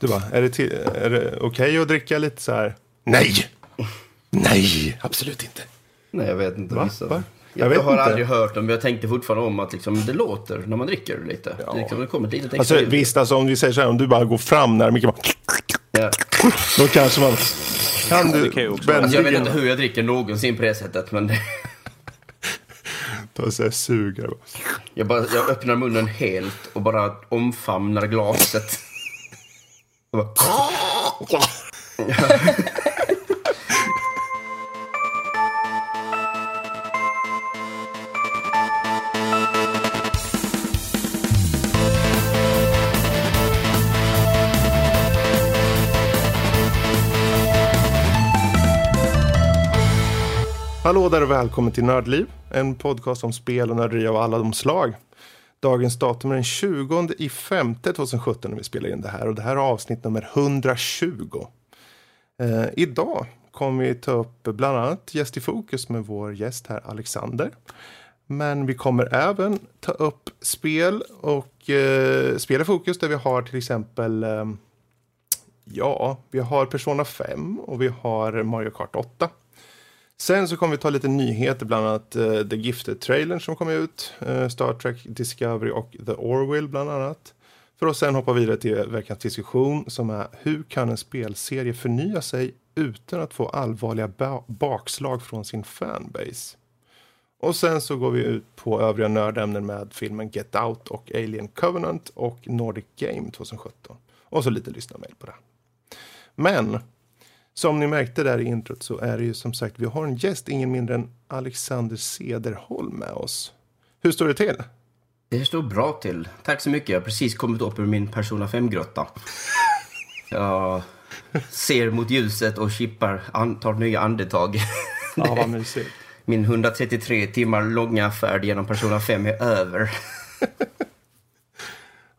Du bara, är det, till- är det okej att dricka lite så här? Nej! Nej, absolut inte. Nej, jag vet inte. Va? Vissa. Va? Jag Jag, vet jag har inte. aldrig hört dem, men jag tänkte fortfarande om att liksom, det låter när man dricker lite. Ja. Det, liksom, det kommer ett litet Alltså visst, alltså, om vi säger så här, om du bara går fram när mycket bara, Ja. då kanske man... Kan du vara. Alltså, jag vet inte hur jag dricker någonsin på det sättet, men det, ta så här suger? jag, bara, jag öppnar munnen helt och bara omfamnar glaset. Och bara, Hallå där och välkommen till Nördliv, en podcast om spel och nörderi av alla de slag. Dagens datum är den 20 i 5 2017 när vi spelar in det här och det här är avsnitt nummer 120. Eh, idag kommer vi ta upp bland annat Gäst i fokus med vår gäst här Alexander. Men vi kommer även ta upp spel och eh, spel i fokus där vi har till exempel eh, Ja, vi har Persona 5 och vi har Mario Kart 8. Sen så kommer vi ta lite nyheter, bland annat uh, The Gifted-trailern som kom ut, uh, Star Trek Discovery och The Orwell bland annat. För att sen hoppa vidare till veckans diskussion som är hur kan en spelserie förnya sig utan att få allvarliga ba- bakslag från sin fanbase? Och sen så går vi ut på övriga nördämnen med filmen Get Out och Alien Covenant och Nordic Game 2017. Och så lite lyssnarmail på det. Men som ni märkte där i introt så är det ju som sagt, vi har en gäst, ingen mindre än Alexander Cederholm med oss. Hur står det till? det står bra till. Tack så mycket. Jag har precis kommit upp ur min Persona 5-grotta. Jag ser mot ljuset och chippar, an, tar nya andetag. Ja, vad mysigt. Min 133 timmar långa färd genom Persona 5 är över.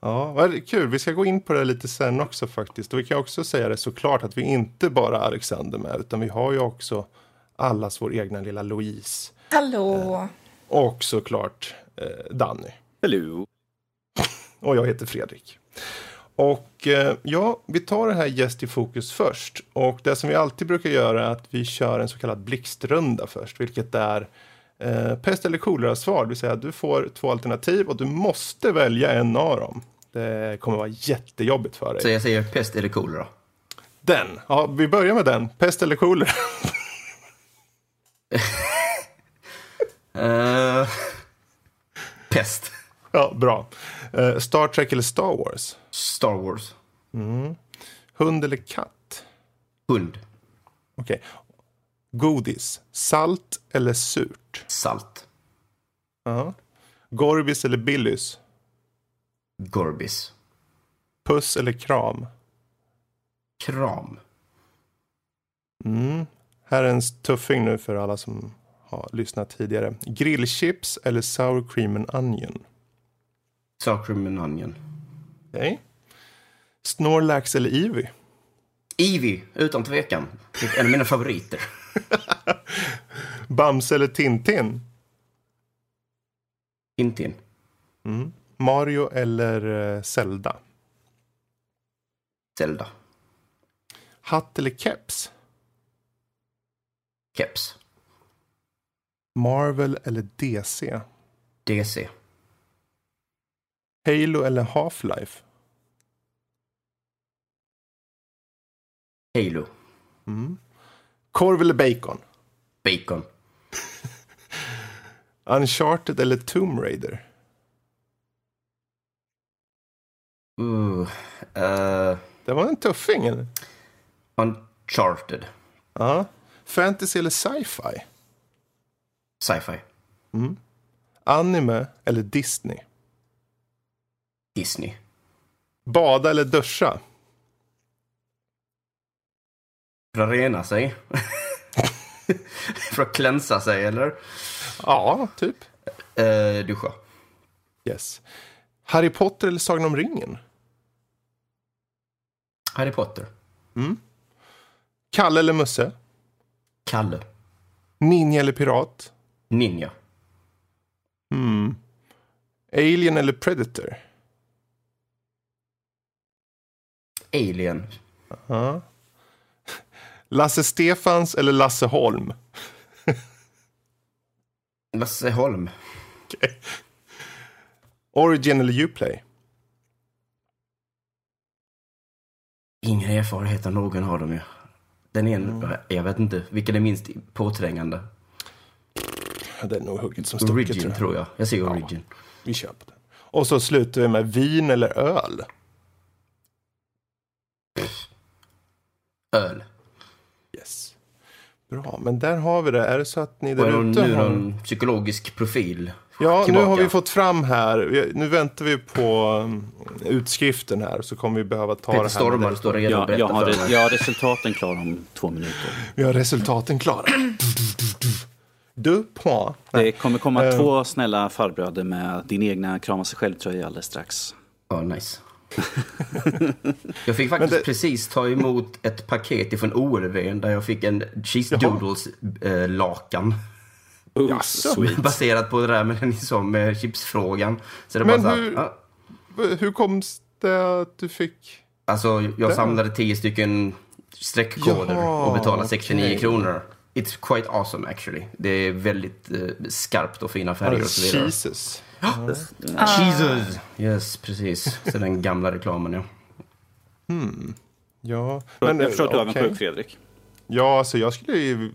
Ja, vad kul. Vi ska gå in på det lite sen också faktiskt. Och vi kan också säga det såklart att vi inte bara har Alexander med, utan vi har ju också allas vår egna lilla Louise. Hallå! Och såklart eh, Danny. Hello. Och jag heter Fredrik. Och eh, ja, vi tar det här gäst i fokus först. Och det som vi alltid brukar göra är att vi kör en så kallad blixtrunda först, vilket är eh, pest eller kolera-svar. Det vill säga du får två alternativ och du måste välja en av dem. Det kommer vara jättejobbigt för dig. Så jag säger pest eller kolera. Den, ja vi börjar med den. Pest eller kolera? Uh, pest. ja, bra. Eh, Star Trek eller Star Wars? Star Wars. Hund eller katt? Hund. Okej. Godis, salt eller surt? Salt. Ja. Gorbis eller Billys? Gorbis. Puss eller kram? Kram. Mm. Här är en tuffing nu för alla som har lyssnat tidigare. Grillchips eller sour cream and onion? Sour cream and onion. Okej. Snorlax eller Eevee? Eevee, utan tvekan. En av mina favoriter. Bamse eller Tintin? Tintin. Mario eller eh, Zelda? Zelda. Hatt eller keps? Keps. Marvel eller DC? DC. Halo eller Half-Life? Halo. Korv eller bacon? Bacon. Uncharted eller Tomb Raider? Uh, uh, Det var en tuffing. eller? Uncharted. Ja. Fantasy eller sci-fi? Sci-fi. Anime eller Disney? Disney. Bada eller duscha? För att rena sig. För att klänsa sig, eller? Ja, typ. Uh, duscha. Yes. Harry Potter eller Sagan om ringen? Harry Potter. Kalle eller Musse? Kalle. Ninja eller pirat? Ninja. Alien eller Predator? Alien. Ja. Lasse Stefans eller Lasse Holm? Lasse Holm. Origin eller Uplay? Ingen erfarenhet av någon av dem ju. Den ena, jag vet inte, vilken är minst påträngande? Det är nog hugget som stucket Origin tror jag. tror jag. Jag säger Origin. Vi på den. Och så slutar vi med vin eller öl. Öl. Yes. Bra, men där har vi det. Är det så att ni där det ute nu har... någon psykologisk profil? Ja, nu tillbaka? har vi fått fram här. Nu väntar vi på um, utskriften här. Så kommer vi behöva ta Peter det här. Stormar står redo att Jag, har, för mig. jag har resultaten klara om två minuter. Vi har resultaten klara. Du. Det kommer komma Eh. två snälla farbröder med din egna krama sig själv-tröja alldeles strax. Ja, nice. jag fick faktiskt det- precis ta emot ett paket från OLV där jag fick en cheese Jaha. Jaså? sweet. Baserat på det där med den som eh, chipsfrågan. Så det Men bara så hur- här, ja, Hur kom det att du fick... Alltså, jag Där. samlade tio stycken streckkoder Jaha, och betalade 69 okej. kronor. It's quite awesome actually. Det är väldigt eh, skarpt och fina färger och så vidare. Jesus. Jesus! Yes, precis. Så den gamla reklamen ja. Ja, jag förstår att du är okej. avundsjuk Fredrik. Ja, alltså jag skulle ju...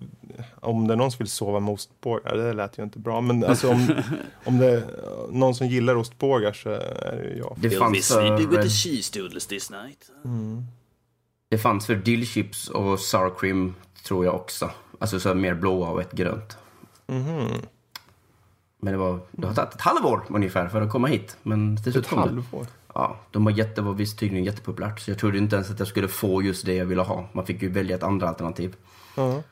Om det är någon som vill sova med ostbågar, det lät ju inte bra. Men alltså om, om det är någon som gillar ostbågar så är det ju jag. Det fanns, för, eh, cheese doodles this night. det fanns för dillchips och sour cream tror jag också. Alltså så mer blåa och ett grönt. Men det, var, det har tagit ett halvår ungefär för att komma hit. Men till slut Ett kom det. halvår. Ja, de var jätte, var visst tydligen jättepopulärt. Så jag trodde inte ens att jag skulle få just det jag ville ha. Man fick ju välja ett andra alternativ. Ja.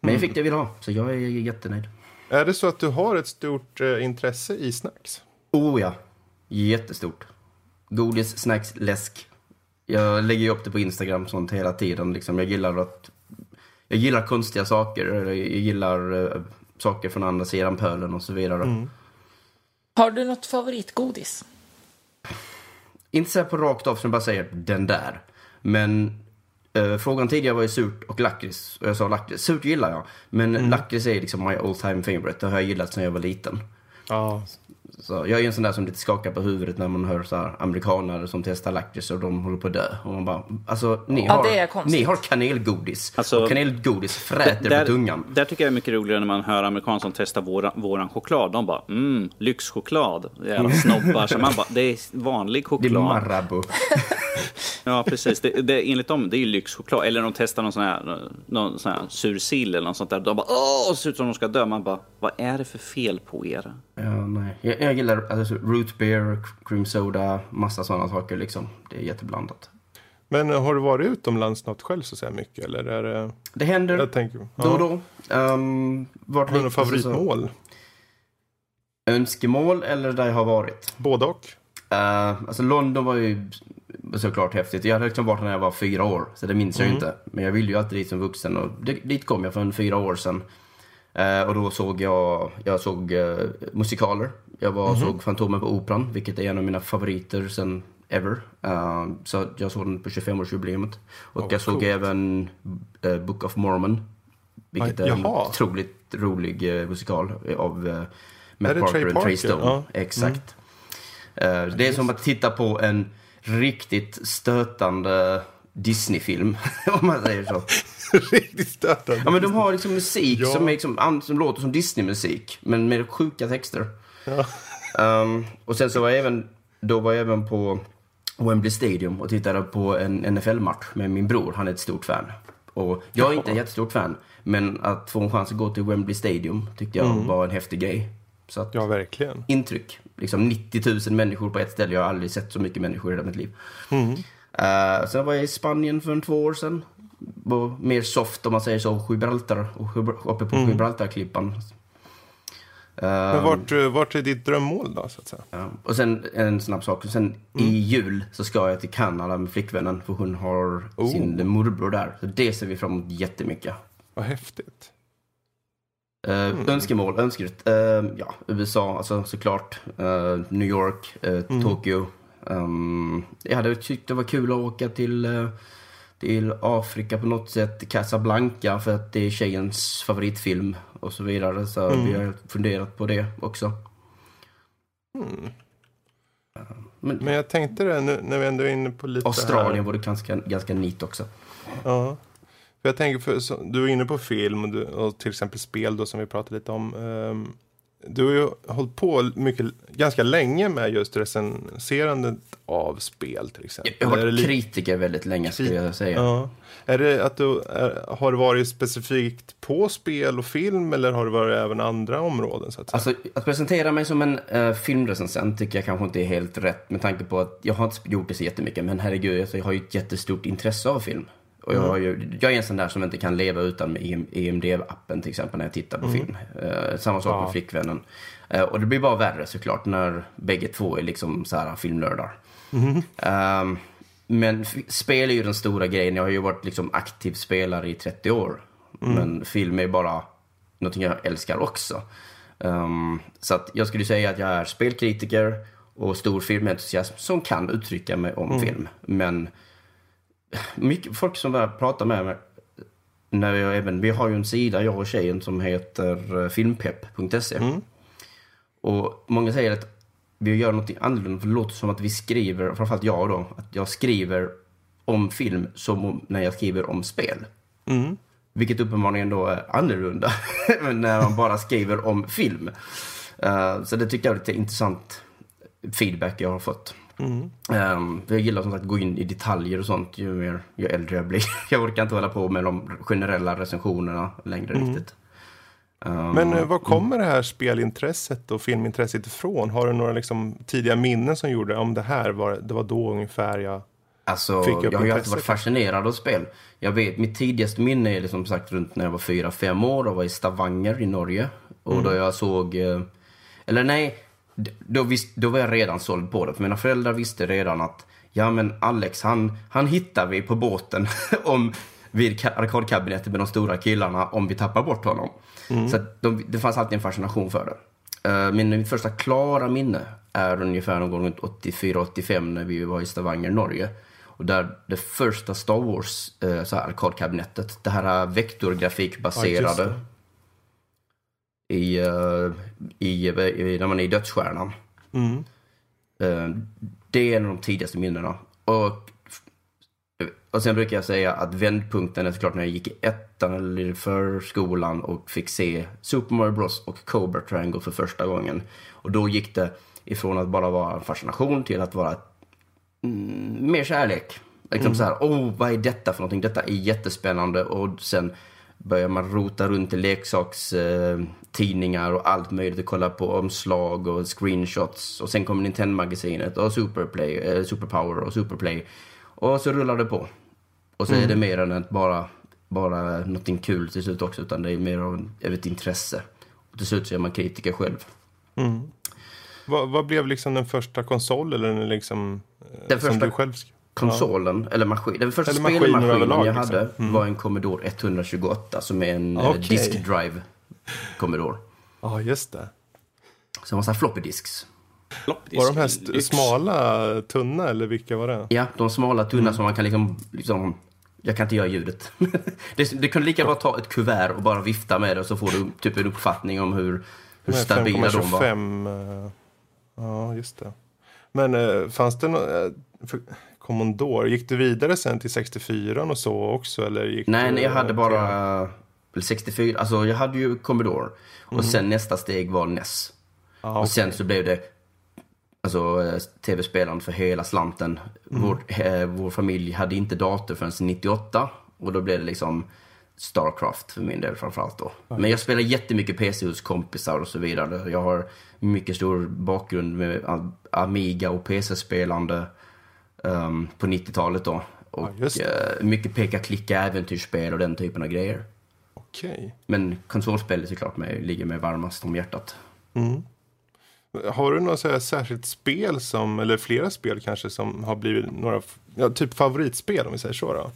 Men jag fick det jag ville ha, så jag är jättenöjd. Är det så att du har ett stort eh, intresse i snacks? Oh ja, jättestort. Godis, snacks, läsk. Jag lägger ju upp det på Instagram sånt hela tiden. Liksom. Jag gillar att... Jag gillar konstiga saker. Jag gillar eh, saker från andra sidan pölen och så vidare. Har du något favoritgodis? Inte så på rakt av som jag bara säger den där. Men eh, frågan tidigare var ju surt och lakrits. Och jag sa lakrits. Surt gillar jag. Men lakrits är liksom my all time favorite. Det har jag gillat sedan jag var liten. Ja. Så jag är ju en sån där som lite skakar på huvudet när man hör så här amerikanare som testar lakrits och de håller på att dö. Och man bara, alltså ni Ja, har, det ni har kanelgodis. Alltså, och kanelgodis fräter där, på tungan. där tycker jag är mycket roligare när man hör amerikaner som testar våran, våran choklad. De bara mm, lyxchoklad. Jävla snobbar. Så man bara, det är vanlig Det är choklad. Marabou. Ja, precis. Det, det, enligt dem, det är ju lyxchoklad. Eller de testar någon sån här, någon sån här sur sill eller något sånt där. De bara åh, ser ut som de ska dö. Man bara, vad är det för fel på er? Ja, nej. Jag, jag gillar alltså, root beer, cream soda, massa sådana saker liksom. Det är jätteblandat. Men eh, har du varit utomlands något själv så säga mycket? Eller är det... Det händer Jag tänker... då och då. Um, vart Har du något favoritmål? Så, önskemål eller där jag har varit? Både och? Uh, alltså London var ju såklart häftigt. Jag hade liksom varit när jag var fyra år, så det minns jag ju inte. Men jag ville ju alltid dit som vuxen och det, dit kom jag för en fyra år sedan. Eh, och då såg jag, jag såg eh, musikaler. Jag var, såg Fantomen på Operan, vilket är en av mina favoriter sen ever. Eh, så jag såg den på 25-årsjubileet. Och Åh, jag såg coolt. även eh, Book of Mormon. Vilket Ah, är en otroligt rolig eh, musikal av eh, Matt Är det Parker Trey och Trey? Stone. Ja. Mm. Exakt. Eh, Det är som att titta på en riktigt stötande Disney-film, om man säger så. Riktigt stötande. Ja, men de har liksom musik Ja. som, är liksom, som låter som Disney-musik, men med sjuka texter. Um, och sen så var jag även, då var jag även på Wembley Stadium och tittade på en NFL-match med min bror. Han är ett stort fan. Och jag är inte ett jättestort fan, men att få en chans att gå till Wembley Stadium tyckte jag var en häftig grej. Så att, Ja, verkligen. intryck. Liksom 90 000 människor på ett ställe. Jag har aldrig sett så mycket människor i hela mitt liv. Mm. Uh, sen var jag i Spanien för en två år sedan. Var mer soft om man säger så. Gibraltar. Och uppe på Gibraltarklippan. Men vart, eh, vart är ditt drömmål då, så att säga? ja. Och sen en snabb sak. Sen i jul så ska jag till Kanada med flickvännen. För hon har Oh. sin morbror där. Så det ser vi fram emot jättemycket. Vad häftigt. Uh, Önskemål, önsket. Uh, ja, USA, alltså såklart. Uh, New York, uh, Tokyo. Um, jag hade tyckt det var kul att åka till, uh, till Afrika på något sätt, Casablanca för att det är tjejens favoritfilm och så vidare. Så Mm. vi har funderat på det också. Men Men jag tänkte det nu när vi ändå är inne på lite Australien här. vore ganska, ganska neat också. Ja. För jag tänker, för, så, du är inne på film och, du, och till exempel spel då som vi pratade lite om. Ehm, du har ju hållit på mycket, ganska länge med just recenserandet av spel till exempel. Jag har varit kritiker väldigt länge skulle jag säga. Ja. Är det att du är, har det varit specifikt på spel och film eller har det varit även andra områden? Så att säga? Alltså, att presentera mig som en uh, filmrecensent tycker jag kanske inte är helt rätt med tanke på att jag har inte gjort det så jättemycket men herregud, alltså, jag har ju ett jättestort intresse av film. Och jag, ju, jag är en sån där som inte kan leva utan med EM, EMD-appen till exempel när jag tittar på film. Eh, samma sak Ja. med flickvännen. Eh, och det blir bara värre såklart när bägge två är liksom så här filmnördar. Ehm, men f- spel är ju den stora grejen. Jag har ju varit liksom aktiv spelare i 30 år. Men film är bara någonting jag älskar också. Ehm, så att jag skulle säga att jag är spelkritiker och stor filmentusiasm som kan uttrycka mig om film. Men mycket folk som börjar prata med mig när jag även, vi har ju en sida, jag och tjejen, som heter eh, filmpepp.se. Och många säger att vi gör något annorlunda, för det låter som att vi skriver, framförallt jag då, att jag skriver om film som om, när jag skriver om spel. Vilket uppenbarligen då är annorlunda när man bara skriver om film. Eh, så det tycker jag är lite intressant feedback jag har fått. Um, jag gillar som sagt att gå in i detaljer och sånt ju, mer, ju äldre jag blir. jag orkar inte hålla på med de generella recensionerna längre riktigt. Um, Men eh, var kommer det här spelintresset och filmintresset ifrån? Har du några liksom, tidiga minnen som gjorde om det här var, det var då ungefär jag... Alltså, fick upp jag har ju alltid varit fascinerad av spel. Jag vet, mitt tidigaste minne är liksom sagt runt när jag var fyra fem år och var i Stavanger i Norge. Och Mm. då jag såg, eh, eller nej, då, visst, då var jag redan såld på det. För mina föräldrar visste redan att, ja men Alex, han, han hittar vi på båten om vid ka- arkadkabinettet med de stora killarna om vi tappar bort honom. Mm. Så de, det fanns alltid en fascination för det. Uh, min, mitt första klara minne är ungefär någon gång runt 84-85 när vi var i Stavanger, Norge. Och där det första Star Wars uh, så här, arkadkabinettet, det här vektorgrafikbaserade Ja, i, uh, i, i, när man är i Dödsstjärnan. Mm. Eh, det är en av de tidigaste minnena. Och, och sen brukar jag säga att vändpunkten är såklart när jag gick i ettan eller i förskolan och fick se Super Mario Bros och Cobra Triangle för första gången. Och då gick det ifrån att bara vara en fascination till att vara mm, mer kärlek. Liksom så här, oh vad är detta för någonting? Detta är jättespännande. Och sen börjar man rota runt i leksakstidningar eh, och allt möjligt och kolla på omslag och screenshots. Och sen kommer Nintendo-magasinet och Superplay, eh, Superpower och Superplay. Och så rullar det på. Och så är det mer än att bara, bara någonting kul till slut också, utan det är mer av ett intresse. Och till slut så är man kritiker själv. Vad, vad blev liksom den första konsol eller den liksom, eh, Den som första du själv skrev? Konsolen, eller maskin. Den första Eller spelmaskinen överlag, jag liksom. hade var en Commodore 128 som är en eh, Okej. disk drive Commodore. Ja, just det. Som var så här floppy disks. Var de här st- smala, tunna eller vilka var det? Ja, de smala tunna Mm. som man kan liksom, liksom jag kan inte göra ljudet. det, det kunde lika bra ta ett kuvert och bara vifta med det och så får du typ en uppfattning om hur, hur stabila de var. 5,25, eh, Ja, just det. Men eh, fanns det något... Commodore, gick du vidare sen till 64 och så också? Eller gick Nej, nej, jag hade bara väl 64, alltså jag hade ju Commodore. Och Mm. sen nästa steg var NES. Ja, Och sen så blev det alltså, eh, tv-spelaren för hela slanten. Mm. Vår, eh, vår familj hade inte dator förrän 98. Och då blev det liksom Starcraft för min del framförallt då. Men jag spelar jättemycket PC hos kompisar och så vidare. Jag har mycket stor bakgrund med Am- Amiga och PC-spelande ehm, på 90-talet då. Och just det. eh, mycket peka-klicka äventyrsspel och den typen av grejer. Okej. Men konsolspel är såklart mig, ligger mig varmast om hjärtat. Har du något så särskilt spel som, eller flera spel kanske, som har blivit några, ja, typ favoritspel om vi säger så då?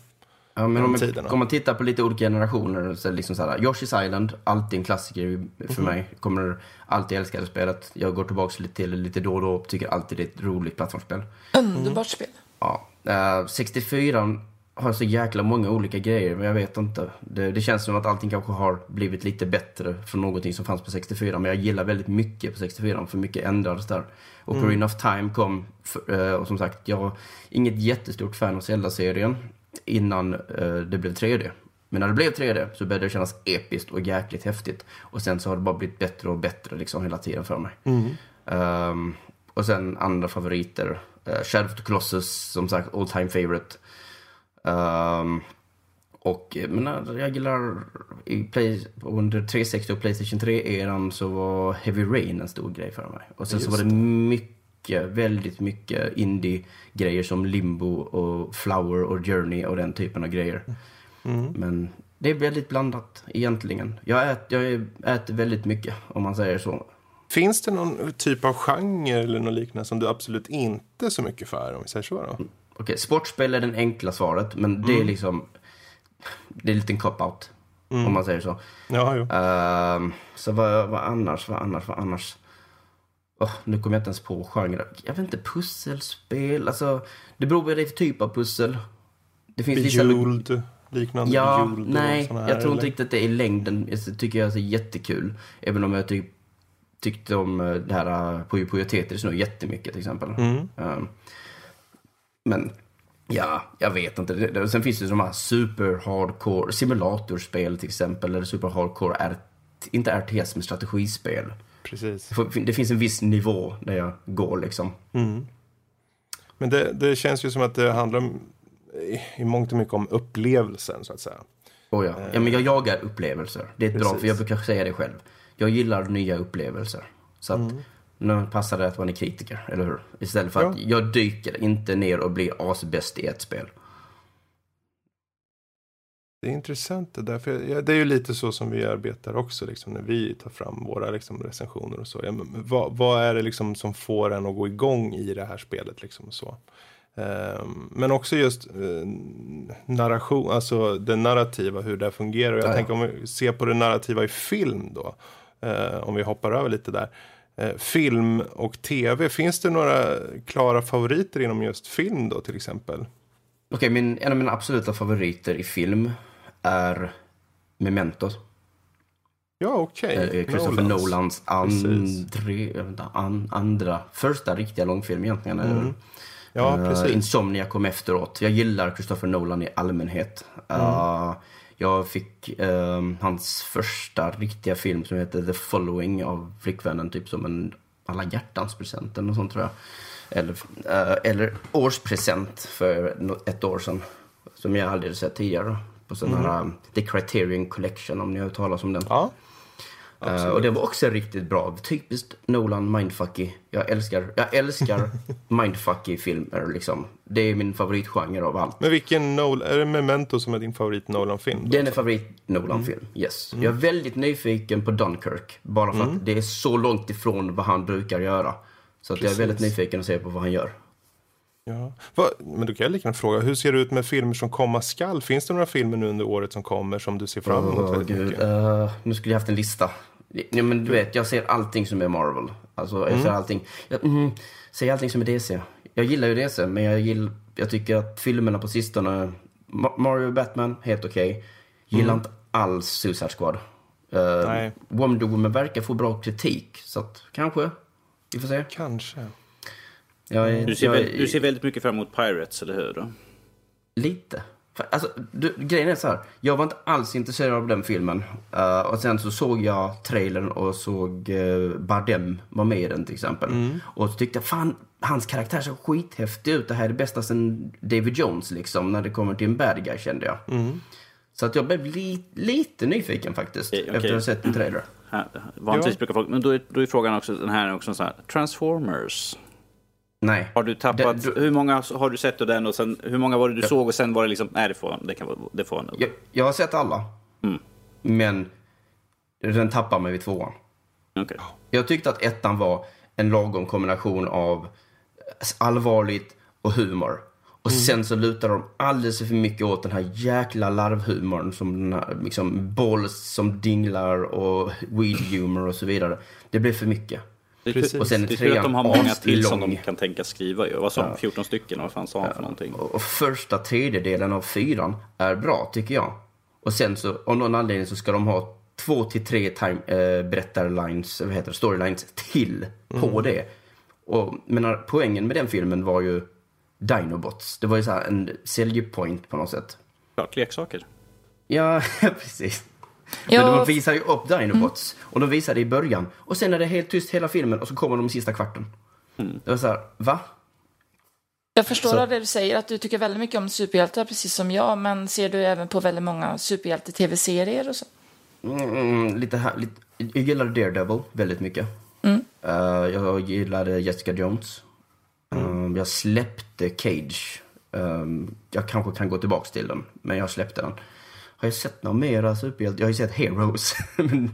Ja, men om, man- tiderna. om man tittar på lite olika generationer så är liksom så här, Yoshi's Island, alltid en klassiker för Mhm. mig. Kommer alltid älska det spelet. Jag går tillbaka lite till lite då och då, tycker alltid det är ett roligt plattformsspel. Underbart spel. Ja, eh, 64 har så jäkla många olika grejer, men jag vet inte. Det, det känns som att allting kanske har blivit lite bättre från någonting som fanns på 64, men jag gillar väldigt mycket på 64, för mycket ändrades där. Och Ocarina of Time kom, f- eh, och som sagt, jag var inget jättestort fan av Zelda-serien innan eh, det blev 3D. Men när det blev 3D så började det kännas episkt och jäkligt häftigt. Och sen så har det bara blivit bättre och bättre liksom hela tiden för mig. Ehm, och sen andra favoriter. Uh, Shadow of the Colossus, som sagt, all time favorite. Ehm, och eh, men jag gillar i play, under 360 och Playstation 3-eran så var Heavy Rain en stor grej för mig. Och sen så var det mycket, väldigt mycket indie-grejer som Limbo och Flower och Journey och den typen av grejer. Men det är väldigt blandat egentligen. Jag äter, jag äter väldigt mycket om man säger så. Finns det någon typ av genre eller något liknande som du absolut inte så mycket för, om vi säger så då? Okej, sportspel är det enkla svaret, men det är liksom... Det är en liten cop-out, om man säger så. Ja, jo. Ehm, så vad, vad annars, vad annars, vad annars? Åh, nu kommer jag inte ens på genre. Jag vet inte, pusselspel, alltså... Det beror på vad det är för typ av pussel. Det finns vissa... Bejeweled, liknande Ja, Bejeweled nej, här, jag tror inte riktigt att det är i längden. Jag tycker jag är jättekul. Även om jag typ tyckte om eh, det här eh, Puyo Puyo Tetris nu jättemycket till exempel. Mm. Ehm, men ja, jag vet inte. Sen finns det de här super hardcore simulatorspel till exempel. Eller super hardcore, R, inte RTS men strategispel. Precis. Det finns en viss nivå där jag går liksom. Men det, det känns ju som att det handlar om, i, i mångt och mycket om upplevelsen, så att säga. Oh ja. ja, men jag jagar upplevelser. Det är ett bra, Precis. för jag brukar säga det själv. Jag gillar nya upplevelser. Så att nu passar det att man är kritiker, eller hur? Istället för att jag dyker inte ner och blir asbäst i ett spel. Det är intressant det där, för jag, det är ju lite så som vi arbetar också, liksom, när vi tar fram våra liksom, recensioner och så. Ja, men, vad, vad är det liksom som får en att gå igång i det här spelet? Liksom, så. Ehm, men också just eh, narration, alltså det narrativa, hur det fungerar. Jag Ja, tänker om vi ser på det narrativa i film då, eh, om vi hoppar över lite där. Eh, film och tv, finns det några klara favoriter inom just film då till exempel? Okej, min, en av mina absoluta favoriter i film är Memento. Ja, okej. Eh, Christopher Nolans, Precis. andre, an, andra, första riktiga långfilm egentligen. väl? Ja, Eh, precis. Insomnia kom efteråt. Jag gillar Christopher Nolan i allmänhet. Eh, jag fick eh, hans första riktiga film som heter The Following av flickvännen, typ som en alla hjärtans present eller något sånt tror jag. Eller, eh, eller årspresent för ett år sedan. Som jag aldrig sett tidigare. På sån här eh, The Criterion Collection om ni har hört talas om den. Ja, Eh, och det var också riktigt bra. Typiskt Nolan mindfucky. Jag älskar, jag älskar mindfucky filmer liksom. Det är min favoritgenre av allt. men vilken Nolan, är det Memento som är din favorit Nolan-film? Den är favorit Nolan-film, yes. Jag är väldigt nyfiken på Dunkirk. Bara för att det är så långt ifrån vad han brukar göra. Så att jag är väldigt nyfiken att se på vad han gör. Ja. Vad- men då kan jag gärna fråga, hur ser det ut med filmer som komma skall? Finns det några filmer nu under året som kommer som du ser fram emot Åh, väldigt gud. mycket? Eh, nu skulle jag haft en lista. Ja, men du vet, jag ser allting som är Marvel. Alltså, jag ser allting. Jag, mm, ser allting som är DC. Jag gillar ju DC, men jag, gill, jag tycker att filmerna på sistone... Ma- Mario och Batman, helt okej. Gillar inte alls Suicide Squad. Uh, Nej. Wonder Woman verkar få bra kritik, så att kanske. Vi får se. Kanske. Jag är, Du ser, jag är- du ser väldigt mycket fram emot Pirates, eller hur? Då? Lite. Alltså, du, grejen är så här. Jag var inte alls intresserad av den filmen. Eh, och sen så såg jag trailern och såg uh, Bardem var med i den till exempel. Och så tyckte jag, fan, hans karaktär ser skithäftig ut. Det här är det bästa sen David Jones liksom, när det kommer till en bad guy kände jag. Så att jag blev li, lite nyfiken faktiskt, okej. efter att ha sett en trailer. Vanligtvis Ja. brukar folk... Men då är, då är frågan också, den här är också så här, Transformers. Nej. Har du tappat... Det- du- hur många har du sett av den och sen, hur många var det du såg och sen var det liksom, nej det får, det kan, det får han. Jag, jag har sett alla. Men den tappar mig vid tvåan. Okej. Jag tyckte att ettan var en lagom kombination av allvarligt och humor. Och sen så lutar de alldeles för mycket åt den här jäkla larvhumorn som den här, liksom balls som dinglar och weed humor och så vidare. Det blir för mycket. Precis. Och sen det är tur att de har många till som aslång. de kan tänka skriva ju. Vad sa de? 14 stycken? Vad fan sa han för någonting? Och första tredjedelen av fyran är bra, tycker jag. Och sen så, av någon anledning så ska de ha två till tre time, eh, berättarlines, vad heter det, storylines till på det. Och menar, poängen med den filmen var ju Dinobots. Det var ju så här en säljpoint på något sätt. Klart, leksaker. Ja, precis. Men Ja, de visar ju upp Dinobots. Och de visar det i början. Och sen är det helt tyst hela filmen och så kommer de i sista kvarten. Det var så här, va? jag förstår så- det du säger, att du tycker väldigt mycket om superhjältar, precis som jag. Men ser du även på väldigt många superhjälte-tv-serier och så? Mm, lite, här, lite, jag gillar Daredevil väldigt mycket. Eh, jag gillade Jessica Jones. Um, jag släppte Cage. Um, jag kanske kan gå tillbaks till den, men jag släppte den. Har jag sett några mera superhjältar? Jag har ju sett Heroes. men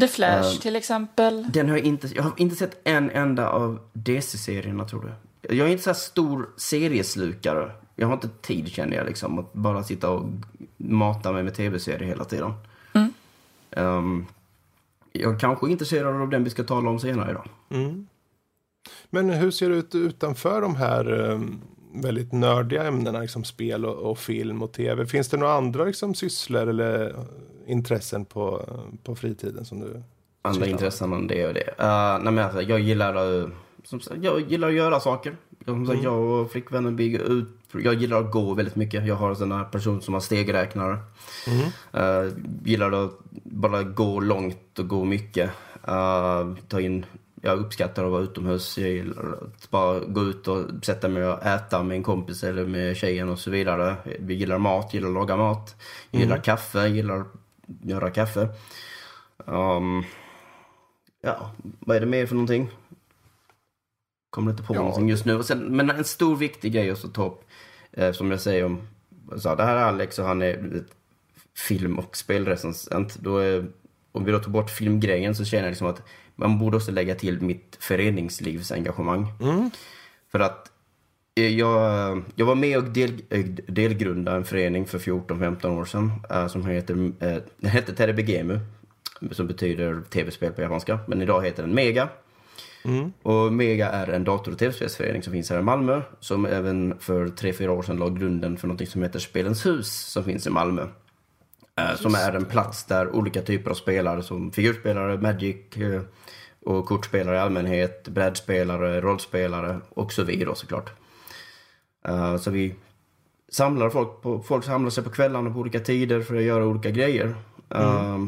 The Flash till exempel. den har jag inte... Jag har inte sett en enda av DC-serierna, tror du. Jag är inte så här stor serieslukare. Jag har inte tid, känner jag, liksom, att bara sitta och mata mig med tv-serier hela tiden. Um, jag kanske är intresserad av den vi ska tala om senare idag. Men hur ser det ut utanför de här eh, väldigt nördiga ämnena, liksom spel och, och film och tv? Finns det några andra liksom, sysslor eller eh, intressen på, på fritiden som du Andra intressen än det och det. Uh, nej, men alltså, jag gillar, som jag gillar att göra saker. Jag, som sagt, jag och flickvännen bygger ut. Jag gillar att gå väldigt mycket. Jag har en sån här person som har stegräknare. Uh, gillar att bara gå långt och gå mycket. Uh, ta in, jag uppskattar att vara utomhus. Jag gillar att bara gå ut och sätta mig och äta med en kompis eller med tjejen och så vidare. Vi gillar mat, gillar att laga mat. Gillar kaffe, gillar att göra kaffe. Um, ja, vad är det mer för någonting? Kommer inte på Ja. någonting just nu. Sen, men en stor viktig grej att ta upp, eh, som jag säger om, så det här är Alex och han är film och spelrecensent. Då är, om vi då tar bort filmgrejen så känner jag liksom att man borde också lägga till mitt föreningslivsengagemang. För att eh, jag, jag var med och del, eh, delgrundade en förening för 14-15 år sedan eh, som heter, den hette Terebegemu, som betyder tv-spel på japanska, men idag heter den Mega. Och Mega är en dator och tv-spelsförening som finns här i Malmö, som även för 3-4 år sedan la grunden för något som heter Spelens hus, som finns i Malmö. Eh, som är en plats där olika typer av spelare som figurspelare, Magic eh, och kortspelare i allmänhet, brädspelare, rollspelare och så vidare såklart. Eh, så vi samlar folk, på, folk samlar sig på kvällarna på olika tider för att göra olika grejer. Eh,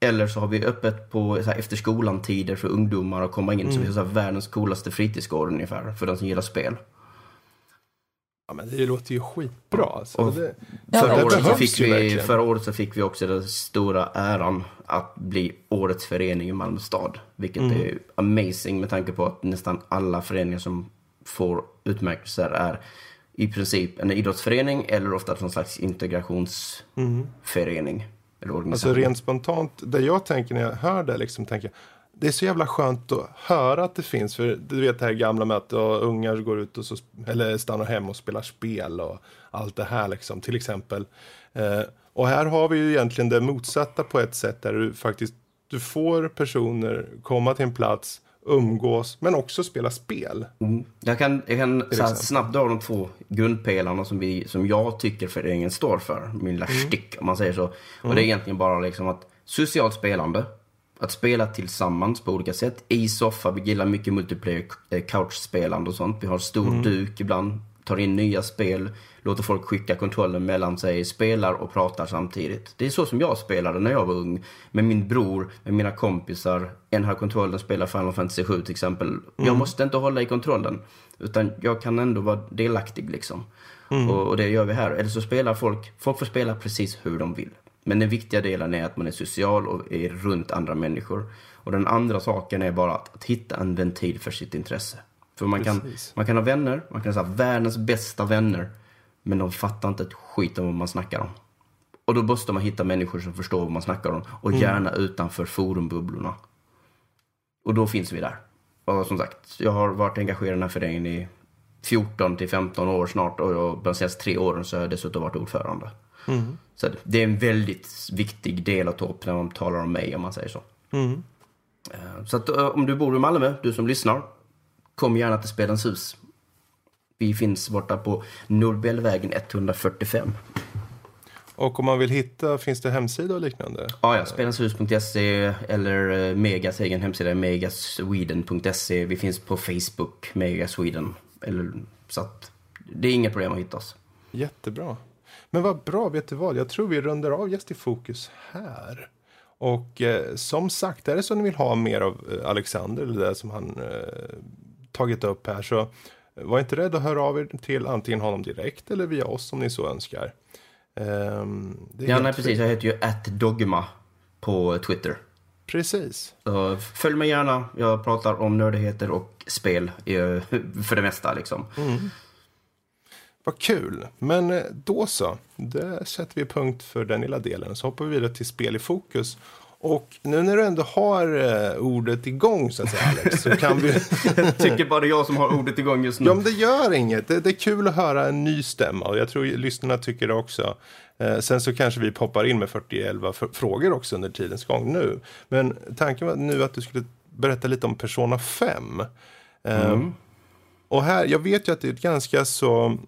eller så har vi öppet på efter skolan-tider för ungdomar att komma in. Så vi har så världens coolaste fritidsgård ungefär för de som gillar spel. Ja, men det låter ju skitbra. Alltså. Och- det, Förra, det året så fick vi, verkligen. förra året så fick vi också den stora äran att bli årets förening i Malmö stad. Vilket Mm. är amazing med tanke på att nästan alla föreningar som får utmärkelser är i princip en idrottsförening eller ofta någon slags integrationsförening. Eller organisation. Alltså rent spontant, det jag tänker när jag hör det, liksom, tänker jag, det är så jävla skönt att höra att det finns. För du vet det här gamla med att ja, ungar går ut och så, eller stannar hemma och spelar spel och allt det här liksom, till exempel. Eh, och här har vi ju egentligen det motsatta på ett sätt där du faktiskt, du får personer komma till en plats, umgås, men också spela spel. Mm. Jag kan, jag kan snabbt dra de två grundpelarna som, vi, som jag tycker föreningen står för. Min lilla stick, om man säger så. Och det är egentligen bara liksom att socialt spelande. Att spela tillsammans på olika sätt. I soffa, vi gillar mycket multiplayer eh, couchspelande och sånt. Vi har stor duk ibland. Tar in nya spel. Låter folk skicka kontrollen mellan sig. Spelar och pratar samtidigt. Det är så som jag spelade när jag var ung. Med min bror, med mina kompisar. En har kontrollen, spelar Final Fantasy 7 till exempel. Jag måste inte hålla i kontrollen. Utan jag kan ändå vara delaktig liksom. Och, och det gör vi här. Eller så spelar folk, folk får spela precis hur de vill. Men den viktiga delen är att man är social och är runt andra människor. Och den andra saken är bara att, att hitta en ventil för sitt intresse. För man kan, man kan ha vänner, man kan ha världens bästa vänner. Men de fattar inte ett skit om vad man snackar om. Och då måste man hitta människor som förstår vad man snackar om. Och gärna utanför forumbubblorna. Och då finns vi där. Och som sagt, jag har varit engagerad i den här föreningen i 14 till 15 år snart och de senaste tre åren så har jag dessutom varit ordförande. Så det är en väldigt viktig del att ta upp när man talar om mig om man säger så. Eh, Så att, eh, om du bor i Malmö, du som lyssnar, kom gärna till Spelens hus. Vi finns borta på Nobelvägen 145. Och om man vill hitta, finns det hemsida och liknande? Ja, ja, spelenshus.se eller eh, Megas egen hemsida, megasweden.se. Vi finns på Facebook, Megasweden. Eller, så att det är inga problem att hitta oss. Jättebra. Men vad bra, vet du vad? Jag tror vi rundar av Gäst i fokus här. Och eh, som sagt, är det så ni vill ha mer av eh, Alexander, eller det som han eh, tagit upp här, så var inte rädd att höra av er till antingen honom direkt eller via oss om ni så önskar. Är Ja, nej, precis. Jag heter ju atdogma på Twitter. Precis. Så följ mig gärna. Jag pratar om nördigheter och spel eh, för det mesta liksom. Vad kul. Men eh, då så. Där sätter vi punkt för den lilla delen. Så hoppar vi vidare till spel i fokus. Och nu när du ändå har eh, ordet igång så att säga Alex, så kan vi... Jag tycker bara jag som har ordet igång just nu. Ja, men det gör inget. Det, det är kul att höra en ny stämma och jag tror lyssnarna tycker det också. Eh, sen så kanske vi poppar in med 40-11 f- frågor också under tidens gång nu. Men tanken var nu att du skulle berätta lite om Persona 5. Eh, Och här, jag vet ju att det är ett ganska så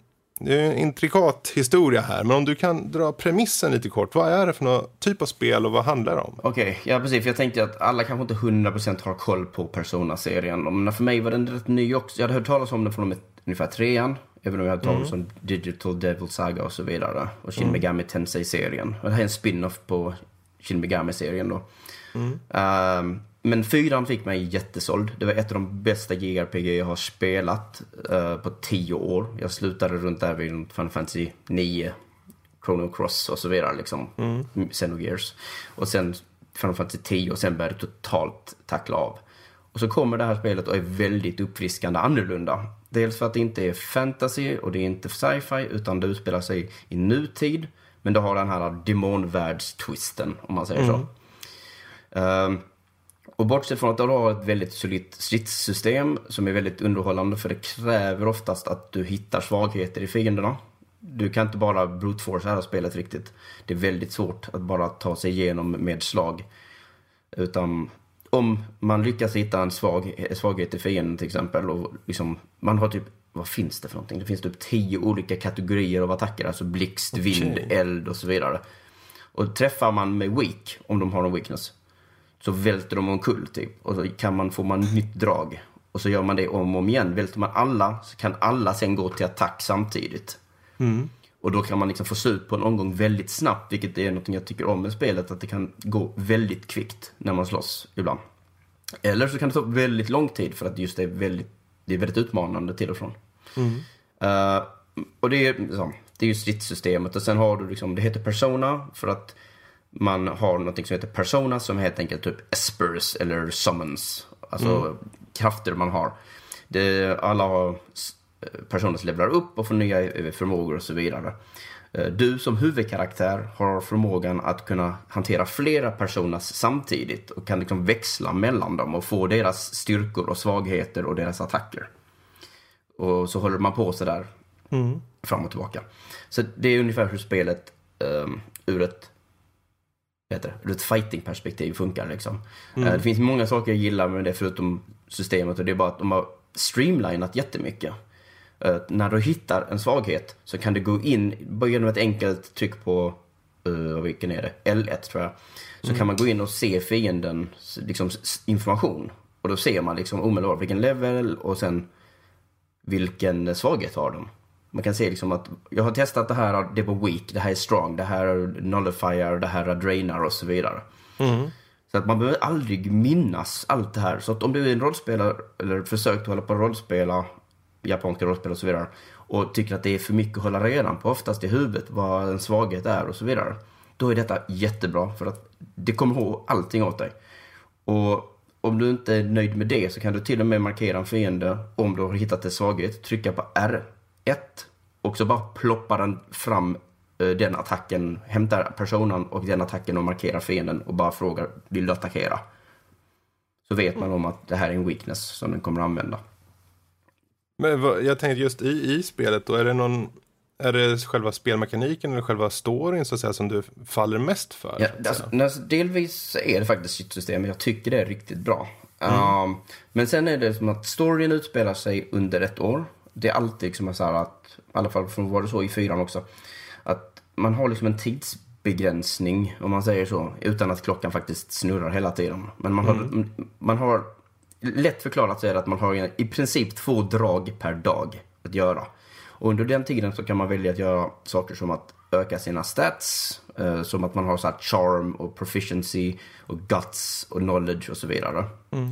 det är en intrikat historia här, men om du kan dra premissen lite kort. Vad är det för någon typ av spel och vad handlar det om? Okej, ja precis. För jag tänkte att alla kanske inte 100% har koll på Persona-serien. Men för mig var den rätt ny också. Jag hade hört talas om den från ungefär trean. Även om jag hade talat om Digital Devil Saga och så vidare. Och Shin Megami Tensei-serien. Det här är en spin-off på Shin Megami-serien då. Ehm, men fyran fick mig jättesåld. Det var ett av de bästa JRPG jag har spelat eh, på tio år. Jag slutade runt där vid Final Fantasy 9, Chrono Cross och så vidare liksom. Mm. Xenogears. Och sen Final Fantasy 10 och sen började det totalt tackla av. Och så kommer det här spelet och är väldigt uppfriskande annorlunda. Dels för att det inte är fantasy och det är inte sci-fi utan det utspelar sig i nutid. Men det har den här demonvärldstwisten om man säger så. Ehm, och bortsett från att det har ett väldigt solitt stridssystem som är väldigt underhållande för det kräver oftast att du hittar svagheter i fienderna. Du kan inte bara brute force det här spelet riktigt. Det är väldigt svårt att bara ta sig igenom med slag. Utan om man lyckas hitta en svag, svaghet i fienden till exempel och liksom, man har typ, vad finns det för någonting? Det finns typ tio olika kategorier av attacker, alltså blixt, vind, eld och så vidare. Och träffar man med weak, om de har en weakness, så välter de omkull typ. Och så kan man, får man nytt drag. Och så gör man det om och om igen. Välter man alla så kan alla sen gå till attack samtidigt. Och då kan man liksom få slut på en omgång väldigt snabbt, vilket är något jag tycker om med spelet, att det kan gå väldigt kvickt när man slåss ibland. Eller så kan det ta väldigt lång tid för att just det är väldigt, det är väldigt utmanande till och från. Eh, och det är, så, det är ju stridssystemet och sen har du liksom, det heter Persona för att man har något som heter Persona som helt enkelt typ espers eller summons. Alltså krafter man har. Det, alla har s- personer som levlar upp och får nya eh, förmågor och så vidare. Eh, Du som huvudkaraktär har förmågan att kunna hantera flera personer samtidigt och kan liksom växla mellan dem och få deras styrkor och svagheter och deras attacker. Och så håller man på sådär fram och tillbaka. Så det är ungefär hur spelet um, ur ett heter det, ur ett fighting-perspektiv funkar. Liksom. Eh, det finns många saker jag gillar med det förutom systemet och det är bara att de har streamlinat jättemycket. Eh, när du hittar en svaghet så kan du gå in, bara genom ett enkelt tryck på, uh, vilken är det, L1 tror jag. Så kan man gå in och se fiendens liksom, information. Och då ser man liksom omedelbart vilken level och sen vilken svaghet har de. Man kan se liksom att jag har testat det här, det var weak, det här är strong, det här är nullifier, det här är drainar och så vidare. Så att man behöver aldrig minnas allt det här. Så att om du är en rollspelare eller försökt hålla på att rollspela japanska rollspel och så vidare och tycker att det är för mycket att hålla redan på, oftast i huvudet, vad en svaghet är och så vidare. Då är detta jättebra för att det kommer ihåg allting åt dig. Och om du inte är nöjd med det så kan du till och med markera en fiende om du har hittat en svaghet, trycka på R1 och så bara ploppar den fram eh, den attacken, hämtar personen och den attacken och markerar fienden och bara frågar vill du attackera? Så vet man om att det här är en weakness som den kommer att använda. Men vad, jag tänkte just i, i spelet då, är det någon... Är det själva spelmekaniken eller själva storyn så att säga, som du faller mest för? Ja, alltså, alltså, delvis är det faktiskt sitt system, jag tycker det är riktigt bra. Um, men sen är det som att storyn utspelar sig under ett år. Det är alltid liksom så här att, i alla fall från var det så i fyran också, att man har liksom en tidsbegränsning, om man säger så, utan att klockan faktiskt snurrar hela tiden. Men man har, man har lätt förklarat så är det att man har i princip två drag per dag att göra. Och under den tiden så kan man välja att göra saker som att öka sina stats, eh, som att man har så här charm och proficiency och guts och knowledge och så vidare. Eh,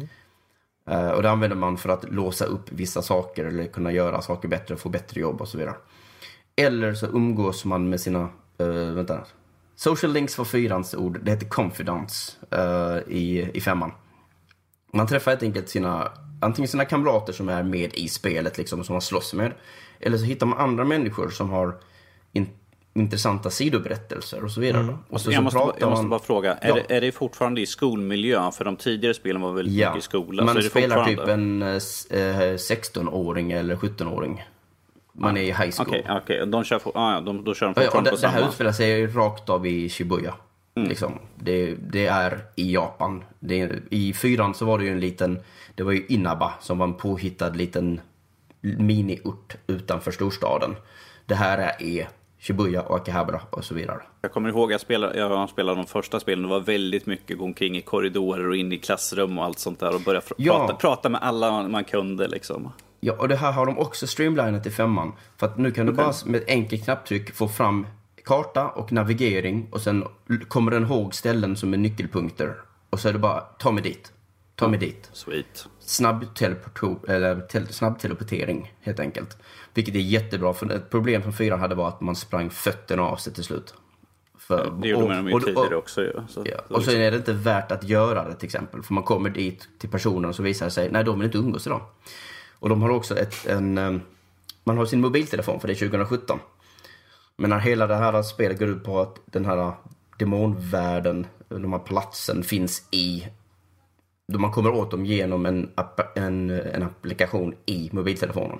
Eh, och det använder man för att låsa upp vissa saker eller kunna göra saker bättre, få bättre jobb och så vidare. Eller så umgås man med sina, eh, vänta, social links var fyrans ord, det heter confidence eh, i, i femman. Man träffar helt enkelt sina, antingen sina kamrater som är med i spelet, liksom, som man slåss med. Eller så hittar man andra människor som har in, intressanta sidoberättelser och så vidare. Och så, jag, så måste, jag måste bara fråga, Ja. är, det, är det fortfarande i skolmiljö? För de tidigare spelen var väldigt Ja, mycket i skolan. man så är det spelar typ en eh, s- eh, 16-åring eller 17-åring. Man är i high school. Okej, okej. De kör, for, ah, ja, de, då kör de Ja, fortfarande det, på det här samma. utspelar sig rakt av i Shibuya. Mm. Liksom. Det, det är i Japan. Det, I fyran så var det ju en liten, det var ju Inaba som var en påhittad liten miniort utanför storstaden. Det här är Shibuya och Akihabara och så vidare. Jag kommer ihåg att jag spelade, jag spelade de första spelen. Det var väldigt mycket gå omkring i korridorer och in i klassrum och allt sånt där. Och börja fr- Ja. prata, prata med alla man, kunde liksom. Ja, och det här har de också streamlinat i femman. För att nu kan du bara med ett enkelt knapptryck få fram karta och navigering och sen kommer den ihåg ställen som är nyckelpunkter. Och så är det bara, ta mig dit. Ta mig dit. Sweet. Snabb, teleporto- eller tel- snabb teleportering, helt enkelt. Vilket är jättebra, för ett problem som fyran hade var att man sprang fötterna av sig till slut. För, Det gjorde man ju tidigare också. Så, Ja, så och så är det inte värt att göra det till exempel. För man kommer dit till personer och så visar det sig, nej de vill inte umgås idag. Och de har också ett, en, eh, man har sin mobiltelefon för det är 2017. Men när hela det här spelet går ut på att den här demonvärlden, de här platsen finns i, då man kommer åt dem genom en, app, en, en applikation i mobiltelefonen.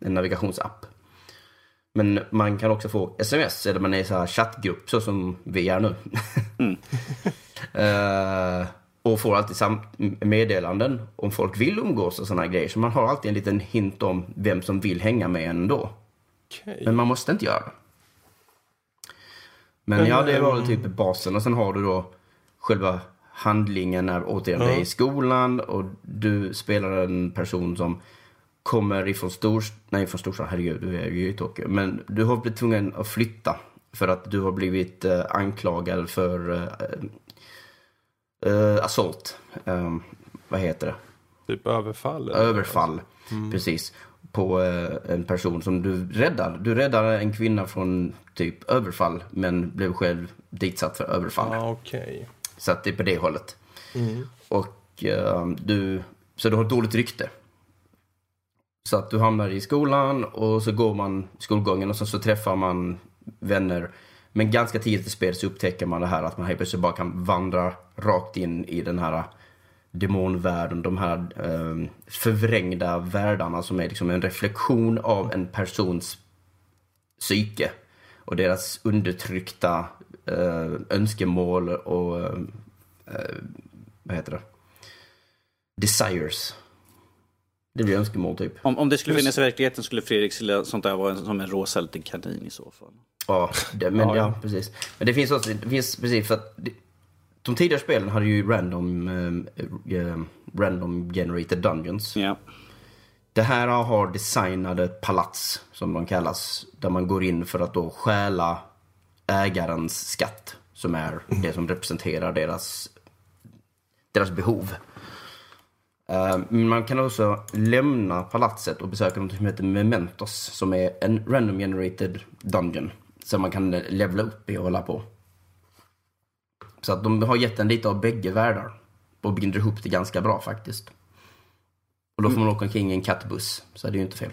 En navigationsapp. Men man kan också få sms, eller man är i så här chattgrupp så som vi är nu. Eh, och får alltid meddelanden om folk vill umgås och sådana grejer. Så man har alltid en liten hint om vem som vill hänga med en ändå. Okej. Men man måste inte göra det. Men ja, det var väl typ basen. Och sen har du då själva handlingen är återigen det är i skolan och du spelar en person som kommer ifrån stor... Nej, från storstan. Herregud, du är ju i Tokyo. Men du har blivit tvungen att flytta för att du har blivit eh, anklagad för eh, eh, assault. Eh, vad heter det? Typ överfall? Överfall. Precis. På eh, en person som du räddar. Du räddar en kvinna från typ överfall men blev själv ditsatt för överfall. Ja, okej. Så att det är på det hållet. Och eh, du, så du har ett dåligt rykte. Så att du hamnar i skolan och så går man skolgången och så, så träffar man vänner. Men ganska tidigt i spelet så upptäcker man det här att man helt plötsligt bara kan vandra rakt in i den här demonvärlden. De här eh, förvrängda världarna som är liksom en reflektion av en persons psyke. Och deras undertryckta eh, önskemål och eh, eh vad heter det? Desires. Det blir önskemål typ. Om, om det skulle finnas i verkligheten skulle Fredrik lilla sånt där vara en, som en rosa liten kanin i så fall. Ja, det, men ja, precis. Men det finns också, det finns precis för att det, de tidigare spelen hade ju random, eh, eh, random generated dungeons. Ja. Det här har designade palats, som de kallas, där man går in för att då stjäla ägarens skatt, som är det som representerar deras, deras behov. Eh, Men man kan också lämna palatset och besöka något som heter Mementos, som är en random generated dungeon, som man kan levla upp i och hålla på. Så att de har gett en lite av bägge världar och binder ihop det ganska bra faktiskt. Och då får man åka omkring i en kattbuss, så det är ju inte fel.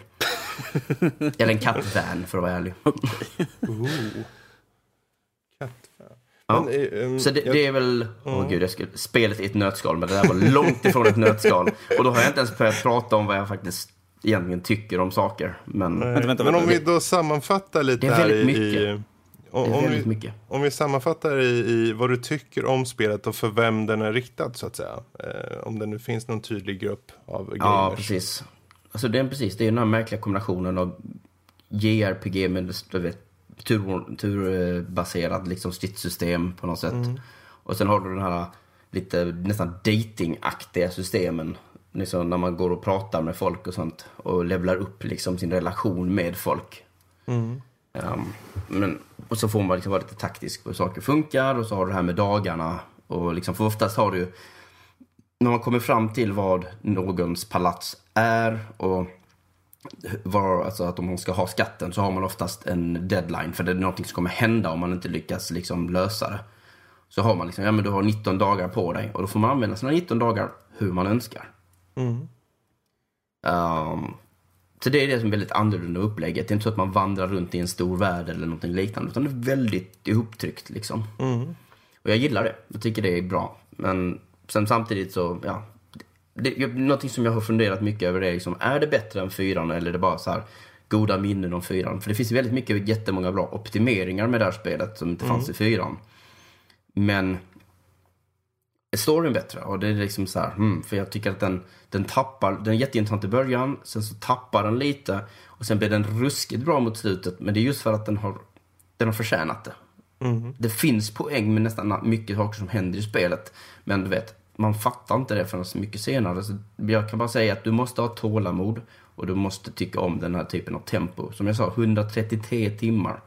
Eller en kattvan för att vara ärlig. Kattfan. Ja. Men, um, Så det, jag- det är väl, åh gud, jag skulle, spelet i ett nötskal, men det där var långt ifrån ett nötskal. Och då har jag inte ens börjat prata om vad jag faktiskt egentligen tycker om saker. Men Vänta, vänta, Men om vi då sammanfattar lite Det är här väldigt i... mycket. i om, om, vi, om vi sammanfattar i, i vad du tycker om spelet och för vem den är riktad så att säga. Eh, om det nu finns någon tydlig grupp av gamers. Ja, precis. Alltså det är precis, det är den här märkliga kombinationen av JRPG med du vet, tur, turbaserad liksom stridssystem på något sätt. Och sen har du den här lite nästan datingaktiga systemen. Liksom när man går och pratar med folk och sånt och levlar upp liksom sin relation med folk. Um, men, och så får man liksom vara lite taktisk på hur saker funkar och så har du det här med dagarna. Och liksom, för oftast har du när man kommer fram till vad någons palats är och var, alltså att om man ska ha skatten så har man oftast en deadline för det är någonting som kommer hända om man inte lyckas liksom lösa det. Så har man liksom, ja men du har 19 dagar på dig och då får man använda sina 19 dagar hur man önskar. Um, så det är det som är väldigt annorlunda upplägget. Det är inte så att man vandrar runt i en stor värld eller någonting liknande utan det är väldigt ihoptryckt liksom. Och jag gillar det. Jag tycker det är bra. Men sen samtidigt så, ja. Det, någonting som jag har funderat mycket över är liksom, är det bättre än fyran eller är det bara så här goda minnen om fyran? För det finns väldigt mycket, jättemånga bra optimeringar med det här spelet som inte fanns i fyran. Men är storyn bättre? Och det är liksom så här, hmm, för jag tycker att den, den tappar, den är jätteintressant i början, sen så tappar den lite och sen blir den ruskigt bra mot slutet. Men det är just för att den har, den har förtjänat det. Det finns poäng med nästan mycket saker som händer i spelet. Men du vet, man fattar inte det förrän så mycket senare. Så jag kan bara säga att du måste ha tålamod och du måste tycka om den här typen av tempo. Som jag sa, 133 timmar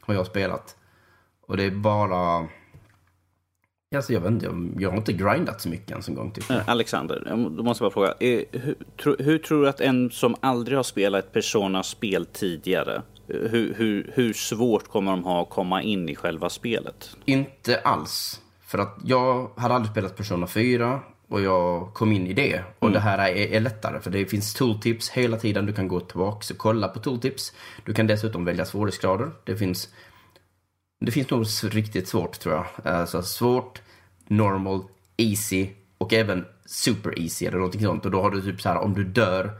har jag spelat. Och det är bara... Alltså jag vet inte, jag, har inte grindat så mycket ens en gång. Typ. Eh, Alexander, då måste jag bara fråga. eh, Hur, hur tror du att en som aldrig har spelat ett Persona-spel tidigare, eh, hur, hur, hur svårt kommer de ha att komma in i själva spelet? Inte alls. För att jag hade aldrig spelat Persona 4 och jag kom in i det. Och det här är, är lättare för det finns tooltips hela tiden. Du kan gå tillbaka och kolla på tooltips. Du kan dessutom välja svårighetsgrader. Det finns, det finns nog riktigt svårt tror jag. Alltså svårt, normal, easy och även super easy eller någonting sånt. Och då har du typ så här om du dör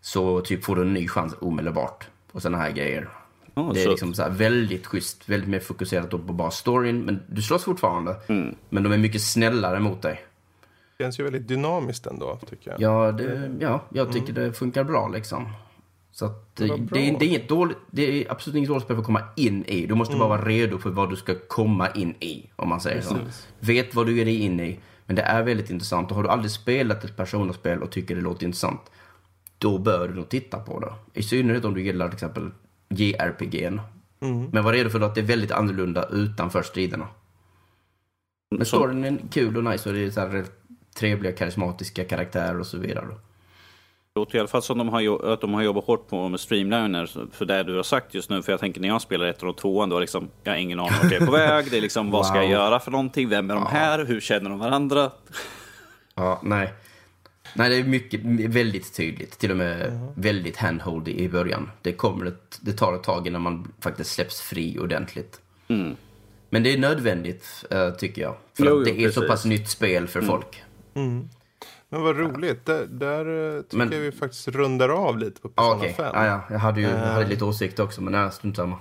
så typ får du en ny chans omedelbart. Och sådana här grejer. Ja, det är så- liksom så här väldigt schysst, väldigt mer fokuserat på bara storyn. Men du slåss fortfarande. Men de är mycket snällare mot dig. Det känns ju väldigt dynamiskt ändå, tycker jag. Ja, det, ja jag tycker det funkar bra liksom. Så att, det, vad det, är, det är inget dåligt, det är absolut inget dåligt spel för att komma in i. Du måste bara vara redo för vad du ska komma in i, om man säger så. Vet vad du är in i. Men det är väldigt intressant. Och har du aldrig spelat ett personspel och tycker det låter intressant, då bör du nog titta på det. I synnerhet om du gillar till exempel JRPG'n. Men var redo för att det är väldigt annorlunda utanför striderna. Men Så- storyn är kul och nice och det är så här rätt trevliga, karismatiska karaktärer och så vidare. Det låter i alla fall som de har, att de har jobbat hårt på med streamliner för det du har sagt just nu. För jag tänker när jag spelar ettan och tvåan, då har liksom, jag har ingen aning vart jag är på väg. Det är liksom, vad ska jag Wow. göra för någonting? Vem är de här? Hur känner de varandra? Ja, nej. Nej, det är mycket, väldigt tydligt. Till och med väldigt handholdy i början. Det, kommer ett, det tar ett tag innan man faktiskt släpps fri ordentligt. Men det är nödvändigt, eh, tycker jag. För Jo, att det jo, är så precis. pass nytt spel för folk. Men vad roligt. Där, där eh, tycker Men- jag vi faktiskt rundar av lite på Ja, Persona okej. 5. Ja, ja. Jag hade ju jag hade lite åsikt också, men nej, strunt samma.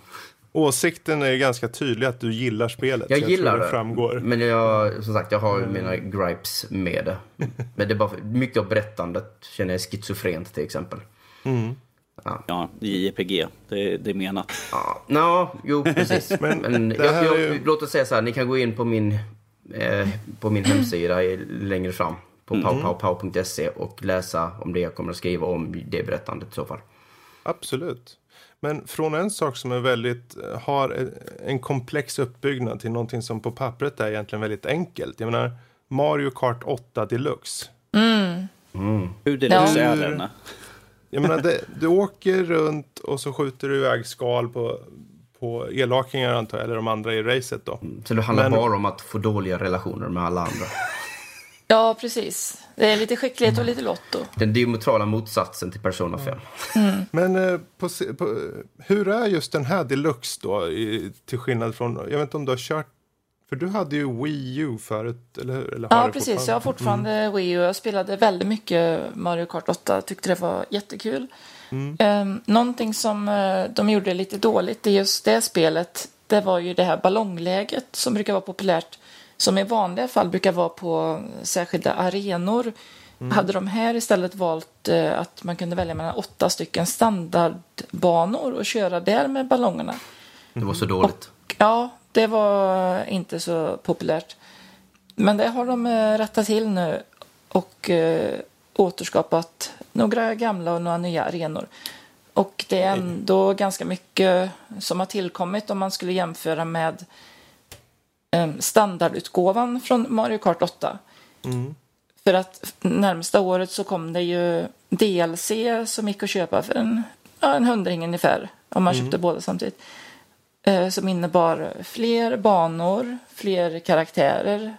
Åsikten är ganska tydlig att du gillar spelet. Jag så gillar det. det. framgår. Men jag, som sagt, jag har ju mina gripes med det. Men det är bara, mycket av berättandet känner jag är schizofrent till exempel. Ja, JPG, det, det är menat. Ja, no, jo precis. Men, det jag, här jag, ju- låt oss säga så här, ni kan gå in på min, eh, på min hemsida längre fram. På Mm. powpowpow.se och läsa om det jag kommer att skriva om det berättandet i så fall. Absolut. Men från en sak som är väldigt, eh, har en- komplex uppbyggnad till någonting som på pappret är egentligen väldigt enkelt. Jag menar, Mario Kart 8 Deluxe. Hur deluxe Ja. är den? Jag menar, det, du åker runt och så skjuter du iväg skal på, på elakingar antar jag, eller de andra i racet då. Så det handlar Men- bara om att få dåliga relationer med alla andra. Ja, precis. Det är lite skicklighet och lite lotto. Den diametrala motsatsen till Persona 5. Men eh, på, på, hur är just den här Deluxe då? I, till skillnad från, jag vet inte om du har kört För du hade ju Wii U förut, eller hur? Eller Ja, precis. Jag har fortfarande? fortfarande Wii U. Jag spelade väldigt mycket Mario Kart 8. Tyckte det var jättekul. Mm. någonting som eh, de gjorde lite dåligt i just det spelet, det var ju det här ballongläget som brukar vara populärt. Som i vanliga fall brukar vara på särskilda arenor. Hade de här istället valt eh, att man kunde välja mellan åtta stycken standardbanor och köra där med ballongerna. Det var så dåligt. Ja, det var inte så populärt. Men det har de eh, rättat till nu och eh, återskapat några gamla och några nya arenor. Och det är ändå ganska mycket som har tillkommit om man skulle jämföra med standardutgåvan från Mario Kart 8. För att närmsta året så kom det ju DLC som gick att köpa för en, ja, en hundring ungefär om man köpte båda samtidigt. Eh, som innebar fler banor, fler karaktärer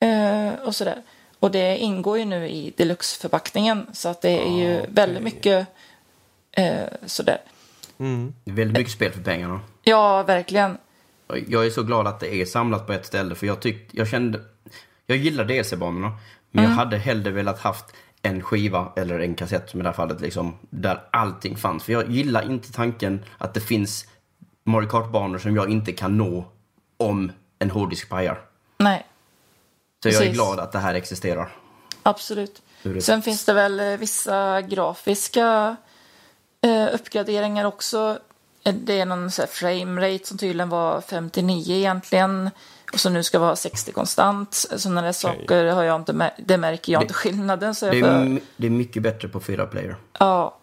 eh, och sådär. Och det ingår ju nu i deluxe-förpackningen så att det är ju väldigt mycket eh, sådär. Det är väldigt mycket spel för pengarna. Ja, verkligen. Jag är så glad att det är samlat på ett ställe för jag tyckte, jag kände, jag gillar DLC-banorna. Men jag hade hellre velat haft en skiva eller en kassett som i det här fallet liksom, där allting fanns. För jag gillar inte tanken att det finns Mario Kart-banor som jag inte kan nå om en hårddisk pajar. Nej, Så jag är Precis. glad att det här existerar. absolut. Sen finns det väl eh, vissa grafiska eh, uppgraderingar också. Eh, Det är någon så framerate som tydligen var 59 egentligen. Och som nu ska vara 60 konstant. Sådana där saker har jag inte det märker jag inte skillnaden. Så jag Det är, får- m- det är mycket bättre på fyra player. Ja.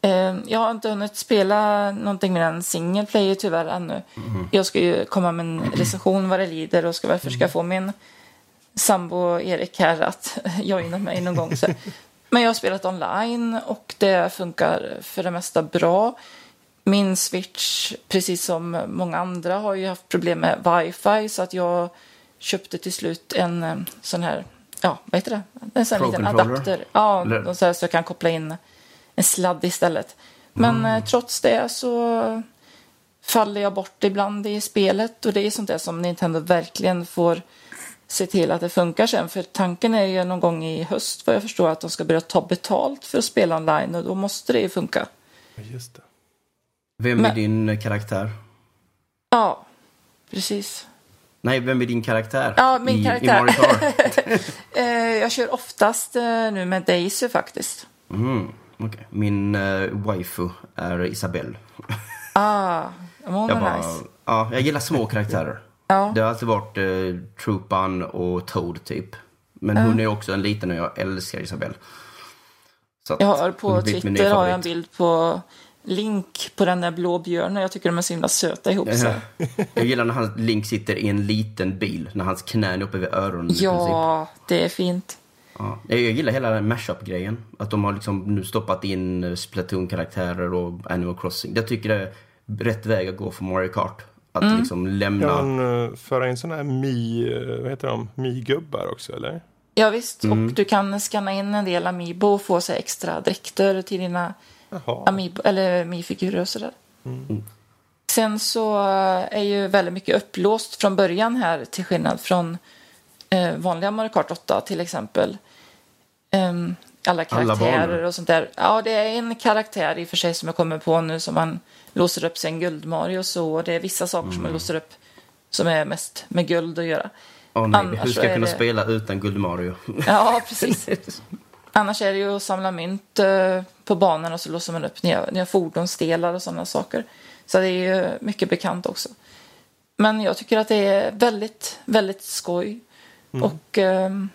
Eh, Jag har inte hunnit spela någonting mer än single player tyvärr ännu. Jag ska ju komma med en recension vad det lider och ska väl försöka få min sambo Erik här att joina mig någon gång. Så. Men jag har spelat online och det funkar för det mesta bra. Min switch, precis som många andra, har ju haft problem med wifi så att jag köpte till slut en eh, sån här, ja vad heter det? En sån här liten adapter. Ja, så, här, så jag kan koppla in en sladd istället. Men eh, trots det så faller jag bort ibland i spelet och det är sånt där som Nintendo verkligen får se till att det funkar sen. För tanken är ju någon gång i höst vad jag förstår att de ska börja ta betalt för att spela online och då måste det ju funka. Just det. Vem är Men- din karaktär? Ja, precis. Nej, vem är din karaktär? Ja, min i, karaktär. I? Eh, jag kör oftast eh, nu med Daisy faktiskt. Mm, okej. Min uh, waifu är Isabelle. Ah, hon är bara, nice. ja, jag gillar små karaktärer. Ja. Det har alltid varit uh, Troopan och Toad typ. Men hon är också en liten och jag älskar Isabelle. Så Jag har på Twitter har jag en bild på Link på den där blå björnen. Jag tycker de är så himla söta ihop sig. Jag gillar när hans Link sitter i en liten bil, när hans knän är uppe vid öronen. Ja, det är fint. Ja. Jag gillar hela den mashup-grejen. Att de har liksom nu stoppat in Splatoon-karaktärer och Animal Crossing. Jag tycker det är rätt väg att gå för Mario Kart. Att Mm. liksom lämna... Kan man eh, föra in sådana här Mi, eh, vad heter de, Mi-gubbar också eller? Ja, visst. Mm. Och du kan scanna in en del Amiibo och få så här extra dräkter till dina. Amiibo, eller Mi-figurer och sådär. Sen så är ju väldigt mycket upplåst från början här till skillnad från eh, vanliga Mario Kart 8 till exempel. Ehm, alla Alla karaktärer banor. och sånt där. Ja, det är en karaktär i och för sig som jag kommer på nu som man låser upp sen guld-Mario och så. Och det är vissa saker som man låser upp som är mest med guld att göra. Åh nej, Annars hur ska så jag kunna det- spela utan Guld Mario? Ja, precis. Annars är det ju att samla mynt eh, på banan och så låser man upp nya, nya fordonsdelar och sådana saker. Så det är ju mycket bekant också. Men jag tycker att det är väldigt, väldigt skoj. Och ehm,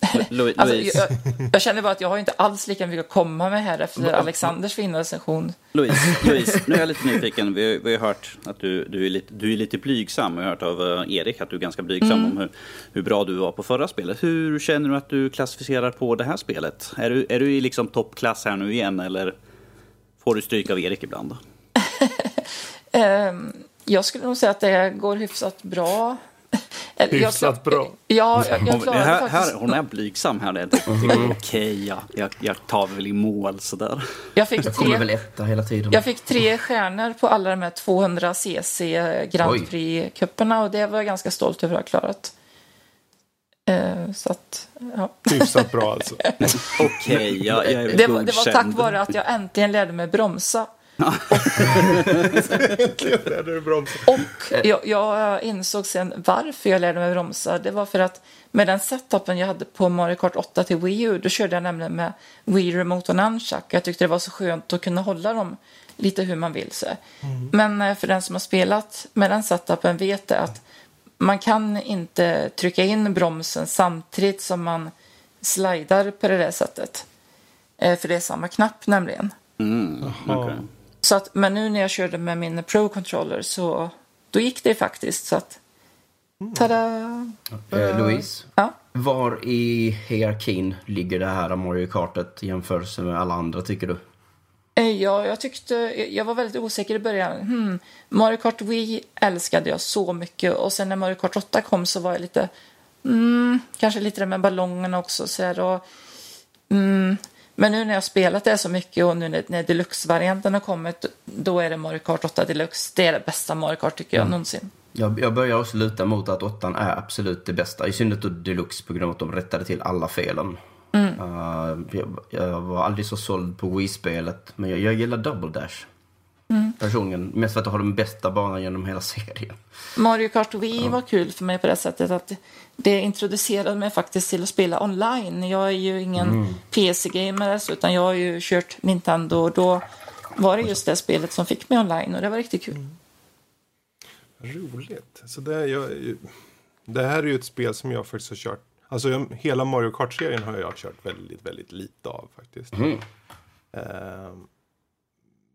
Alltså, Louise, jag, jag känner bara att jag har inte alls lika mycket att komma med här efter Alexanders fina recension. Louise, Louise, nu är jag lite nyfiken. Vi har, vi har hört att du, du, är lite, du är lite blygsam. Vi har hört av eh, Erik att du är ganska blygsam om hur, hur bra du var på förra spelet. Hur känner du att du klassificerar på det här spelet? Är du, är du i liksom toppklass här nu igen eller får du stryk av Erik ibland? Ehm, jag skulle nog säga att det går hyfsat bra. Jag Hyfsat bra. Ja, jag, jag klarade här, faktiskt. här, hon är blygsam här. Det är okej, ja. jag, jag tar väl i mål sådär. Jag fick, Jag kommer väl tre, etta hela tiden. jag fick tre stjärnor på alla de här 200 cc Grand. Prix-cuperna och det var jag ganska stolt över att ha klarat. Eh, så att, ja. Hyfsat bra alltså. Okej, jag, jag är det, var, det var tack vare att jag äntligen lärde mig bromsa. Äntligen lärde du bromsa. Och jag, jag insåg sen varför jag lärde mig bromsa. Det var för att med den setupen jag hade på Mario Kart 8 till Wii U, då körde jag nämligen med Wii Remote och Nunchuck. Jag tyckte det var så skönt att kunna hålla dem lite hur man vill. Så. Men eh, för den som har spelat med den setupen vet det att man kan inte trycka in bromsen samtidigt som man slidar på det där sättet. Eh, För det är samma knapp nämligen. Mm, okej. Så att, men nu när jag körde med min Pro-controller så då gick det faktiskt. Så att, tada! Eh, Louise, Ja. var i hierarkin ligger det här Mario Kartet i jämförelse med alla andra tycker du? Eh, Ja, jag tyckte, jag var väldigt osäker i början. Hmm, Mario Kart Wii älskade jag så mycket och sen när Mario Kart 8 kom så var jag lite, mm, kanske lite det med ballongerna också så här, och, mm, men nu när jag har spelat det så mycket och nu när, när Deluxe-varianten har kommit, då är det Mario Kart 8 Deluxe. Det är det bästa Mario Kart tycker jag någonsin. Jag, jag börjar också luta mot att åttan är absolut det bästa. I synnerhet då Deluxe på grund av att de rättade till alla felen. Uh, jag, jag var aldrig så såld på Wii-spelet. Men jag, jag gillar Double Dash. Personligen. Mest för att det har den bästa banan genom hela serien. Mario Kart Wii var kul för mig på det sättet att det introducerade mig faktiskt till att spela online. Jag är ju ingen PC-gamer utan jag har ju kört Nintendo och då var det just det spelet som fick mig online och det var riktigt kul. Roligt. Så det, är, jag, det här är ju ett spel som jag faktiskt har kört. Alltså jag, hela Mario Kart-serien har jag kört väldigt, väldigt lite av faktiskt. Ehm,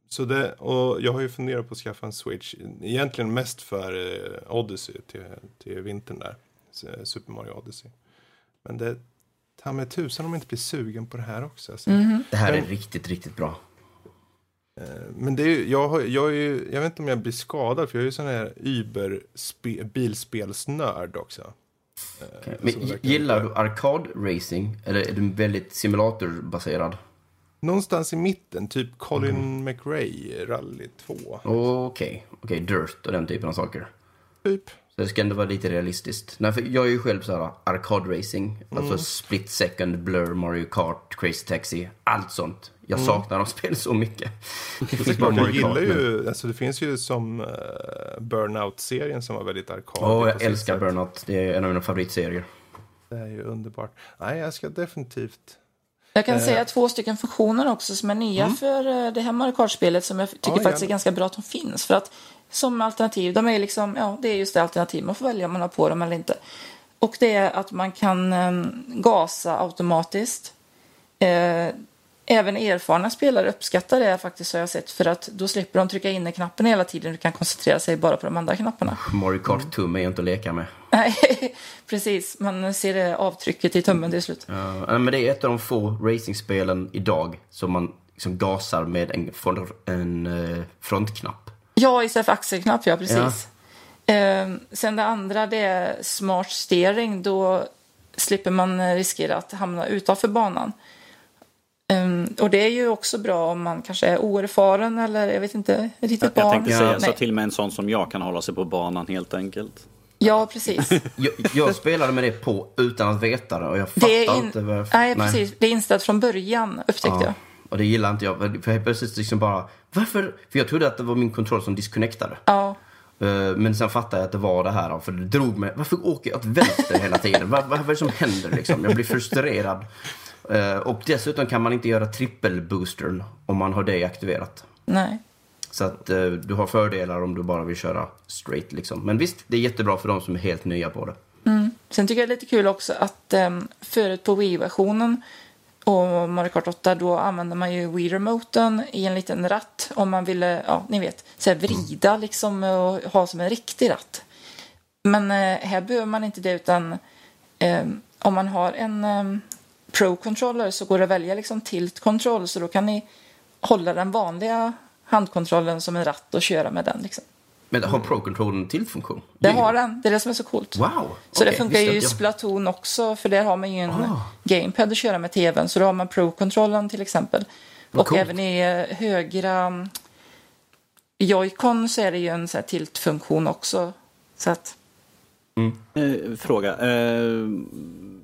så det, och jag har ju funderat på att skaffa en Switch. Egentligen mest för eh, Odyssey till, till vintern där. S- Super Mario Odyssey. Men det ta mig tusan om jag inte blir sugen på det här också. Alltså. Det här är Men- riktigt, riktigt bra. Men det är ju, jag, har, jag, är ju, jag vet inte om jag blir skadad för jag är ju sån här Uber-bilspelsnörd också. Eh, Men som verkar- gillar du arkad-racing? Eller är du väldigt simulatorbaserad? Någonstans i mitten, typ Colin McRae Rally 2. Okej, okej, Dirt och den typen av saker. Typ. Så det ska ändå vara lite realistiskt. Nej, för jag är ju själv så här arkad-racing. Mm. Alltså Split Second, Blur, Mario Kart, Crazy Taxi. Allt sånt. Jag Mm. saknar de spel så mycket. Det finns bara Klart, jag Mario Kart gillar nu. ju, alltså det finns ju som uh, Burnout-serien som var väldigt arkadig. Åh, på jag älskar sätt. Burnout. Det är en av mina favoritserier. Det är ju underbart. Nej, jag ska definitivt. Jag kan Eh. säga två stycken funktioner också som är nya för eh, det här Mario Kart-spelet som jag tycker Ja, faktiskt är ganska bra att de finns. För att som alternativ, de är liksom, ja det är just det alternativ, man får välja om man har på dem eller inte. Och det är att man kan eh, gasa automatiskt. Eh, även erfarna spelare uppskattar det faktiskt har jag sett för att då slipper de trycka in i knappen hela tiden och kan koncentrera sig bara på de andra knapparna. Mario Kart Mm. tum är inte att leka med. Nej, precis. Man ser det avtrycket i tummen till slut. Ja, men det är ett av de få racingspelen idag som man liksom gasar med en eh, frontknapp. Ja, istället för axelknapp, ja precis. Ehm, sen det andra det är smart steering. Då slipper man eh, riskera att hamna utanför banan. Ehm, och det är ju också bra om man kanske är oerfaren eller jag vet inte, litet Jag barn. tänkte säga så Nej. till med en sån som jag kan hålla sig på banan helt enkelt. Ja, precis. Jag, jag spelade med det på utan att veta det och jag fattar in... inte varför. Nej, precis. det är inställt från början upptäckte Ja. jag. Och det gillar inte jag. För helt plötsligt liksom bara, varför? För jag trodde att det var min kontroll som disconnectade. Ja. Eh, Men sen fattade jag att det var det här. För det drog mig. Varför åker jag åt vänster hela tiden? Vad, vad, är det som händer liksom? Jag blir frustrerad. Eh, Och dessutom kan man inte göra trippelboostern om man har det aktiverat. Nej. Så att eh, du har fördelar om du bara vill köra straight liksom. Men visst, det är jättebra för de som är helt nya på det. Sen tycker jag det är lite kul också att um, förut på Wii-versionen och Mario Kart 8 då använde man ju Wii-remoten i en liten ratt om man ville, ja ni vet, så här vrida liksom och ha som en riktig ratt. Men eh, här behöver man inte det utan eh, om man har en eh, Pro-controller så går det att välja liksom tilt-kontroll så då kan ni hålla den vanliga handkontrollen som en ratt och köra med den liksom. Men har Pro Controller en till funktion? Det har den. Det är det som är så coolt. Wow! Så det okej, funkar ju i. Splatoon också, för där har man ju en Ah. gamepad att köra med tvn. Så då har man Pro-kontrollen till exempel. Vad och coolt. även i eh, högra mm, Joy-Con så är det ju en så här tilt-funktion också. Så att, Eh, fråga. Eh,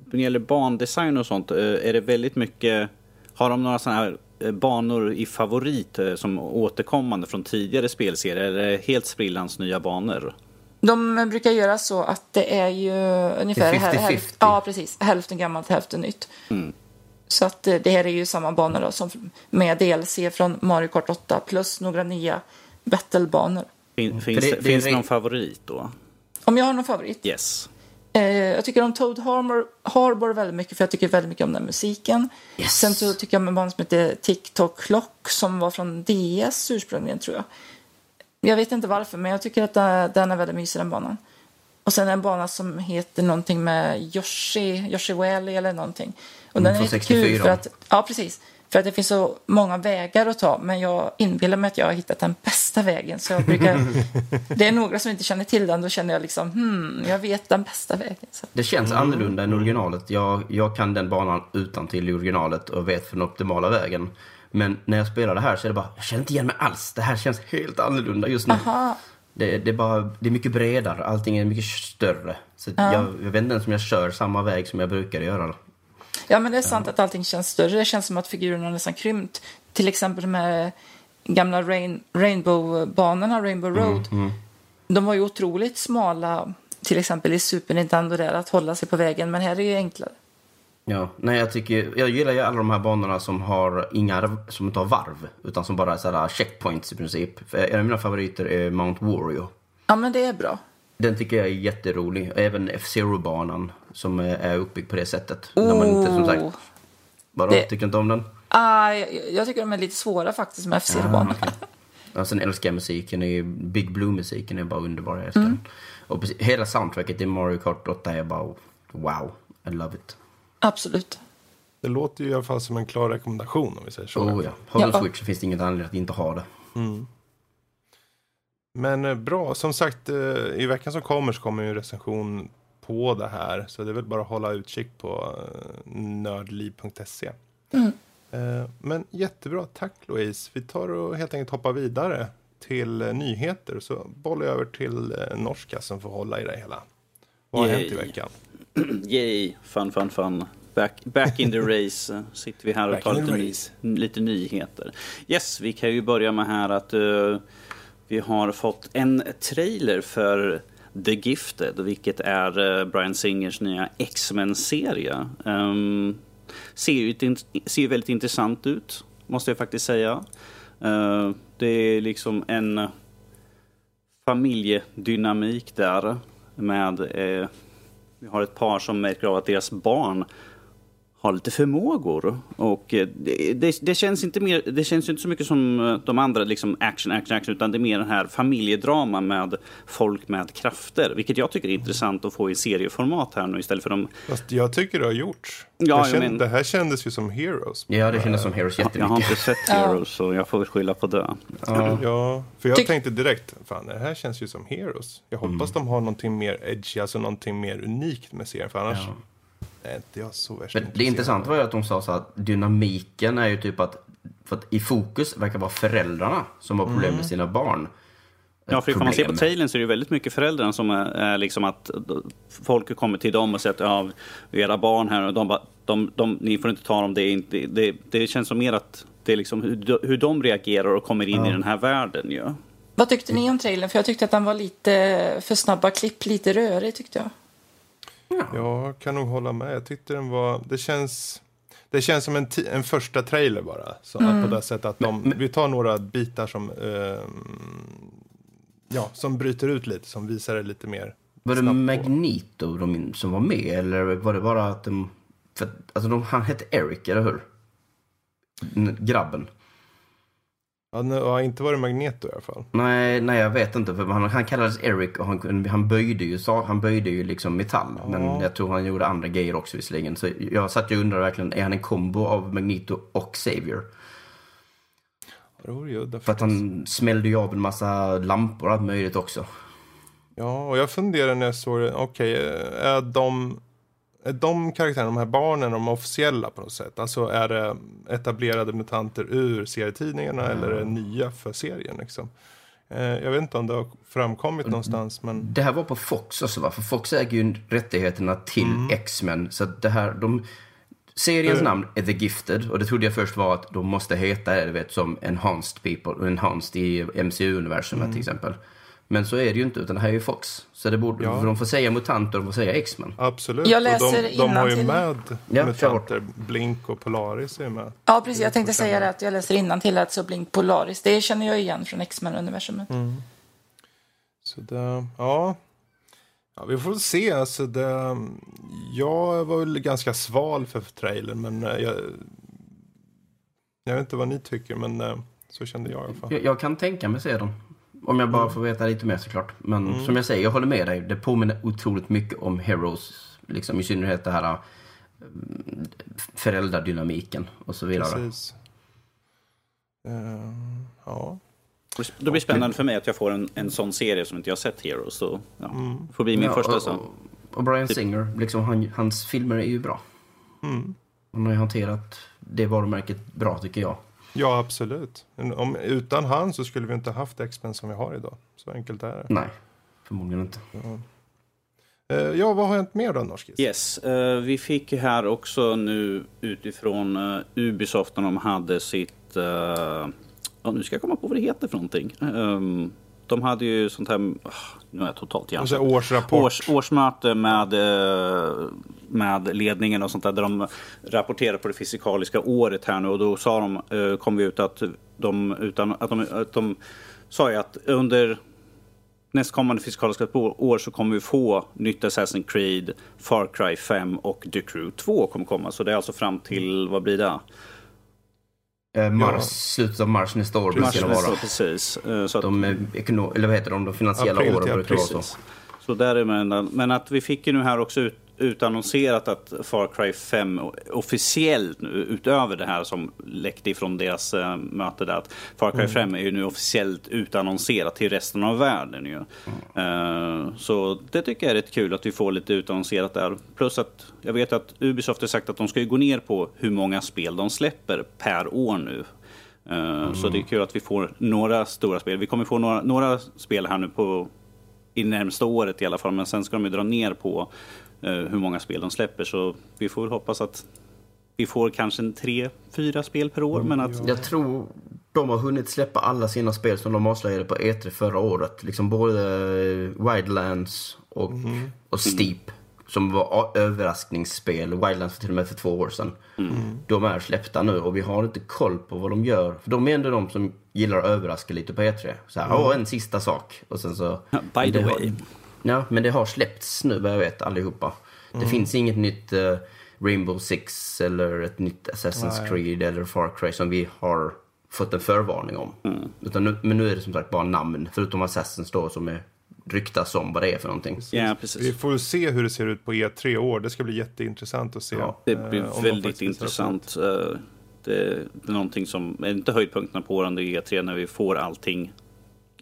när det gäller bandesign och sånt, eh, är det väldigt mycket... Har de några sådana här banor i favorit eh, som återkommande från tidigare spelserier? Eller helt sprillans nya banor? de brukar göra så att det är ju ungefär Det är häl- 50-50. häl- ja, precis, hälften gammalt, hälften nytt. Så att eh, det här är ju samma banor då, som med DLC från Mario Kart 8 plus några nya battle-banor. Fin, finns det- det, finns det någon favorit då? Om jag har någon favorit? Yes. Eh, jag tycker om Toad Harbor, Harbor väldigt mycket för jag tycker väldigt mycket om den musiken. Yes. Sen så tycker jag om en bana som heter TikTok Clock som var från DS ursprungligen tror jag. Jag vet inte varför men jag tycker att den- är väldigt mysig den banan. Och sen en bana som heter någonting med Yoshi, Yoshi Valley eller någonting. Och den är från lite kul 64. för att, ja precis. För att det finns så många vägar att ta men jag inbillar mig att jag har hittat den bästa vägen. Så jag brukar, det är några som inte känner till den, då känner jag liksom hmm, jag vet den bästa vägen. Så. Det känns Mm. annorlunda än originalet. Jag, jag kan den banan utan till i originalet och vet för den optimala vägen. Men när jag spelar det här så är det bara, jag känner inte igen mig alls. Det här känns helt annorlunda just nu. Aha. Det, det, är bara, det är mycket bredare, allting är mycket större. Så jag, jag vet inte ens om jag kör samma väg som jag brukar göra. Ja, men det är sant att allting känns större. Det känns som att figurerna har nästan krympt. Till exempel här gamla rain, Rainbow-banorna, Rainbow Road. De var ju otroligt smala, till exempel i Super Nintendo där, att hålla sig på vägen. Men här är det ju enklare. Ja, nej jag tycker, jag gillar ju alla de här banorna som har inga, som inte har varv. Utan som bara är sådär checkpoints i princip. En av mina favoriter är Mount Warrior. Ja, men det är bra. Den tycker jag är jätterolig. Även F-Zero-banan som är är uppbyggd på det sättet. När man inte, som sagt, Oh. vadå, Det- tycker inte om den? Ah, jag, jag tycker de är lite svåra faktiskt med F-Zero-banorna. Ja, sen älskar jag musiken. Big Blue-musiken är bara underbar. Jag älskar den. Och precis, hela soundtracket i Mario Kart 8 är bara wow. I love it. Absolut. Det låter ju i alla fall som en klar rekommendation om vi säger så. Oh, ja. Har du Ja. Switch så finns det inget anledning att inte ha det. Men eh, bra, som sagt eh, i veckan som kommer så kommer ju en recension på det här. Så det är väl bara att hålla utkik på eh, nördliv.se. Eh, Men jättebra, tack Louise. Vi tar och helt enkelt hoppar vidare till nyheter. Så bollar jag över till norska som får hålla i det hela. Vad har Yay. hänt i veckan? Yay, fun, fun, fun. Back, back in the race sitter vi här och Back tar lite, ny, lite nyheter. Yes, vi kan ju börja med här att eh, vi har fått en trailer för The Gifted, vilket är eh, Brian Singers nya X-Men-serie. Um, ser ju ser väldigt intressant ut, måste jag faktiskt säga. Uh, det är liksom en familjedynamik där med Uh, vi har ett par som märker av att deras barn har lite förmågor. Och eh, det, det, det, känns inte mer, det känns inte så mycket som eh, de andra liksom action, action, action, utan det är mer den här familjedrama med folk med krafter. Vilket jag tycker är intressant att få i serieformat här nu istället för de... Fast jag tycker det har gjorts. Ja, jag kände, men- Det här kändes ju som Heroes. Ja, det kändes som Heroes Jag har jättemycket. inte sett Heroes så jag får väl skylla på det. Ja. Ja, för jag Tyck- tänkte direkt, fan det här känns ju som Heroes. Jag hoppas de har någonting mer edgy, alltså någonting mer unikt med serien. För annars är inte jag så värst Men det intressanta var ju att de sa så att dynamiken är ju typ att, för att i fokus verkar vara föräldrarna som har problem med sina barn. Ja, för ifall man ser på trailern så är det väldigt mycket föräldrarna som är, är liksom att folk kommer till dem och säger att ja, era barn här och de bara, de, de, ni får inte ta dem, det, är inte, det, det känns som mer att det är liksom hur, de- hur de reagerar och kommer in i den här världen ju. Vad tyckte ni om trailern? För jag tyckte att den var lite för snabba klipp, lite rörig tyckte jag. Jag kan nog hålla med. Jag tyckte den var, det känns, det känns som en, en första trailer bara. Så att på det sättet att de, vi tar några bitar som, ehm, ja, som bryter ut lite, som visar det lite mer. Var det. Magneto de, som var med eller var det bara att de... För, alltså de, han hette Eric, eller hur? N- Grabben. Ja, ja, inte var det Magneto i alla fall. Nej, nej jag vet inte. För han, han kallades Eric och han, han böjde ju, han böjde ju liksom metall. Men jag tror han gjorde andra grejer också visserligen. Så jag satt ju och undrade verkligen, är han en kombo av Magneto och? Det vore ju För att han smällde ju av en massa lampor och allt möjligt också. Ja, och jag funderar när jag såg det. Okej, är de... Är de karaktärerna, de här barnen, de officiella på något sätt? Alltså är det etablerade mutanter ur serietidningarna eller är det nya för serien? Liksom? Eh, jag vet inte om det har framkommit någonstans, men... Det här var på Fox också va? För Fox äger ju rättigheterna till Mm. X-Men. Så att det här, de... Seriens Eh. namn är The Gifted och det trodde jag först var att de måste heta det, vet, som Enhanced People, Enhanced i MCU-universumet Mm. till exempel. Men så är det ju inte, utan det här är ju Fox. Så det borde, Ja. för de får säga mutanter och de får säga X-Men. Absolut. Jag och läser de, de har ju med Ja, mutanter. Blink och Polaris är ju med. Ja, precis. Jag tänkte säga det att jag läser innan till att så Blink Polaris. Det känner jag igen från X-Men-universumet. Så det, ja. ja. Vi får se. Alltså det, jag var väl ganska sval för trailern, men eh, jag, jag vet inte vad ni tycker, men eh, så kände jag i alla fall. Jag, jag kan tänka mig se dem. Om jag bara Mm. får veta lite mer såklart. Men som jag säger, jag håller med dig. Det påminner otroligt mycket om Heroes. Liksom, I synnerhet det här mm, föräldradynamiken och så vidare. Precis. Eh, ja. Det blir spännande för mig att jag får en, en sån serie som inte jag har sett Heroes. Så, ja, får bli min Ja, första och, och, och Brian Singer, liksom, han, hans filmer är ju bra. Mm. Han har ju hanterat det varumärket bra tycker jag. Ja, absolut. Men Om, utan han så skulle vi inte haft X-Men som vi har idag. Så enkelt är det. Nej, förmodligen inte. Eh, ja, vad har hänt mer då, Norskis? Yes, eh, vi fick här också nu utifrån uh, Ubisoft när de hade sitt... eh, ja, nu ska jag komma på vad det heter för någonting. Ehm, de hade ju sånt här... ah, nu är jag totalt hjärnsläpp. årsrapport. Års, årsmöte med, med ledningen och sånt där, där de rapporterar på det fysikaliska året här nu och då sa de, eh, kom vi ut att de, utan, att de, att de sa ju att under nästkommande fysikaliska år så kommer vi få nytt Assassin's Creed, Far Cry 5 och The Crew 2 kommer komma. Så det är alltså fram till, vad blir det? Eh, mars, Slutet av mars nästa år brukar det vara. precis. Eh, Så att, De, eh, ekono- eller vad heter de, de finansiella April åren brukar vara så. Så där är man, men att vi fick ju nu här också ut, utannonserat att Far Cry 5 officiellt nu, utöver det här som läckte ifrån deras eh, möte där, att Far Cry 5 är ju nu officiellt utannonserat till resten av världen ju. Eh, så det tycker jag är rätt kul att vi får lite utannonserat där. Plus att jag vet att Ubisoft har sagt att de ska gå ner på hur många spel de släpper per år nu. Eh, Så det är kul att vi får några stora spel. Vi kommer få några, några spel här nu på i närmsta året i alla fall. Men sen ska de ju dra ner på hur många spel de släpper. Så vi får väl hoppas att vi får kanske en tre, fyra spel per år. Men att, Jag tror de har hunnit släppa alla sina spel som de avslöjade på E3 förra året. Liksom både eh, Wildlands och, och Steep. Som var överraskningsspel. Wildlands var till och med för två år sedan. De är släppta nu och vi har inte koll på vad de gör. För de är ändå de som gillar att överraska lite på E3. Så här, åh, en sista sak. Och sen så... by the det har- way. Ja, men det har släppts nu vad jag vet allihopa. Det finns inget nytt eh, Rainbow Six eller ett nytt Assassin's Nej. Creed eller Far Cry som vi har fått en förvarning om. Utan nu, men nu är det som sagt bara namn, förutom Assassins då som är ryktas om vad det är för någonting. Ja, Vi precis. får se hur det ser ut på E3 i år. Det ska bli jätteintressant att se. Ja, Det eh, blir de väldigt intressant. Eh, Det, det är någonting som är inte höjdpunkterna på är E3 när vi får allting.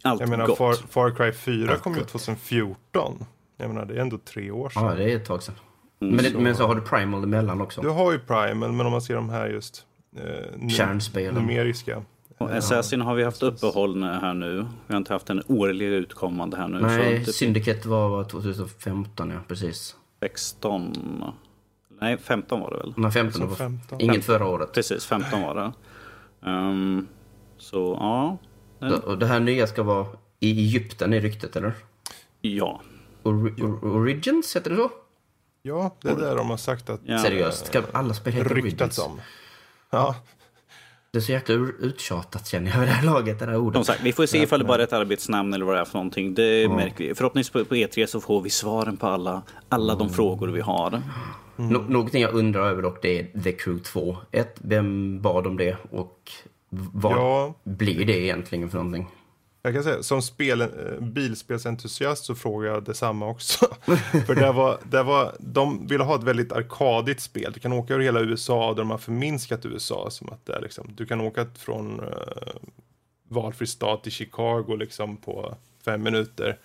Allt Jag menar, gott. Far, Far Cry 4 Allt kom gott. 2014. Jag menar, det är ändå tre år sedan. Ja, det är ett tag sedan. men, det, men så har du Primal emellan också. Du har ju Prime, men, om man ser de här just eh, Kärnspelen. numeriska. Och Assassin har vi haft uppehåll här nu. Vi har inte haft en årlig utkommande här nu. Nej, så Syndicate var 2015 ja, precis. 16... Nej, 15 var det väl? Nej, 15 var 15. inget förra året. Precis, 15 var det. Ehm, så ja. Det- Och det här nya ska vara i Egypten i ryktet, eller? Ja. Ori- Or- Origins, heter det så? Ja, det är där de har sagt att Ja. Seriöst, ska alla spel heta Origins? om. Ja, Det är så jäkla uttjatat känner jag vid det här laget, det där ordet. Som sagt, vi får se ifall det bara är ett arbetsnamn eller vad det är för någonting. Det märker vi. Förhoppningsvis på, på E3 så får vi svaren på alla, alla de frågor vi har. Nå- någonting jag undrar över dock, det är The Crew 2. Ett, vem bad om det och vad Ja. blir det egentligen för någonting? jag kan säga som spel, eh, bilspelsentusiast så frågar jag detsamma också. För det var, det var, de ville ha ett väldigt arkadigt spel. Du kan åka över hela USA och de har förminskat USA som att det är liksom, du kan åka från eh, valfri stat i Chicago liksom på fem minuter.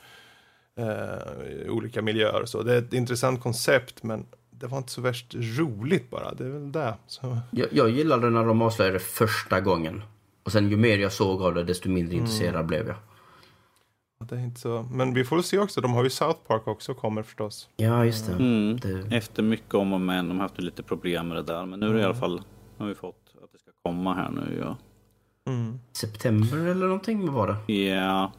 I olika miljöer och så. Det är ett intressant koncept men det var inte så värst roligt bara. Det är väl det. Så, Jag, jag gillade när de avslöjade första gången. Och sen ju mer jag såg av det, desto mindre intresserad blev jag. det är inte så. Men vi får väl se också. De har ju South Park också kommer förstås. Ja, just det. Mm. det Efter mycket om och men. De har haft lite problem med det där. Men nu är det i alla fall. Nu har vi fått att det ska komma här nu. Ja. Mm. september eller någonting var det? Ja.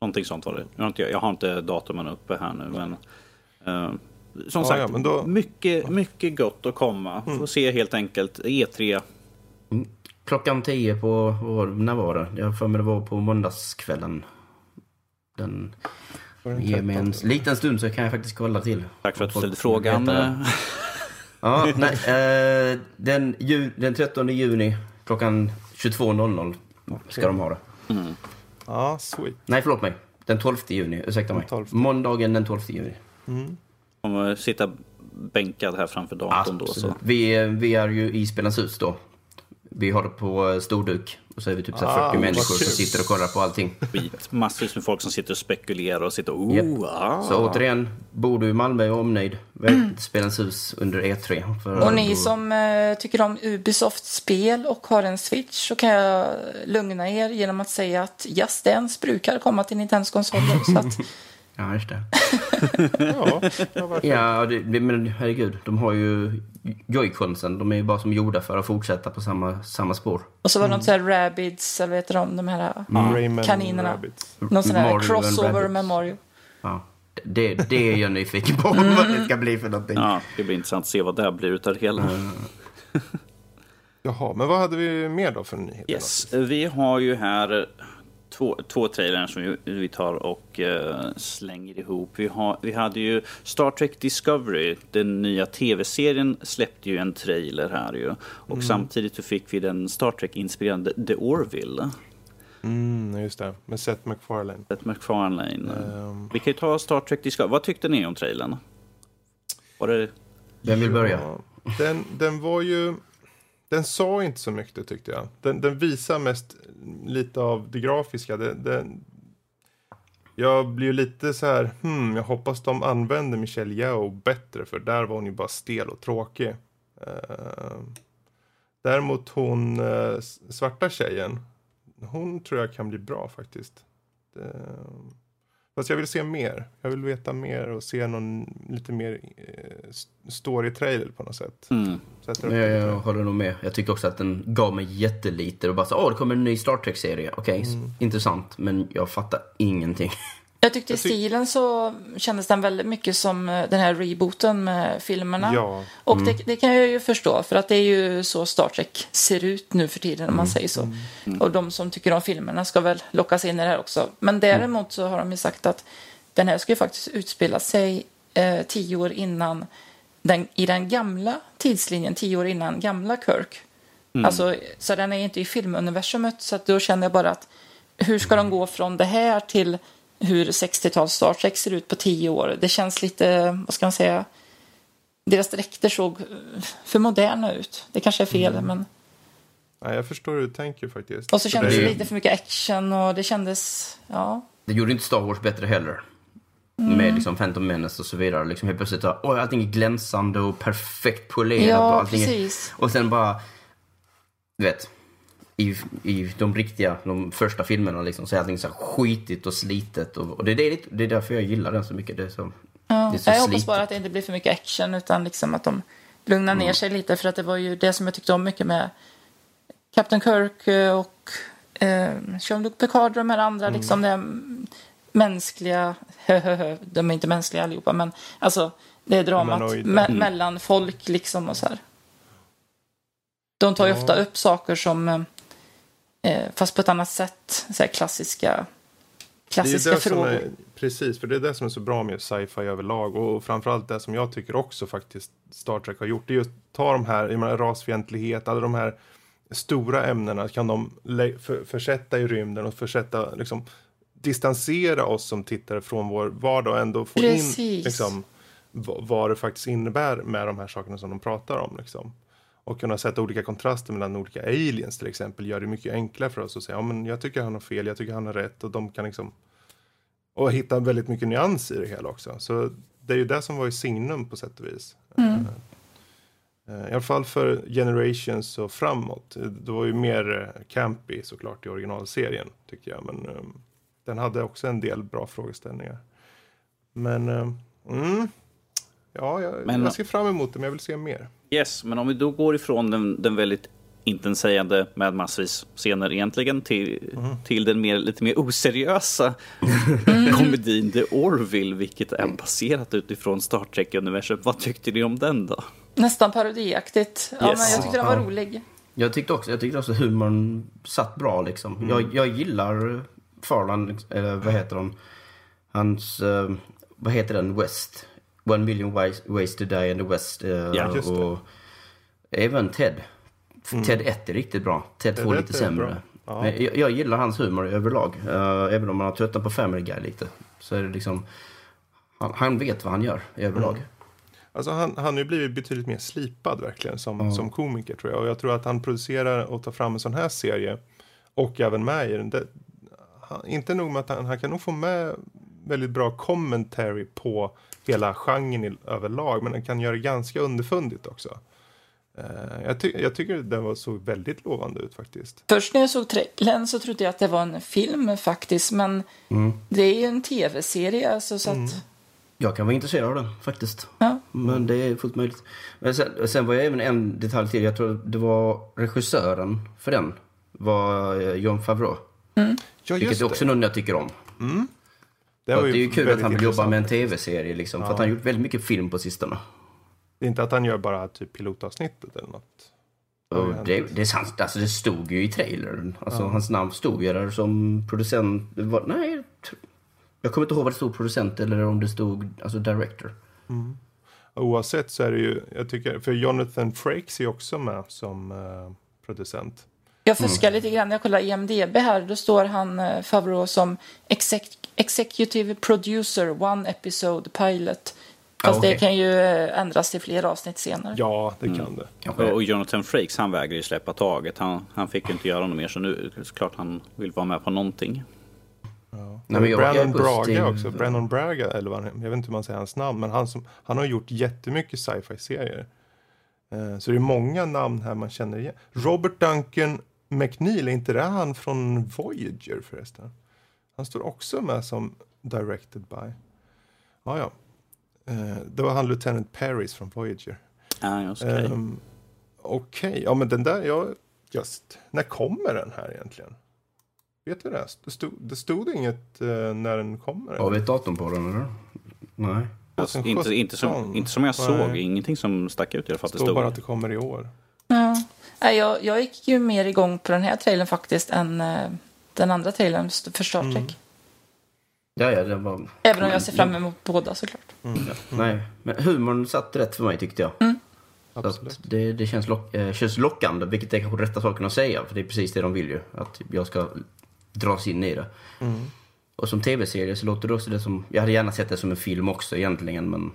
Någonting sånt var det. Jag har inte, jag har inte datumen uppe här nu. Men, eh, som Ja, sagt, ja, då- mycket, mycket gott att komma. Får se helt enkelt. E E3. Klockan 10 på, vad var det, när var det? Jag för mig det var på måndagskvällen. Den ger mig en 13? liten stund så kan jag faktiskt kolla till. Tack för att du ställde frågan. Ja, nej, eh, den, ju, den 13 juni klockan 22.00 ska de ha det. Ja, sweet. Nej, förlåt mig. Den 12 juni, ursäkta mig. 12. Måndagen den 12 juni. Kommer sitta bänkad här framför datorn då. Så. Absolut. Vi, är- vi är ju i Spelens hus då. Vi har det på eh, storduk. Och så är vi typ så här 40 Ah, vad människor som sitter och kollar på allting. skit. Massvis med folk som sitter och spekulerar och sitter och oh, ah. Så återigen, bor du i Malmö och omnejd, välj Spelens hus under E3. För Och ni då- som eh, tycker om Ubisoft-spel och har en Switch så kan jag lugna er genom att säga att Just Dance brukar komma till Nintendos konsoler. så att, Ja, just det. Ja, ja det, men herregud, de har ju Joy-Consen. De är ju bara som gjorda för att fortsätta på samma, samma spår. och så var det något så här Rabbids, eller vad heter de, de här Rayman kaninerna. Rabbids. Någon sån här Mario crossover med Mario. Ja, det, det är jag nyfiken på vad det ska bli för någonting. Ja, det blir intressant att se vad det blir utav det hela. Jaha, men vad hade vi mer då för nyheter? Yes, vi har ju här två, två trailrar som vi, tar och eh, slänger ihop. Vi, har, vi hade ju Star Trek Discovery, den nya tv-serien släppte ju en trailer här ju. Och samtidigt så fick vi den Star Trek-inspirerade The Orville. Mm, just det. Med Seth MacFarlane. Seth MacFarlane. Ehm. Vi kan ju ta Star Trek Discovery. Vad tyckte ni om trailern? Var det... Vem vill börja? Ja, den, den var ju... Den sa inte så mycket tyckte jag. Den, den visar mest lite av det grafiska. Den, den, jag blir ju lite så här, hmm, jag hoppas de använder Michelle Yeoh bättre för där var hon ju bara stel och tråkig. Uh, däremot hon uh, svarta tjejen, hon tror jag kan bli bra faktiskt. Det, Fast jag vill se mer. Jag vill veta mer och se någon lite mer eh, story-trailer på något sätt. Mm. Upp Jag, jag håller nog med. Jag tyckte också att den gav mig jättelite. Och bara så, åh, det kommer en ny Star Trek-serie. Okej, Mm. intressant. Men jag fattar ingenting. Jag tyckte i stilen så kändes den väldigt mycket som eh, den här rebooten med filmerna. Ja, Och det, det kan jag ju förstå, för att det är ju så Star Trek ser ut nu för tiden, om man säger så. Och de som tycker om filmerna ska väl lockas in i det här också. Men däremot så har de ju sagt att den här ska ju faktiskt utspela sig eh, tio år innan, den, i den gamla tidslinjen, tio år innan gamla Kirk. Alltså, så den är inte i filmuniversumet, så då känner jag bara att hur ska de gå från det här till hur 60-tals Star Trek ser ut på tio år? Det känns lite, vad ska man säga, deras dräkter såg för moderna ut. Det kanske är fel, men... Nej, jag förstår hur du tänker faktiskt. Och så kändes det det lite för mycket action och det kändes, ja. Det gjorde inte Star Wars bättre heller. Mm. Med liksom Phantom Menace och så vidare. Liksom helt plötsligt, oj, allting är glänsande och perfekt polerat. och Ja, allting precis. Är, och sen bara, du vet. I, I de riktiga, de första filmerna liksom, så är allting så här skitigt och slitet. Och, och det, är det, det är därför jag gillar den så mycket. Det är så, ja. det är så Jag hoppas slitet. bara att det inte blir för mycket action utan liksom att de lugnar ner sig lite för att det var ju det som jag tyckte om mycket med Captain Kirk eh, och eh, Jean-Luc Picard och de här andra liksom det mm, mänskliga, de är inte mänskliga allihopa men alltså det är dramat me- mellan folk liksom och så här. De tar ju Ja. ofta upp saker som eh, fast på ett annat sätt, så klassiska klassiska frågor. är, precis, för det är det som är så bra med sci-fi överlag. Och framförallt det som jag tycker också faktiskt Star Trek har gjort. Det är just ta de här, jag menar, rasfientlighet, alla de här stora ämnena kan de för, försätta i rymden och försätta, liksom, distansera oss som tittare från vår vardag och ändå få in Precis. liksom, vad, vad det faktiskt innebär med de här sakerna som de pratar om. Liksom. Och kunna sätta olika kontraster mellan olika aliens till exempel gör det mycket enklare för oss att säga ja men jag tycker han har fel, jag tycker han har rätt och de kan liksom och hitta väldigt mycket nyans i det hela också. Så det är ju det som var i signum på sätt och vis. Mm. Eh, I alla fall för Generations och framåt. Det var ju mer eh, campy såklart i originalserien tycker jag. Men um, den hade också en del bra frågeställningar. Men um, mm, ja, jag, Men- jag ser fram emot det men jag vill se mer. Yes, men om vi då går ifrån den, den väldigt intetsägande med massvis scener egentligen till, till den mer, lite mer oseriösa komedin The Orville, vilket är baserat utifrån Star Trek-universum. Vad tyckte ni om den då? Nästan parodiaktigt. Ja, Yes. men jag tyckte den var rolig. Jag tyckte också, jag tyckte också humorn satt bra liksom. Jag, jag gillar Farland, eller vad heter de? Hans, eh, vad heter den, West? One million ways, ways to die in the West. eh, Ja, just det. och även Ted. Ted 1 är riktigt bra. Ted 2 är Ted lite 1 är sämre. Ja. Men jag, jag gillar hans humor överlag. eh, även om man har tröttnat på Family Guy lite. Så är det liksom... Han, han vet vad han gör överlag. Alltså han, han har ju blivit betydligt mer slipad verkligen som, som komiker tror jag. Och jag tror att han producerar och tar fram en sån här serie och även med i den. Det, han, inte nog med att han, han kan nog få med väldigt bra commentary på hela genren i, överlag. Men han kan göra det ganska underfundigt också. Eh, jag, ty, jag tycker den var, såg väldigt lovande ut faktiskt. Först när jag såg trailern så trodde jag att det var en film faktiskt. Men det är ju en tv-serie. Alltså, så att, Jag kan vara intresserad av den faktiskt. ja. Men det är fullt möjligt. Men sen, sen var jag även en detalj till. Jag tror det var regissören för den. Var eh, John Favreau. Ja, Vilket just är också någon jag tycker om. Det, Det, var det är ju kul att han vill jobba med en tv-serie liksom. För att han gjort väldigt mycket film på sistone. Det är inte att han gör bara typ pilotavsnittet eller något. Ja, det, det, är sant, alltså det stod ju i trailern. Alltså hans namn stod ju där som producent. Var, nej, jag kommer inte ihåg vad det stod producent eller om det stod alltså director. Oavsett så är det ju, jag tycker, för Jonathan Frakes är också med som eh, producent. Jag fuskar lite grann. Jag kollar IMDB här. Då står han eh, Favreau som exec- Executive Producer, One Episode Pilot. Fast Ja, okej. det kan ju eh, ändras till fler avsnitt senare. Ja, det kan det. Kanske. Och Jonathan Frakes, han vägrar ju släppa taget. Han, han fick ju inte göra något mer, så nu är det klart han vill vara med på någonting. Nej, men Brandon. Braga också. Brandon Braga, eller vad han, jag vet inte hur man säger hans namn, men han, som, han har gjort jättemycket sci-fi-serier. Eh, så det är många namn här man känner igen. Robert Duncan McNeil, är inte det han från Voyager förresten? Han står också med som directed by. Ja, ja. Eh, det var han Lieutenant Paris från Voyager. Ja, just okej. Ehm, Okej, ja men den där, ja, just. När kommer den här egentligen? Vet du det? Det stod, det stod inget eh, när den kommer. Har vi ett datum på den eller? Nej. Alltså, inte, inte, som, 2017. inte som jag såg, Nej. ingenting som stack ut i alla fall. Det Det står stod. bara att det kommer i år. Jag, jag gick ju mer igång på den här trailern faktiskt än eh, den andra trailern för Star Trek. Mm. Ja, ja, det var... Även om jag ser fram emot båda såklart. Ja, nej, men humorn satt rätt för mig tyckte jag. Så Absolut. det, det känns, lock, eh, känns lockande, vilket är kanske rätta saken att säga. För det är precis det de vill ju. Att jag ska dras in i det. Mm. Och som tv-serie så låter det också det som... Jag hade gärna sett det som en film också egentligen, men...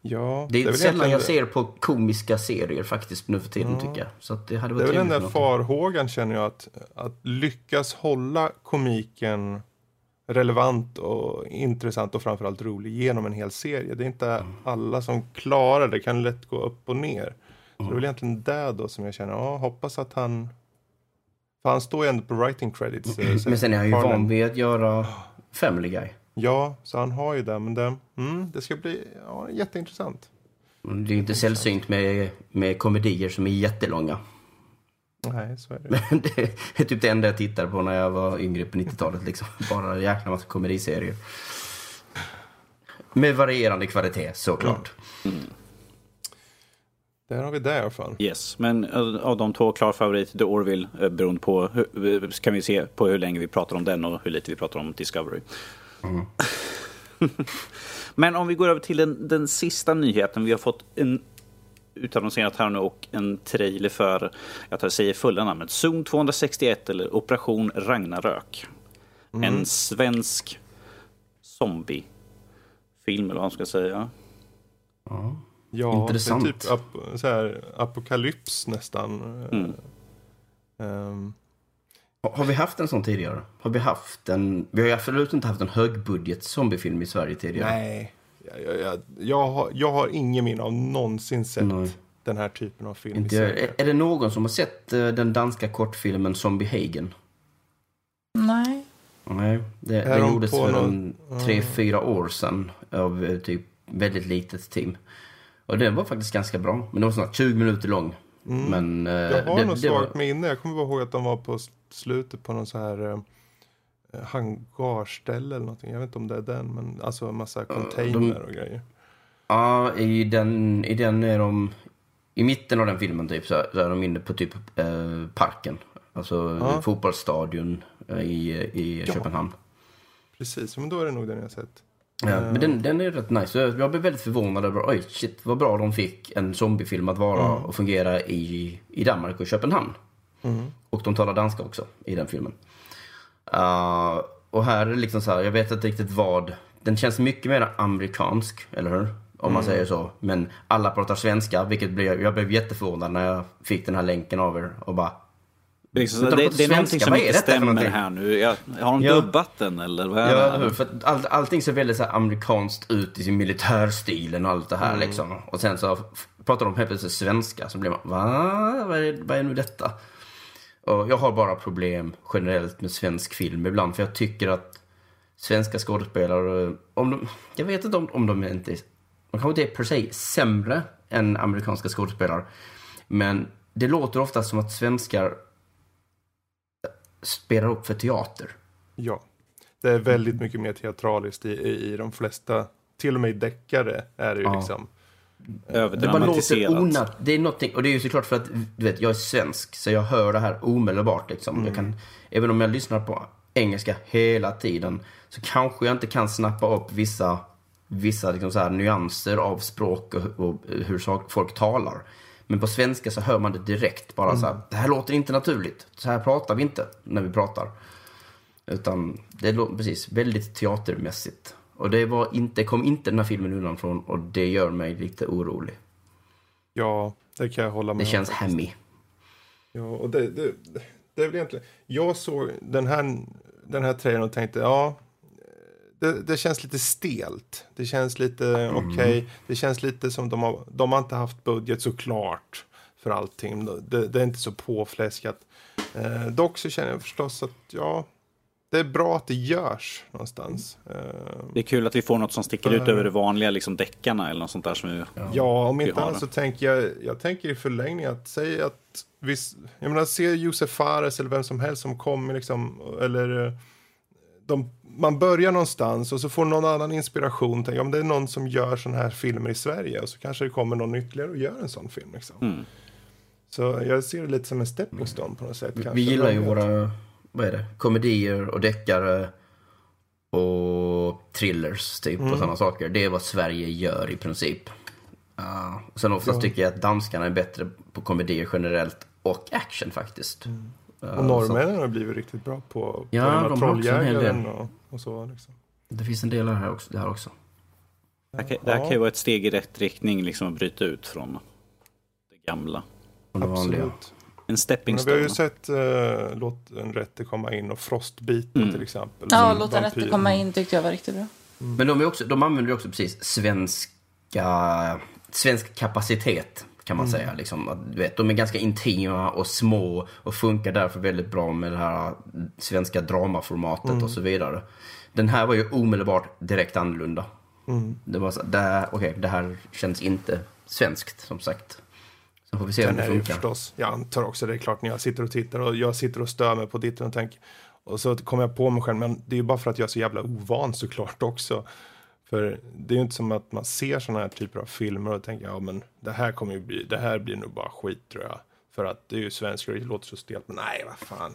Ja, Det är, väl sällan jag ser på komiska serier faktiskt nu för tiden tycker jag. Så det hade Det varit är väl den där farhågan känner jag att, att lyckas hålla komiken relevant och intressant och framförallt rolig genom en hel serie. Det är inte Mm. alla som klarar det, det kan lätt gå upp och ner. Så det är väl egentligen det då som jag känner, ja, hoppas att han... För han står ju ändå på writing credits. eh, Men sen är han ju van vid att göra Family Guy. Ja, så han har ju det, men det, mm, det ska bli ja, jätteintressant. Mm, Det är inte sällsynt med, med komedier som är jättelånga. Nej, så är det. Men det är typ det enda jag tittade på när jag var yngre på 90-talet. Liksom. Bara en jäkla massa komediserier. Med varierande kvalitet såklart. Där har vi det i alla fall. Yes, men eh, av de två klar favorit, The Orville, eh, beroende på hur, eh, kan vi se på hur länge vi pratar om den och hur lite vi pratar om Discovery. Men om vi går över till den, den sista nyheten. Vi har fått en utannonserat här nu och en trailer för, jag tar säger fulla namnet, Zon 261 eller Operation Ragnarök. En svensk zombiefilm eller vad man ska säga. Ja, Intressant. Det är typ ap- så här, apokalyps nästan. Mm. Ehm, Har vi haft en sån tidigare? Har vi haft en... Vi har ju absolut inte haft en högbudget zombiefilm i Sverige tidigare. nej, jag, jag, jag, jag, har, jag har ingen minne av någonsin sett Nej. den här typen av film Inte, i är, Sverige. är det någon som har sett eh, den danska kortfilmen Zombie Hagen? Nej. Nej, det, Är det de gjordes för någon- tre, fyra år sedan av eh, typ väldigt litet team. Och den var faktiskt ganska bra. Men den var snart 20 minuter lång. Men eh, Jag har det, något det var, svagt minne. Jag kommer bara ihåg att de var på slutet på någon så här eh, hangarställe eller någonting. Jag vet inte om det är den, men alltså en massa container och grejer. Ja, i den, i den är de... I mitten av den filmen typ så, är de inne på typ eh, parken. Alltså Ja. fotbollsstadion eh, i, i Ja. Köpenhamn. Precis, men då är det nog den jag sett. Ja, men den, den är rätt nice. Jag blev väldigt förvånad över, oj shit vad bra de fick en zombiefilm att vara och fungera i, i Danmark och Köpenhamn. Och de talar danska också i den filmen. Uh, och här är det liksom så här, jag vet inte riktigt vad. Den känns mycket mer amerikansk, eller hur? Om man säger så. Men alla pratar svenska, vilket blev, jag blev jätteförvånad när jag fick den här länken av er och bara Det, är liksom, det, det är någonting svenska, som vad är inte stämmer någonting? här nu. Jag, har de Ja. dubbat den eller vad är Ja, det? för all, allting ser väldigt så amerikanskt ut i sin militärstilen och allt det här liksom. Och sen så pratar de helt plötsligt svenska, så blir man va? Vad är, vad är nu detta? Jag har bara problem generellt med svensk film ibland, för jag tycker att svenska skådespelare, om de, jag vet inte om, om de inte, de kanske inte är per se sämre än amerikanska skådespelare, men det låter ofta som att svenskar spelar upp för teater. Ja, det är väldigt mycket mer teatraliskt i, i, i de flesta, till och med i deckare är det ju Ja. liksom. Det bara låter Överdramatiserat. onödigt. Det är någonting, och det är ju såklart för att du vet, jag är svensk, så jag hör det här omedelbart liksom. Jag kan, även om jag lyssnar på engelska hela tiden, så kanske jag inte kan snappa upp vissa, vissa liksom så här nyanser av språk och, och hur folk talar. Men på svenska så hör man det direkt, bara så här, det här låter inte naturligt. Så här pratar vi inte när vi pratar. Utan det låter precis väldigt teatermässigt. Och det var inte, kom inte den här filmen undan från och det gör mig lite orolig. Ja, det kan jag hålla med Det känns om. hammy. Ja, och det, det, det är väl egentligen... Jag såg den här, den här trailern och tänkte, ja, det, det känns lite stelt. Det känns lite okej. Det känns lite som de har, de har inte haft budget såklart för allting. Det, det är inte så påfläskat. Eh, dock så känner jag förstås att, ja, det är bra att det görs någonstans. Eh, Det är kul att vi får något som sticker ut över det vanliga, liksom deckarna eller något sånt där som vi... Ja, om Vi inte annat så tänker jag, jag tänker i förlängning att säga att viss, jag menar se Josef Fares eller vem som helst som kommer liksom, eller eh, de, man börjar någonstans och så får någon annan inspiration. Tänker, om det är någon som gör sådana här filmer i Sverige och så kanske det kommer någon ytterligare och gör en sån film. Liksom. Mm. Så jag ser det lite som en stepping stone på något sätt. kanske. Vi gillar ju våra, vad är det, komedier och deckare och thrillers typ och sådana saker. Det är vad Sverige gör i princip. Uh, sen oftast tycker jag att danskarna är bättre på komedier generellt och action faktiskt. Uh, Och så norrmännen har blivit riktigt bra på, Ja, på den här de trolljägaren och, och så. Liksom. det finns en del här också. Det här också. Det här, kan, det här kan ju vara ett steg i rätt riktning, liksom att bryta ut från det gamla. Absolut. En stepping Men vi har ju stone. sett uh, Låt en rätte komma in och Frostbiten Mm. till exempel. Ja, som låt den rätte komma in tyckte jag var riktigt bra. Men de, är också, de använder ju också precis svenska, svensk kapacitet kan man säga. Liksom, att, du vet, de är ganska intima och små och funkar därför väldigt bra med det här svenska dramaformatet och så vidare. Den här var ju omedelbart direkt annorlunda. Det var så, det, okej, det här känns inte svenskt som sagt. Så får vi se om det funkar. förstås, jag antar också det är klart när jag sitter och tittar och jag sitter och stör mig på ditten och tänker och så kommer jag på mig själv, men det är ju bara för att jag är så jävla ovan såklart också. För det är ju inte som att man ser sådana här typer av filmer och tänker ja men det här kommer ju bli, det här blir nog bara skit tror jag. För att det är ju svenskar och det låter så stelt, men nej vad fan.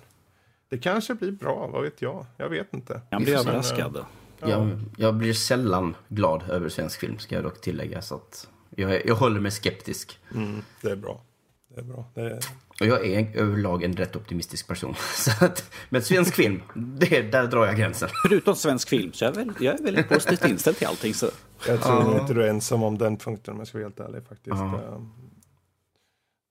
Det kanske blir bra, vad vet jag? Jag vet inte. Jag blir överraskad. Jag, jag blir sällan glad över svensk film, ska jag dock tillägga. Så att jag, är- jag håller mig skeptisk. Mm, det är bra. Det är bra. Det är, Och jag är överlag en rätt optimistisk person. Så att, med svensk film, det, där drar jag gränsen. Förutom svensk film så är jag, väl, jag är väldigt positivt inställd till allting. Så. Jag tror nog inte du är ensam om den punkten om jag ska vara helt ärlig faktiskt. Ja. Eh,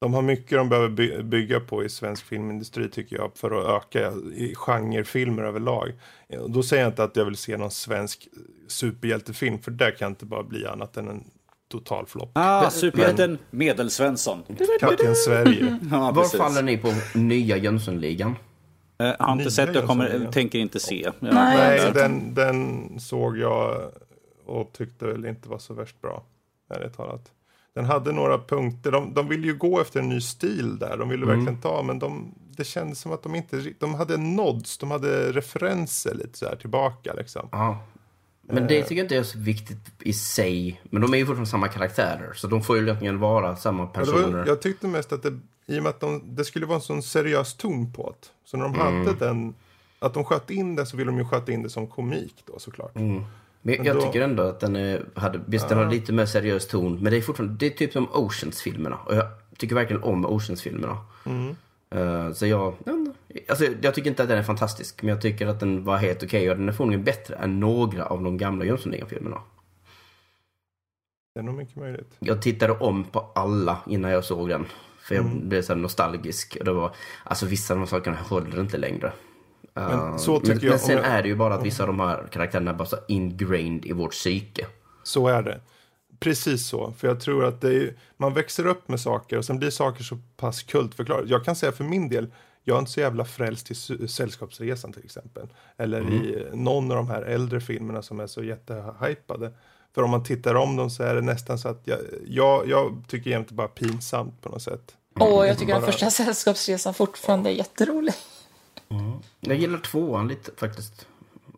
De har mycket de behöver by- bygga på i svensk filmindustri tycker jag för att öka i genrefilmer överlag. Eh, och Då säger jag inte att jag vill se någon svensk superhjältefilm för där kan inte bara bli annat än en total flopp. Ah, superhjälten Medelsvensson. Kapten Sverige. Ja, Var faller ni på nya Jönssonligan? Eh, har inte Nya sett, jag kommer, tänker inte se. Nej. Nej, jag den, den såg jag och tyckte väl inte var så värst bra. Ärligt talat. Den hade några punkter. De, de ville ju gå efter en ny stil där. De ville verkligen ta, men de, det kändes som att de inte De hade nods, de hade referenser lite så här tillbaka liksom. Ja. Men det tycker jag inte är så viktigt i sig. Men de är ju fortfarande samma karaktärer. Så de får ju lättligen vara samma var, personer. jag tyckte mest att det, i och med att de, det skulle vara en sån seriös ton på det. Så när de hade den, att de sköt in det så ville de ju sköta in det som komik då såklart. Men jag, Men jag då- tycker ändå att den är, hade, visst den har lite mer seriös ton. Men det är fortfarande, det är typ som Oceans-filmerna. Och jag tycker verkligen om Oceans-filmerna. Eh, så jag, alltså jag tycker inte att den är fantastisk. Men jag tycker att den var helt okej. och den är förmodligen bättre än några av de gamla Jönssonligan-filmerna. Det är nog mycket möjligt. Jag tittade om på alla innan jag såg den. För jag blev så nostalgisk. Och det var, alltså vissa av de sakerna håller inte längre. Eh, så tycker men, jag, men sen jag- är det ju bara att vissa av de här karaktärerna är bara så ingrained i vårt psyke. Så är det. Precis så. För jag tror att det är, man växer upp med saker och sen blir saker så pass kultförklarade. Jag kan säga för min del, jag är inte så jävla frälst i Sällskapsresan till exempel. Eller i någon av de här äldre filmerna som är så jättehypade. För om man tittar om dem så är det nästan så att jag, jag, jag tycker jämt bara pinsamt på något sätt. Och jag tycker den Bara- första sällskapsresan fortfarande är jätterolig. Jag gillar tvåan lite faktiskt.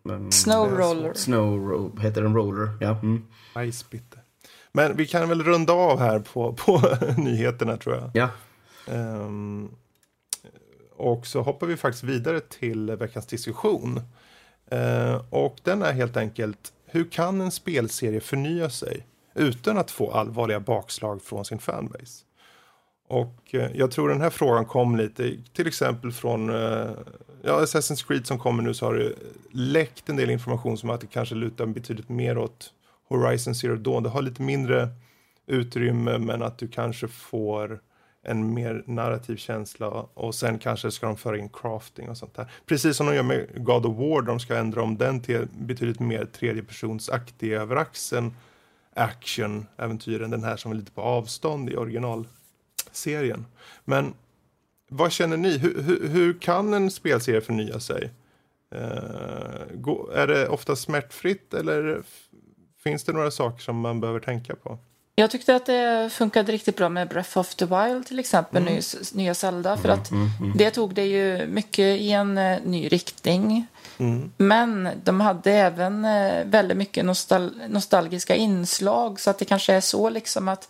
Men- Snow det är Roller. Snow Ro- heter den Roller? Ja. Mm. Icebitter. Men vi kan väl runda av här på, på nyheterna tror jag. Ja. Ehm, och så hoppar vi faktiskt vidare till veckans diskussion. Eh, och den är helt enkelt, hur kan en spelserie förnya sig utan att få allvarliga bakslag från sin fanbase? Och eh, jag tror den här frågan kom lite, till exempel från eh, ja, Assassin's Creed som kommer nu så har det läckt en del information som att det kanske lutar betydligt mer åt Horizon Zero Dawn. Det har lite mindre utrymme men att du kanske får en mer narrativ känsla och sen kanske ska de föra in crafting och sånt där. Precis som de gör med God of War, de ska ändra om den till betydligt mer tredjepersonsaktig över axeln action äventyren, den här som är lite på avstånd i originalserien. Men vad känner ni? Hur, hur, hur kan en spelserie förnya sig? Eh, är det ofta smärtfritt eller finns det några saker som man behöver tänka på? Jag tyckte att det funkade riktigt bra med Breath of the Wild till exempel, Mm. ny, nya Zelda. För att det tog det ju mycket i en eh, ny riktning. Mm. Men de hade även eh, väldigt mycket nostal nostalgiska inslag. Så att det kanske är så liksom att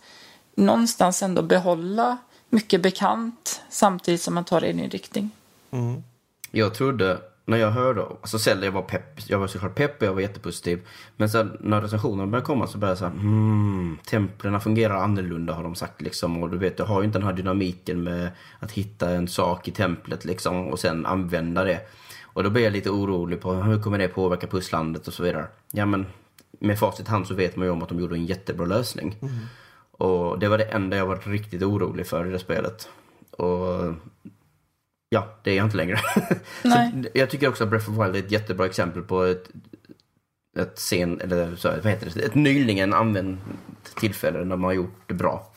någonstans ändå behålla mycket bekant samtidigt som man tar det i en ny riktning. Jag trodde, när jag hörde, alltså Zelda, jag var pepp. Jag var såklart pepp och jag var jättepositiv. Men sen när recensionerna började komma så började jag säga, hmm, templen fungerar annorlunda har de sagt liksom. Och du vet, du har ju inte den här dynamiken med att hitta en sak i templet liksom och sen använda det. Och då blev jag lite orolig på hur kommer det påverka pusslandet och så vidare. Ja men, med facit hand så vet man ju om att de gjorde en jättebra lösning. Och det var det enda jag var riktigt orolig för i det spelet. Och ja, det är jag inte längre. Nej. Så jag tycker också att Breath of Wild är ett jättebra exempel på ett, ett sen, eller så, vad heter det, ett nyligen använt tillfälle när man har gjort det bra.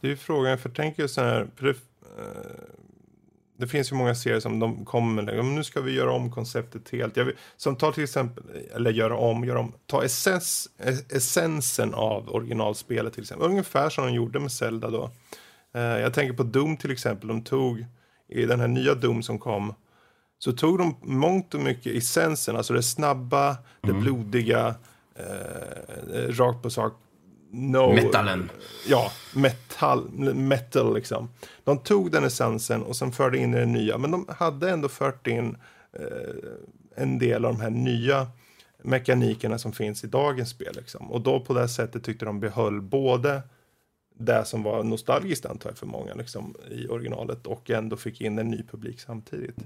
Det är ju frågan, för tänk så här, det, eh, det finns ju många serier som de kommer med, nu ska vi göra om konceptet helt. Jag vill, som tar till exempel, eller göra om, göra om, ta essens, essensen av originalspelet till exempel. Ungefär som de gjorde med Zelda då. Eh, jag tänker på Doom till exempel, de tog i den här nya Doom som kom, så tog de mångt och mycket essensen, alltså det snabba, det blodiga, eh, rakt på sak. No, Metalen. Ja, metal, metal liksom. De tog den essensen och sen förde in i det nya. Men de hade ändå fört in eh, en del av de här nya mekanikerna som finns i dagens spel. Liksom. Och då på det sättet tyckte de behöll både det som var nostalgiskt antar jag för många liksom, i originalet och ändå fick in en ny publik samtidigt.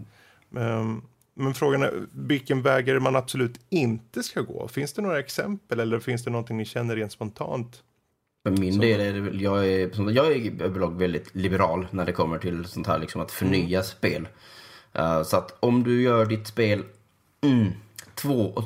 Um, men frågan är vilken väg är det man absolut inte ska gå? Finns det några exempel eller finns det någonting ni känner rent spontant? För min del är det väl, jag är, jag är överlag väldigt liberal när det kommer till sånt här liksom att förnya mm. spel. Uh, så att om du gör ditt spel mm, två,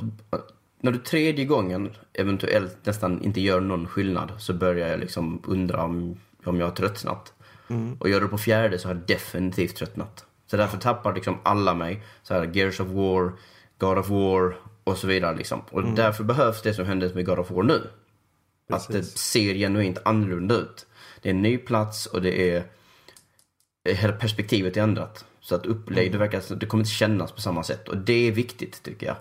när du tredje gången eventuellt nästan inte gör någon skillnad så börjar jag liksom undra om, om jag har tröttnat. Mm. Och gör du på fjärde så har jag definitivt tröttnat. Så därför tappar liksom alla mig. Så här, Gears of War, God of War och så vidare. Liksom. Och mm. därför behövs det som hände med God of War nu. Precis. Att det ser genuint annorlunda ut. Det är en ny plats och det är... Hela perspektivet är ändrat. Så att upplägg, mm. det verkar det kommer inte kännas på samma sätt. Och det är viktigt tycker jag.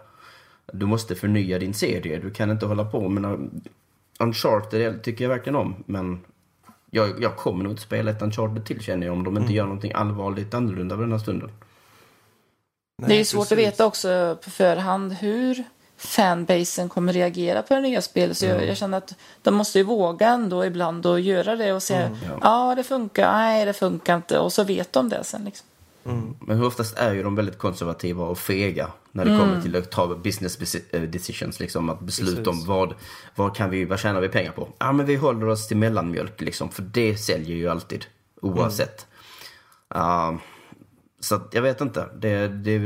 Du måste förnya din serie. Du kan inte hålla på med Uncharted tycker jag verkligen om. Men jag, jag kommer nog inte spela ett Uncharted till känner jag om de inte mm. gör någonting allvarligt annorlunda på den här stunden. Nej, det är svårt precis. att veta också på förhand hur fanbasen kommer reagera på det nya spelet. Så mm. jag, jag, känner att de måste ju våga ändå ibland och göra det och säga mm, ja. ah, det funkar, nej det funkar inte och så vet de det sen. Liksom. Mm. Men oftast är ju de väldigt konservativa och fega när det mm. kommer till att ta business eh, decisions. Liksom, att besluta Precis. om vad, vad, kan vi, vad tjänar vi pengar på? Ja, men vi håller oss till mellanmjölk liksom, för det säljer ju alltid oavsett. Mm. Uh, så jag vet inte. Det, det,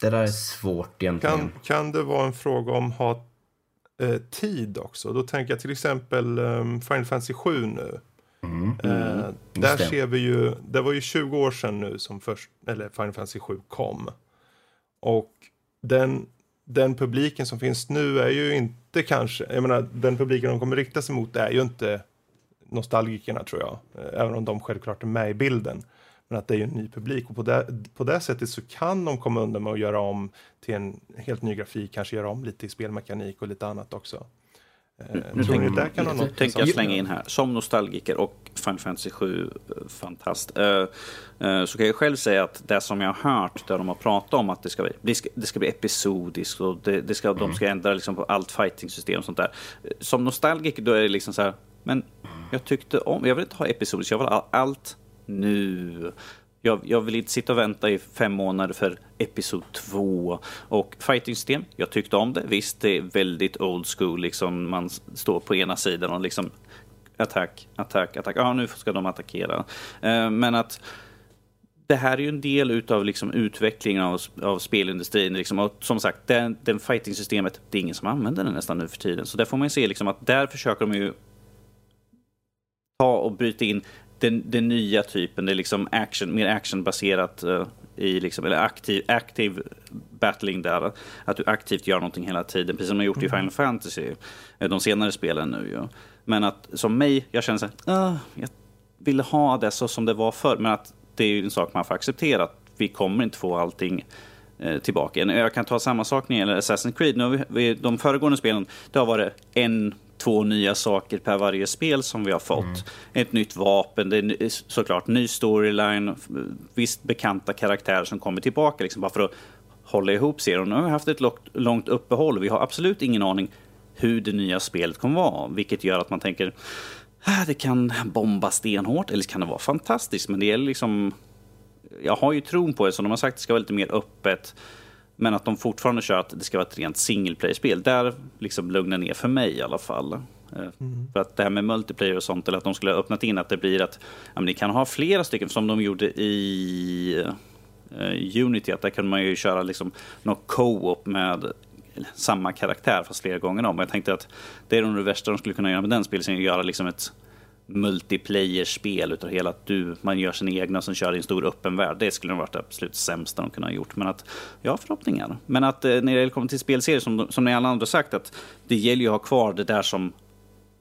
det där är svårt egentligen. Kan, kan det vara en fråga om att ha eh, tid också? Då tänker jag till exempel um, Final Fantasy 7 nu. Mm. Mm. Eh, där ser vi ju, det var ju 20 år sedan nu som först, eller Final Fantasy 7 kom. Och den, den publiken som finns nu är ju inte kanske, jag menar den publiken de kommer rikta sig mot är ju inte nostalgikerna tror jag. Eh, även om de självklart är med i bilden. Men att det är ju en ny publik och på det, på det sättet så kan de komma undan med att göra om till en helt ny grafik, kanske göra om lite i spelmekanik och lite annat också. Nu, nu tänker, kan nu tänker jag slänga in här, som nostalgiker och Final Fantasy 7 eh, fantast. Uh, så kan jag själv säga att det som jag har hört, där de har pratat om att det ska bli, det ska bli episodiskt och det, det ska, mm. de ska ändra liksom på allt fighting-system och sånt där. Som nostalgiker då är det liksom så här, men jag tyckte om, jag vill inte ha episodiskt, jag vill ha allt nu. Jag, jag, vill inte sitta och vänta i fem månader för Episod 2. Och fighting-system, jag tyckte om det. Visst, det är väldigt old school. Liksom man står på ena sidan och liksom attack, attack, attack. Ja, nu ska de attackera. Eh, men att det här är ju en del utav liksom utvecklingen av, av spelindustrin. Liksom. Och som sagt, den, den fighting-systemet, det är ingen som använder det nästan nu för tiden. Så där får man se liksom att där försöker de ju ta och bryta in den, den nya typen, det är liksom action, mer actionbaserat uh, i liksom, eller aktiv, aktiv battling där. Att du aktivt gör någonting hela tiden, precis som har gjort mm. i Final Fantasy, eh, de senare spelen nu ju. Men att som mig, jag känner så här, uh, jag vill ha det så som det var förr, men att det är ju en sak man får acceptera, att vi kommer inte få allting eh, tillbaka. Jag kan ta samma sak när det gäller Assassin's Creed. Nu vi, de föregående spelen, det har varit en två nya saker per varje spel som vi har fått. Mm. Ett nytt vapen, det är såklart ny storyline, visst bekanta karaktärer som kommer tillbaka liksom bara för att hålla ihop serien. Nu har vi haft ett långt uppehåll vi har absolut ingen aning hur det nya spelet kommer vara, vilket gör att man tänker ah, det kan bomba stenhårt eller kan det vara fantastiskt, men det är liksom jag har ju tron på det, som de har sagt, det ska vara lite mer öppet. Men att de fortfarande kör att det ska vara ett rent single player-spel. Där liksom lugnar ner för mig i alla fall. Eh, mm. För att det här med multiplayer och sånt, eller att de skulle ha öppnat in att det blir att ja, ni kan ha flera stycken, som de gjorde i uh, Unity, att där kan man ju köra liksom något co-op med samma karaktär fast flera gånger om. Jag tänkte att det är nog det värsta de skulle kunna göra med den spelserien, göra liksom ett multiplayer-spel utav hela att du, man gör sina egna som kör i en stor öppen värld. Det skulle nog varit det absolut sämsta de kunde ha gjort. Men att, jag har förhoppningar. Men att eh, när det kommer till spelserier, som, som ni alla andra sagt, att det gäller ju att ha kvar det där som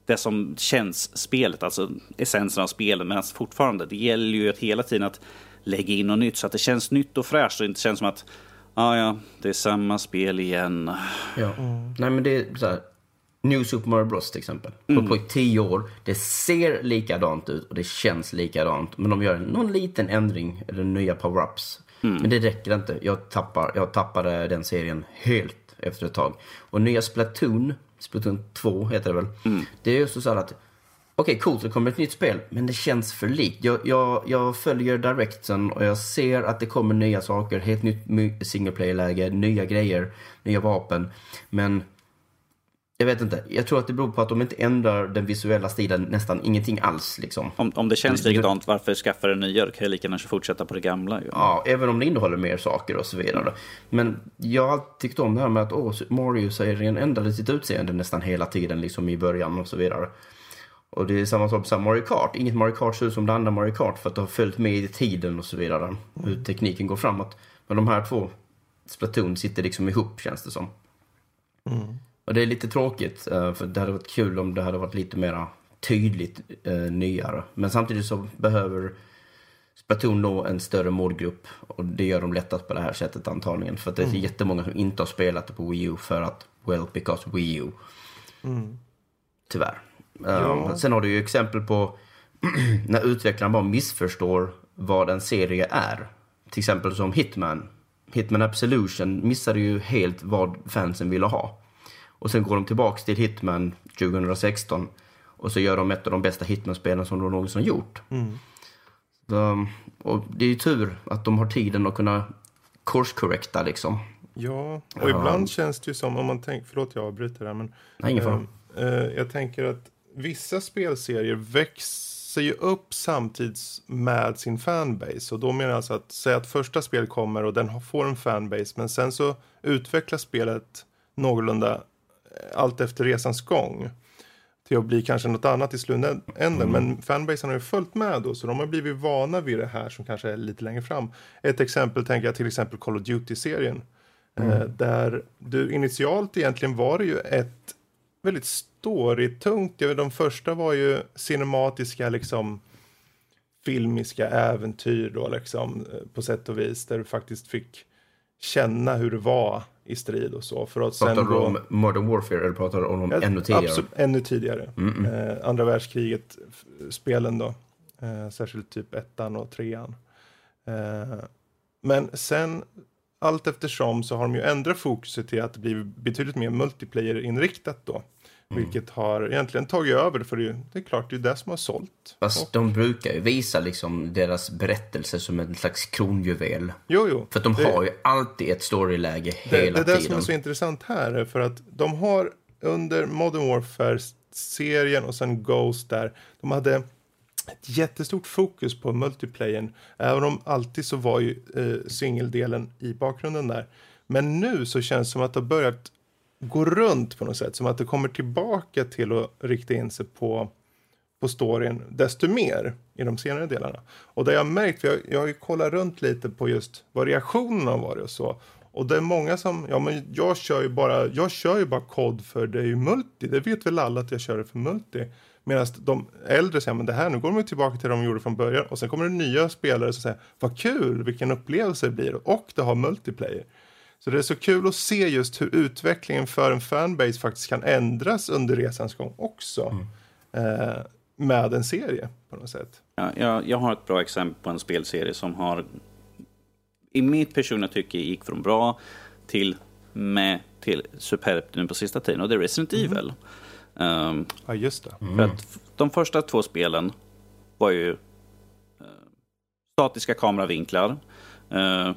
det som känns spelet, alltså essensen av spelet. Men fortfarande, det gäller ju att hela tiden att lägga in något nytt så att det känns nytt och fräscht och inte känns som att ah, ja, det är samma spel igen. Ja, mm. nej men det är så här New Super Mario Bros till exempel. Mm. På, på tio år. Det ser likadant ut och det känns likadant. Men de gör någon liten ändring, eller nya power-ups. Mm. Men det räcker inte. Jag, tappar, jag tappade den serien helt efter ett tag. Och nya Splatoon, Splatoon 2 heter det väl. Mm. Det är just så att okej coolt, det kommer ett nytt spel, men det känns för likt. Jag, jag, jag följer directen och jag ser att det kommer nya saker, helt nytt single player-läge, nya grejer, nya vapen. Men jag vet inte. Jag tror att det beror på att de inte ändrar den visuella stilen nästan ingenting alls. Liksom. Om, om det känns likadant, varför skaffa det nya? Då kan jag lika gärna fortsätta på det gamla. Ju. Ja, även om det innehåller mer saker och så vidare. Men jag har tyckt om det här med att åh, Mario-serien ändrade sitt utseende nästan hela tiden liksom i början och så vidare. Och det är samma sak som Mario Kart. Inget Mario Kart ser ut som det andra Mario Kart för att det har följt med i tiden och så vidare. Hur tekniken går framåt. Men de här två, Splatoon, sitter liksom ihop känns det som. Mm. Och det är lite tråkigt, eh, för det hade varit kul om det hade varit lite mer tydligt eh, nyare. Men samtidigt så behöver Splatoon nå en större målgrupp och det gör de lättast på det här sättet antagligen. För att det är mm. jättemånga som inte har spelat det på Wii U för att, well, because Wii U. Mm. Tyvärr. Ja. Um, sen har du ju exempel på när utvecklaren bara missförstår vad en serie är. Till exempel som Hitman. Hitman Absolution missade ju helt vad fansen ville ha. Och sen går de tillbaks till Hitman 2016 och så gör de ett av de bästa Hitman-spelen som de någonsin gjort. Mm. Så, och det är ju tur att de har tiden att kunna course-correcta liksom. Ja, och ibland uh, känns det ju som, om man tänker, förlåt jag avbryter här men. Nej, ingen fara. Uh, uh, jag tänker att vissa spelserier växer ju upp samtidigt med sin fanbase. Och då menar jag alltså att säga att första spelet kommer och den får en fanbase men sen så utvecklas spelet någorlunda allt efter resans gång till att bli kanske något annat i slutändan. Mm. Men fanbasen har ju följt med då, så de har blivit vana vid det här som kanske är lite längre fram. Ett exempel tänker jag till exempel Call of Duty-serien. Mm. Eh, där du initialt egentligen var det ju ett väldigt storytungt. De första var ju cinematiska liksom filmiska äventyr då liksom eh, på sätt och vis där du faktiskt fick känna hur det var i strid och så. För att pratar du om Modern Warfare eller pratar du om ja, ännu tidigare? Absolut, ännu tidigare. Mm -mm. Eh, andra världskriget-spelen då. Eh, särskilt typ ettan och trean. Eh, men sen allt eftersom så har de ju ändrat fokuset till att det blir betydligt mer multiplayer-inriktat då. Mm. Vilket har egentligen tagit över för det är, det är klart det är det som har sålt. Fast och... de brukar ju visa liksom deras berättelse som en slags kronjuvel. Jo, jo. För de det... har ju alltid ett storyläge hela tiden. Det är det som är så intressant här för att de har under Modern Warfare-serien och sen Ghost där, de hade ett jättestort fokus på multiplayern. Även om alltid så var ju eh, singeldelen i bakgrunden där. Men nu så känns det som att det har börjat går runt på något sätt. Som att det kommer tillbaka till att rikta in sig på, på storyn desto mer i de senare delarna. Och det jag har märkt, för jag, jag har ju kollat runt lite på just vad reaktionerna har varit och så. Och det är många som, ja men jag kör ju bara, jag kör ju bara kod för det är ju multi. Det vet väl alla att jag kör det för multi. Medan de äldre säger, men det här, nu går de tillbaka till det de gjorde från början. Och sen kommer det nya spelare som säger, vad kul, vilken upplevelse det blir. Och det har multiplayer. Så det är så kul att se just hur utvecklingen för en fanbase faktiskt kan ändras under resans gång också. Mm. Eh, med en serie på något sätt. Ja, jag, jag har ett bra exempel på en spelserie som har i mitt personliga tycke gick från bra till med till superbt nu på sista tiden och det är Resident mm. Evil. Um, ja, just det. Mm. För att de första två spelen var ju uh, statiska kameravinklar. Uh,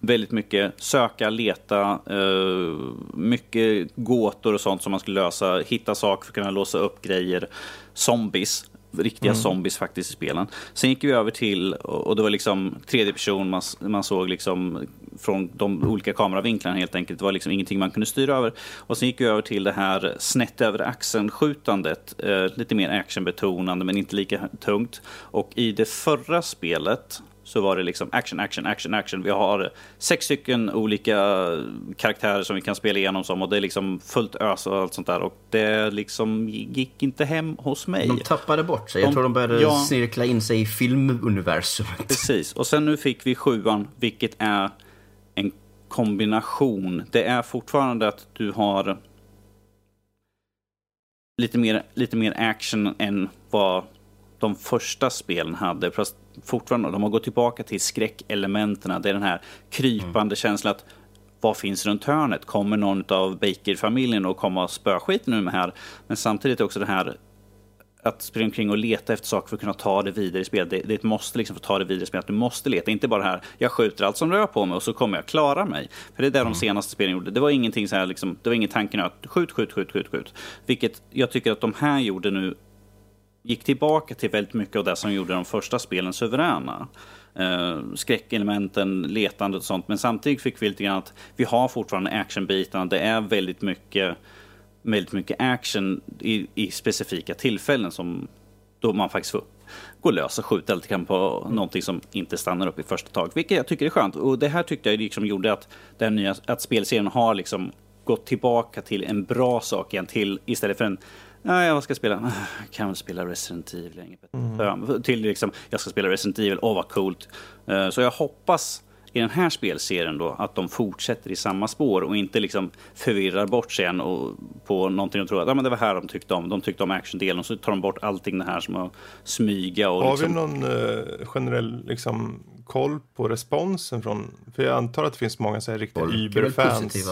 väldigt mycket söka, leta, uh, mycket gåtor och sånt som man skulle lösa, hitta saker för att kunna låsa upp grejer. Zombies, riktiga mm. zombies faktiskt i spelen. Sen gick vi över till, och det var liksom tredje person, man, man såg liksom från de olika kameravinklarna helt enkelt. Det var liksom ingenting man kunde styra över. Och sen gick vi över till det här snett över axeln-skjutandet. Eh, lite mer actionbetonande men inte lika tungt. Och i det förra spelet så var det liksom action, action, action, action. Vi har sex stycken olika karaktärer som vi kan spela igenom som och det är liksom fullt ös och allt sånt där. Och det liksom gick inte hem hos mig. De tappade bort sig. Jag tror de började ja, snirkla in sig i filmuniversumet. Precis. Och sen nu fick vi sjuan, vilket är en kombination. Det är fortfarande att du har lite mer, lite mer action än vad de första spelen hade. Fast fortfarande, de har gått tillbaka till skräckelementen. Det är den här krypande mm. känslan att vad finns runt hörnet? Kommer någon av Baker-familjen att komma och spöa skiten nu med här? Men samtidigt också det här att springa omkring och leta efter saker för att kunna ta det vidare i spelet. Det, det måste liksom för att ta det vidare i spelet. Du måste leta, inte bara det här, jag skjuter allt som rör på mig och så kommer jag klara mig. För det är det de senaste spelen gjorde. Det var ingenting så här, liksom, det var ingen tanke nu att skjut, skjut, skjut, skjut, skjut. Vilket jag tycker att de här gjorde nu gick tillbaka till väldigt mycket av det som gjorde de första spelen suveräna. Uh, skräckelementen, letandet och sånt. Men samtidigt fick vi lite grann att vi har fortfarande actionbitarna. Det är väldigt mycket, väldigt mycket action i, i specifika tillfällen som då man faktiskt får gå lös och skjuta lite grann på någonting som inte stannar upp i första tag. Vilket jag tycker är skönt. Och det här tyckte jag liksom gjorde att, den nya, att spelserien har liksom gått tillbaka till en bra sak igen. Till, istället för en Nej, vad ska jag spela? Jag kan väl spela Resident Evil länge. Mm. Till liksom, jag ska spela Resident Evil, åh vad coolt. Uh, så jag hoppas i den här spelserien då att de fortsätter i samma spår och inte liksom förvirrar bort sig igen och på någonting de tror att ja, men det var här de tyckte om. De tyckte om actiondelen och så tar de bort allting det här som att smyga och Har liksom... vi någon uh, generell liksom, koll på responsen från, för jag antar att det finns många så här riktiga Uber-fans.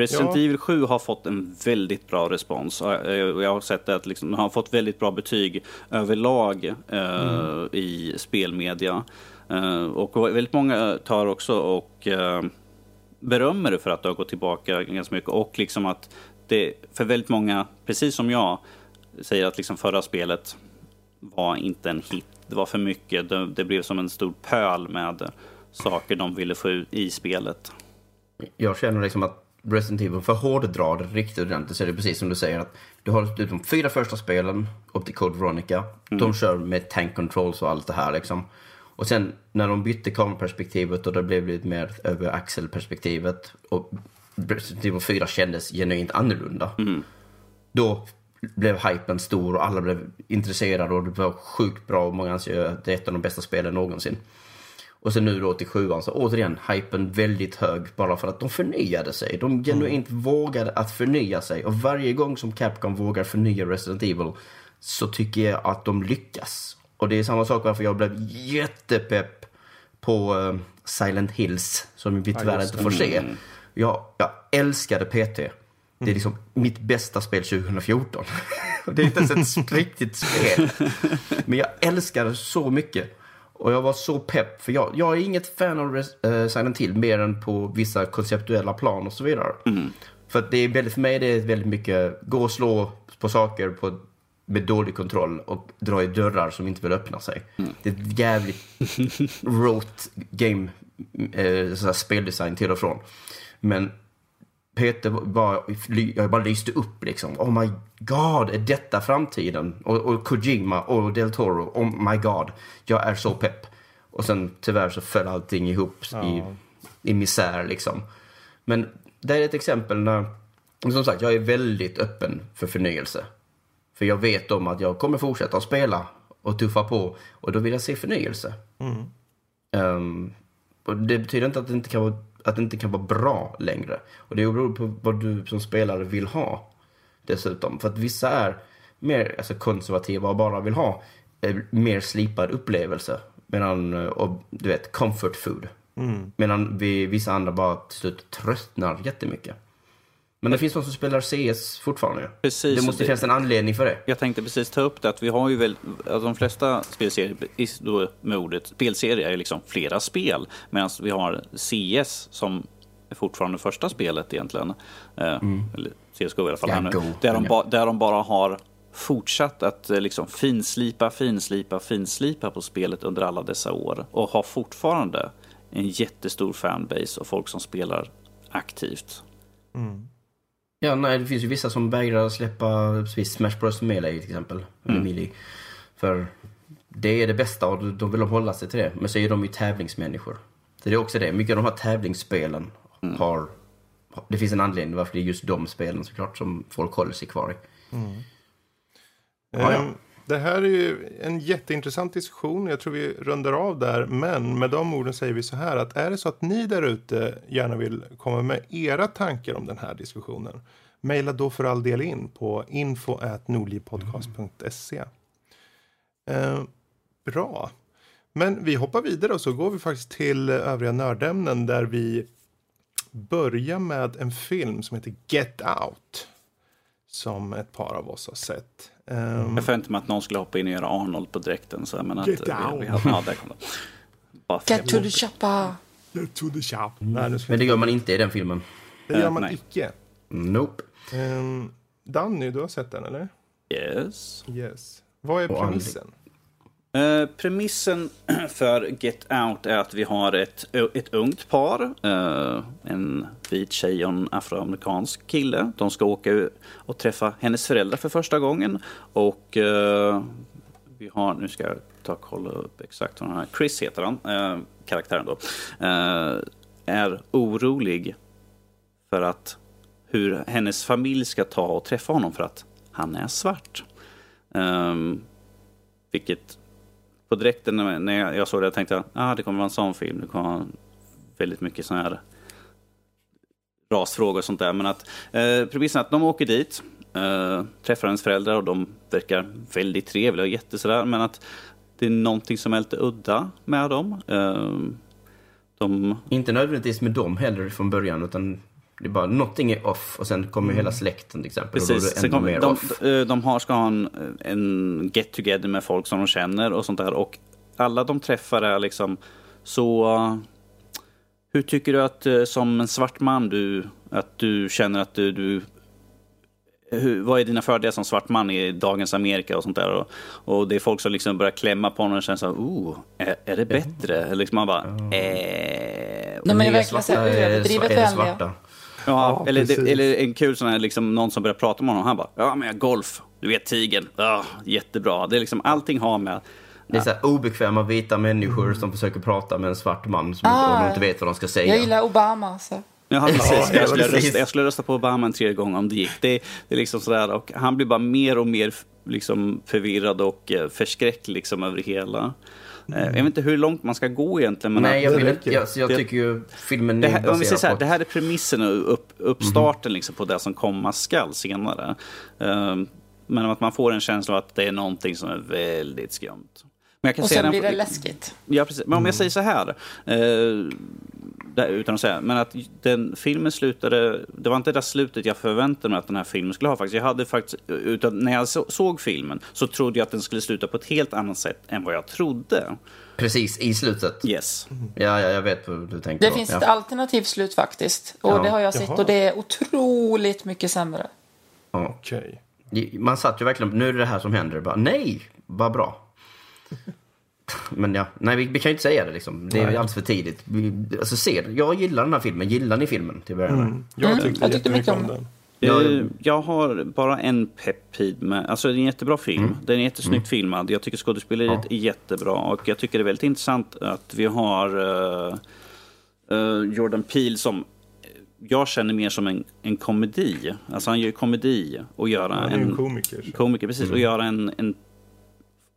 Resident ja. Evil 7 har fått en väldigt bra respons. Jag har sett att liksom, har fått väldigt bra betyg överlag eh, mm. i spelmedia. Eh, och väldigt många tar också och eh, berömmer det för att det har gått tillbaka ganska mycket. Och liksom att det för väldigt många, precis som jag, säger att liksom förra spelet var inte en hit. Det var för mycket. Det, det blev som en stor pöl med saker de ville få ut i spelet. Jag känner liksom att Resident Evil, för hårddra det riktigt ordentligt så är det precis som du säger att du har de fyra första spelen upp till Code Veronica. Mm. De kör med tank controls och allt det här liksom. Och sen när de bytte kameraperspektivet och det blev lite mer över axelperspektivet och Resident Evil 4 kändes genuint annorlunda. Mm. Då blev hypen stor och alla blev intresserade och det var sjukt bra och många anser att det är ett av de bästa spelen någonsin. Och sen nu då till sjuan, så återigen hypen väldigt hög bara för att de förnyade sig. De genuint mm. vågade att förnya sig. Och varje gång som Capcom vågar förnya Resident Evil så tycker jag att de lyckas. Och det är samma sak varför jag blev jättepepp på uh, Silent Hills, som vi tyvärr ja, inte får se. Mm. Jag, jag älskade PT. Det är mm. liksom mitt bästa spel 2014. det är inte ens ett riktigt spel. Men jag älskar det så mycket. Och jag var så pepp, för jag, jag är inget fan av uh, Silent Hill mer än på vissa konceptuella plan och så vidare. Mm. För att det är väldigt, för mig det är väldigt mycket gå och slå på saker på, med dålig kontroll och dra i dörrar som inte vill öppna sig. Mm. Det är ett jävligt rote game, eh, speldesign till och från. Men Peter bara, jag bara lyste upp liksom. Oh my god, är detta framtiden? Och, och Kojima och Del Toro, oh my god. Jag är så pepp. Och sen tyvärr så föll allting ihop ja. i, i misär liksom. Men det är ett exempel när, som sagt, jag är väldigt öppen för förnyelse. För jag vet om att jag kommer fortsätta att spela och tuffa på och då vill jag se förnyelse. Mm. Um, och det betyder inte att det inte kan vara att det inte kan vara bra längre. Och det beror på vad du som spelare vill ha dessutom. För att vissa är mer alltså, konservativa och bara vill ha eh, mer slipad upplevelse. Medan, eh, och du vet, comfort food. Mm. Medan vi, vissa andra bara till slut tröttnar jättemycket. Men det finns de som spelar CS fortfarande. Precis, det måste det, finnas en anledning för det. Jag tänkte precis ta upp det, att vi har ju väl, alltså de flesta spelserier, då med ordet spelserier, är liksom flera spel. Medan vi har CS som är fortfarande första spelet egentligen. Eh, mm. Eller CSGO i alla fall. Ja, där, de ba, där de bara har fortsatt att eh, liksom finslipa, finslipa, finslipa på spelet under alla dessa år. Och har fortfarande en jättestor fanbase och folk som spelar aktivt. Mm. Ja, nej, det finns ju vissa som vägrar släppa Smash Bros Melee till exempel. Mm. Melee. För det är det bästa och då vill de hålla sig till det. Men så är de ju tävlingsmänniskor. Så det är också det. Mycket av de här tävlingsspelen mm. har... Det finns en anledning varför det är just de spelen såklart som folk håller sig kvar i. Mm. Ja, ja. Det här är ju en jätteintressant diskussion. Jag tror vi rundar av där. Men med de orden säger vi så här att är det så att ni där ute gärna vill komma med era tankar om den här diskussionen. Mejla då för all del in på info.nordlivpodcast.se. Eh, bra. Men vi hoppar vidare och så går vi faktiskt till övriga nördämnen där vi börjar med en film som heter Get Out som ett par av oss har sett. Um, Jag förväntade mig att någon skulle hoppa in och göra Arnold på dräkten. Så, men att, Get vi, vi down. hade, ja, där kom det. Bara för Get to the chopper! Get to the nu ska Men vi, det gör man inte i den filmen. det gör Eh, man nej. icke. Nope. Um, Danny, du har sett den eller? Yes. Yes. Vad är premissen? Eh, premissen för Get Out är att vi har ett, ett ungt par. eh, en vit tjej och en afroamerikansk kille. De ska åka och träffa hennes föräldrar för första gången. Och eh, vi har, nu ska jag ta och kolla upp exakt vad han är. Chris heter han, eh, karaktären då. Eh, är orolig för att hur hennes familj ska ta och träffa honom för att han är svart. Um, vilket på direkten när jag, jag såg det tänkte jag ah, det kommer vara en sån film. Det kommer vara väldigt mycket sån här rasfrågor och sånt där. Men att eh, premissen är att de åker dit, eh, träffar hennes föräldrar och de verkar väldigt trevliga och jättesådär. Men att det är någonting som är lite udda med dem. Eh, de Inte nödvändigtvis med dem heller från början, utan det är bara någonting är off och sen kommer ju hela släkten till exempel. Och då är Precis. det Sen kom, mer de, off. de, de har, ska ha en, en get together med folk som de känner och sånt där. Och alla de träffar är liksom så... Hur tycker du att uh, som en svart man du, att du känner att du... du hur, vad är dina fördelar som svart man i dagens Amerika och sånt där? Och, och det är folk som liksom börjar klämma på honom och känner så här, oh, är, är det bättre? Eller liksom man bara, eh, De är Nya verkligen så är- överdrivet är det vänliga. Ja, Ja, eller, precis. det, eller en kul sån här, liksom, någon som börjar prata med honom. Han bara, ja men jag golf, du vet tigern, ja, jättebra. Det är liksom allting har med... Det är så här obekväma vita människor som försöker prata med en svart man som Ah. inte vet vad de ska säga. Jag gillar Obama. Så. Ja, precis. Ja, jag, skulle precis. rösta, jag skulle rösta på Obama en tredje gång om det gick. Det, det är liksom sådär, och han blir bara mer och mer liksom, förvirrad och eh, förskräckt liksom, över det hela. Eh, Jag vet inte hur långt man ska gå egentligen. Men Nej, jag, Det vill jag, jag Det- tycker ju filmen Det är här, om vi säger så här, det här är premissen och upp, uppstarten liksom på det som komma skall senare. Ehm, men att man får en känsla av att det är någonting som är väldigt skumt. Men jag kan Och sen den- blir det läskigt. Ja, precis. Men om jag säger så här, eh, där, utan att säga, men att den filmen slutade, det var inte det slutet jag förväntade mig att den här filmen skulle ha faktiskt. Jag hade faktiskt, utan när jag så, såg filmen så trodde jag att den skulle sluta på ett helt annat sätt än vad jag trodde. Precis, i slutet. Yes. Ja, ja, jag vet vad du tänker Det på. finns ja. ett alternativt slut faktiskt. Och Ja. det har jag sett Jaha. och det är otroligt mycket sämre. Ja. Okej. Man satt ju verkligen, nu är det det här som händer. Bara, nej, vad bra. Men ja, nej vi, vi kan ju inte säga det liksom. Det är Nej. alldeles för tidigt. Vi, alltså se, jag gillar den här filmen. Gillar ni filmen till att börja med? Mm. Jag tyckte, jag tyckte mycket om den. Eh, Jag har bara en peppid med, alltså det är en jättebra film. Den är jättesnyggt filmad. Jag tycker skådespeleriet är jättebra och jag tycker det är väldigt intressant att vi har eh, eh, Jordan Peele som jag känner mer som en, en komedi. Alltså han gör komedi och göra Han är en en komiker. så. komiker, precis, och göra en, en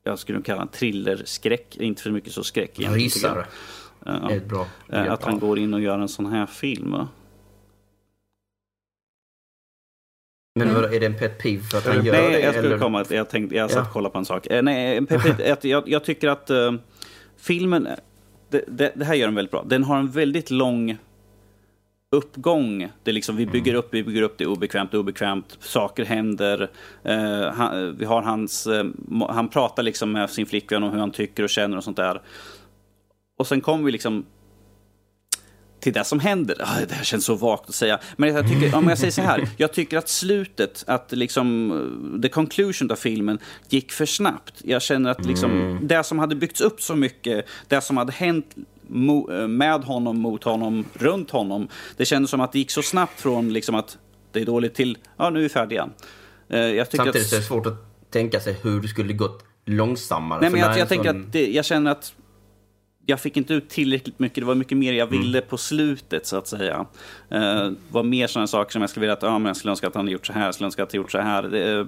jag skulle kalla en thrillerskräck, inte för mycket så skräck egentligen, jag. Rysare. Ja. är ett bra Eh, Att han går in och gör en sån här film. Men vadå, är det en pet peeve för att han Eller- gör Nej, det? jag skulle eller? komma att jag tänkte, jag satt Ja. och kollade på en sak. Eh, Nej, en peppit, att jag, jag tycker att eh, filmen, det, det, det här gör den väldigt bra. Den har en väldigt lång uppgång. Det är liksom, vi bygger upp, vi bygger upp, det är obekvämt, det är obekvämt, saker händer. Eh, han, vi har hans, eh, han pratar liksom med sin flickvän om hur han tycker och känner och sånt där. Och sen kommer vi liksom till det som händer. Ah, Det här känns så vagt att säga. Men jag tycker, om jag säger så här. Jag tycker att slutet, att liksom, eh, the conclusion av filmen gick för snabbt. Jag känner att liksom, det som hade byggts upp så mycket, det som hade hänt eh, med honom, mot honom, runt honom. Det kändes som att det gick så snabbt från liksom att det är dåligt till, ja nu är vi färdiga. Eh, Jag tycker Samtidigt att, är det svårt att tänka sig hur det skulle gått långsammare. Nej, men jag, jag en tänker att det, jag känner att jag fick inte ut tillräckligt mycket. Det var mycket mer jag ville på slutet, så att säga. Eh, Det var mer sådana saker som jag skulle vilja att, ja, men jag skulle önska att han hade gjort så här, jag skulle önska att han gjort så här. Det,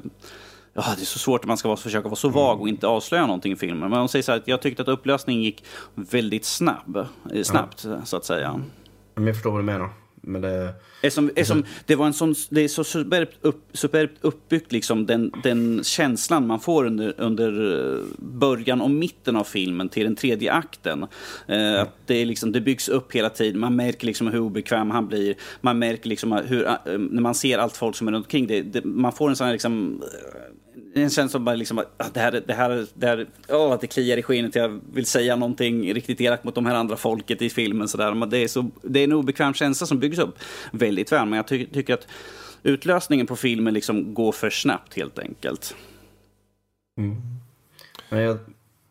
ja, det är så svårt att man ska vara, försöka vara så vag och inte avslöja någonting i filmen. Men om säger så här, att jag tyckte att upplösningen gick väldigt snabb, eh, snabbt, så att säga. Men jag förstår vad du menar. Men det... Är eftersom det, var en sån, det är så superbt, upp, superbt uppbyggt, liksom, den, den känslan man får under, under eh, början och mitten av filmen till den tredje akten. Eh, att det, är liksom, det byggs upp hela tiden, man märker liksom hur obekväm han blir. Man märker liksom hur, eh, när man ser allt folk som är runt omkring det, det man får en sån här liksom, eh, en som bara liksom att det här, det här, det här oh, att det kliar i skenet. Jag vill säga någonting riktigt elakt mot de här andra folket i filmen. Så där. Det, är så, det är en obekväm känsla som byggs upp väldigt väl. Men jag ty tycker att utlösningen på filmen liksom går för snabbt helt enkelt. Mm. Men jag,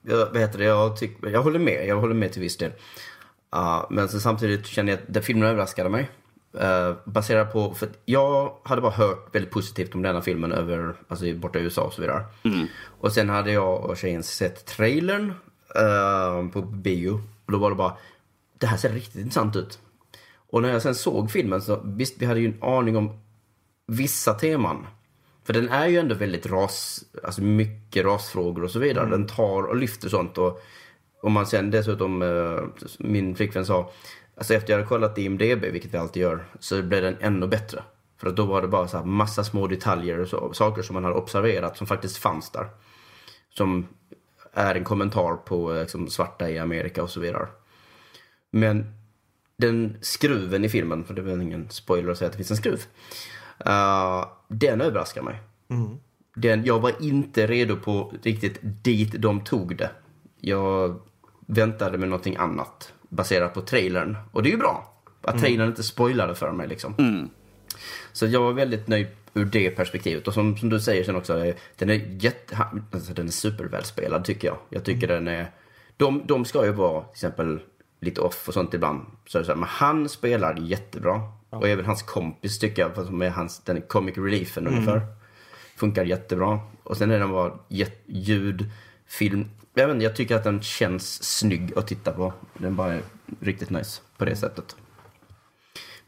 jag, vad heter det, jag, tyck, jag håller med, jag håller med till viss del. Uh, men så samtidigt känner jag att filmen överraskade mig. Uh, baserat på, för jag hade bara hört väldigt positivt om denna filmen över, alltså borta i USA och så vidare. Mm. Och sen hade jag och tjejen sett trailern uh, på bio. Och då var det bara, det här ser riktigt intressant ut. Och när jag sen såg filmen så visst, vi hade ju en aning om vissa teman. För den är ju ändå väldigt ras, alltså mycket rasfrågor och så vidare. Mm. Den tar och lyfter sånt och om man sen dessutom, uh, min flickvän sa, Alltså efter jag hade kollat IMDB, vilket vi alltid gör, så blev den ännu bättre. För då var det bara så här massa små detaljer och så, saker som man hade observerat som faktiskt fanns där. Som är en kommentar på liksom, svarta i Amerika och så vidare. Men den skruven i filmen, för det är ingen spoiler att säga att det finns en skruv. Uh, den överraskar mig. Mm. Den, jag var inte redo på riktigt dit de tog det. Jag väntade med någonting annat baserat på trailern. Och det är ju bra. Att mm. trailern inte spoilade för mig liksom. Mm. Så jag var väldigt nöjd ur det perspektivet. Och som, som du säger sen också, den är, jätte, alltså, den är supervälspelad tycker jag. Jag tycker mm. den är... De, de ska ju vara till exempel lite off och sånt ibland. Så, så men han spelar jättebra. Ja. Och även hans kompis tycker jag, som är hans, den comic reliefen mm. ungefär. Funkar jättebra. Och sen är den bara ljud, film, jag, vet inte, jag tycker att den känns snygg att titta på. Den bara är riktigt nice på det sättet.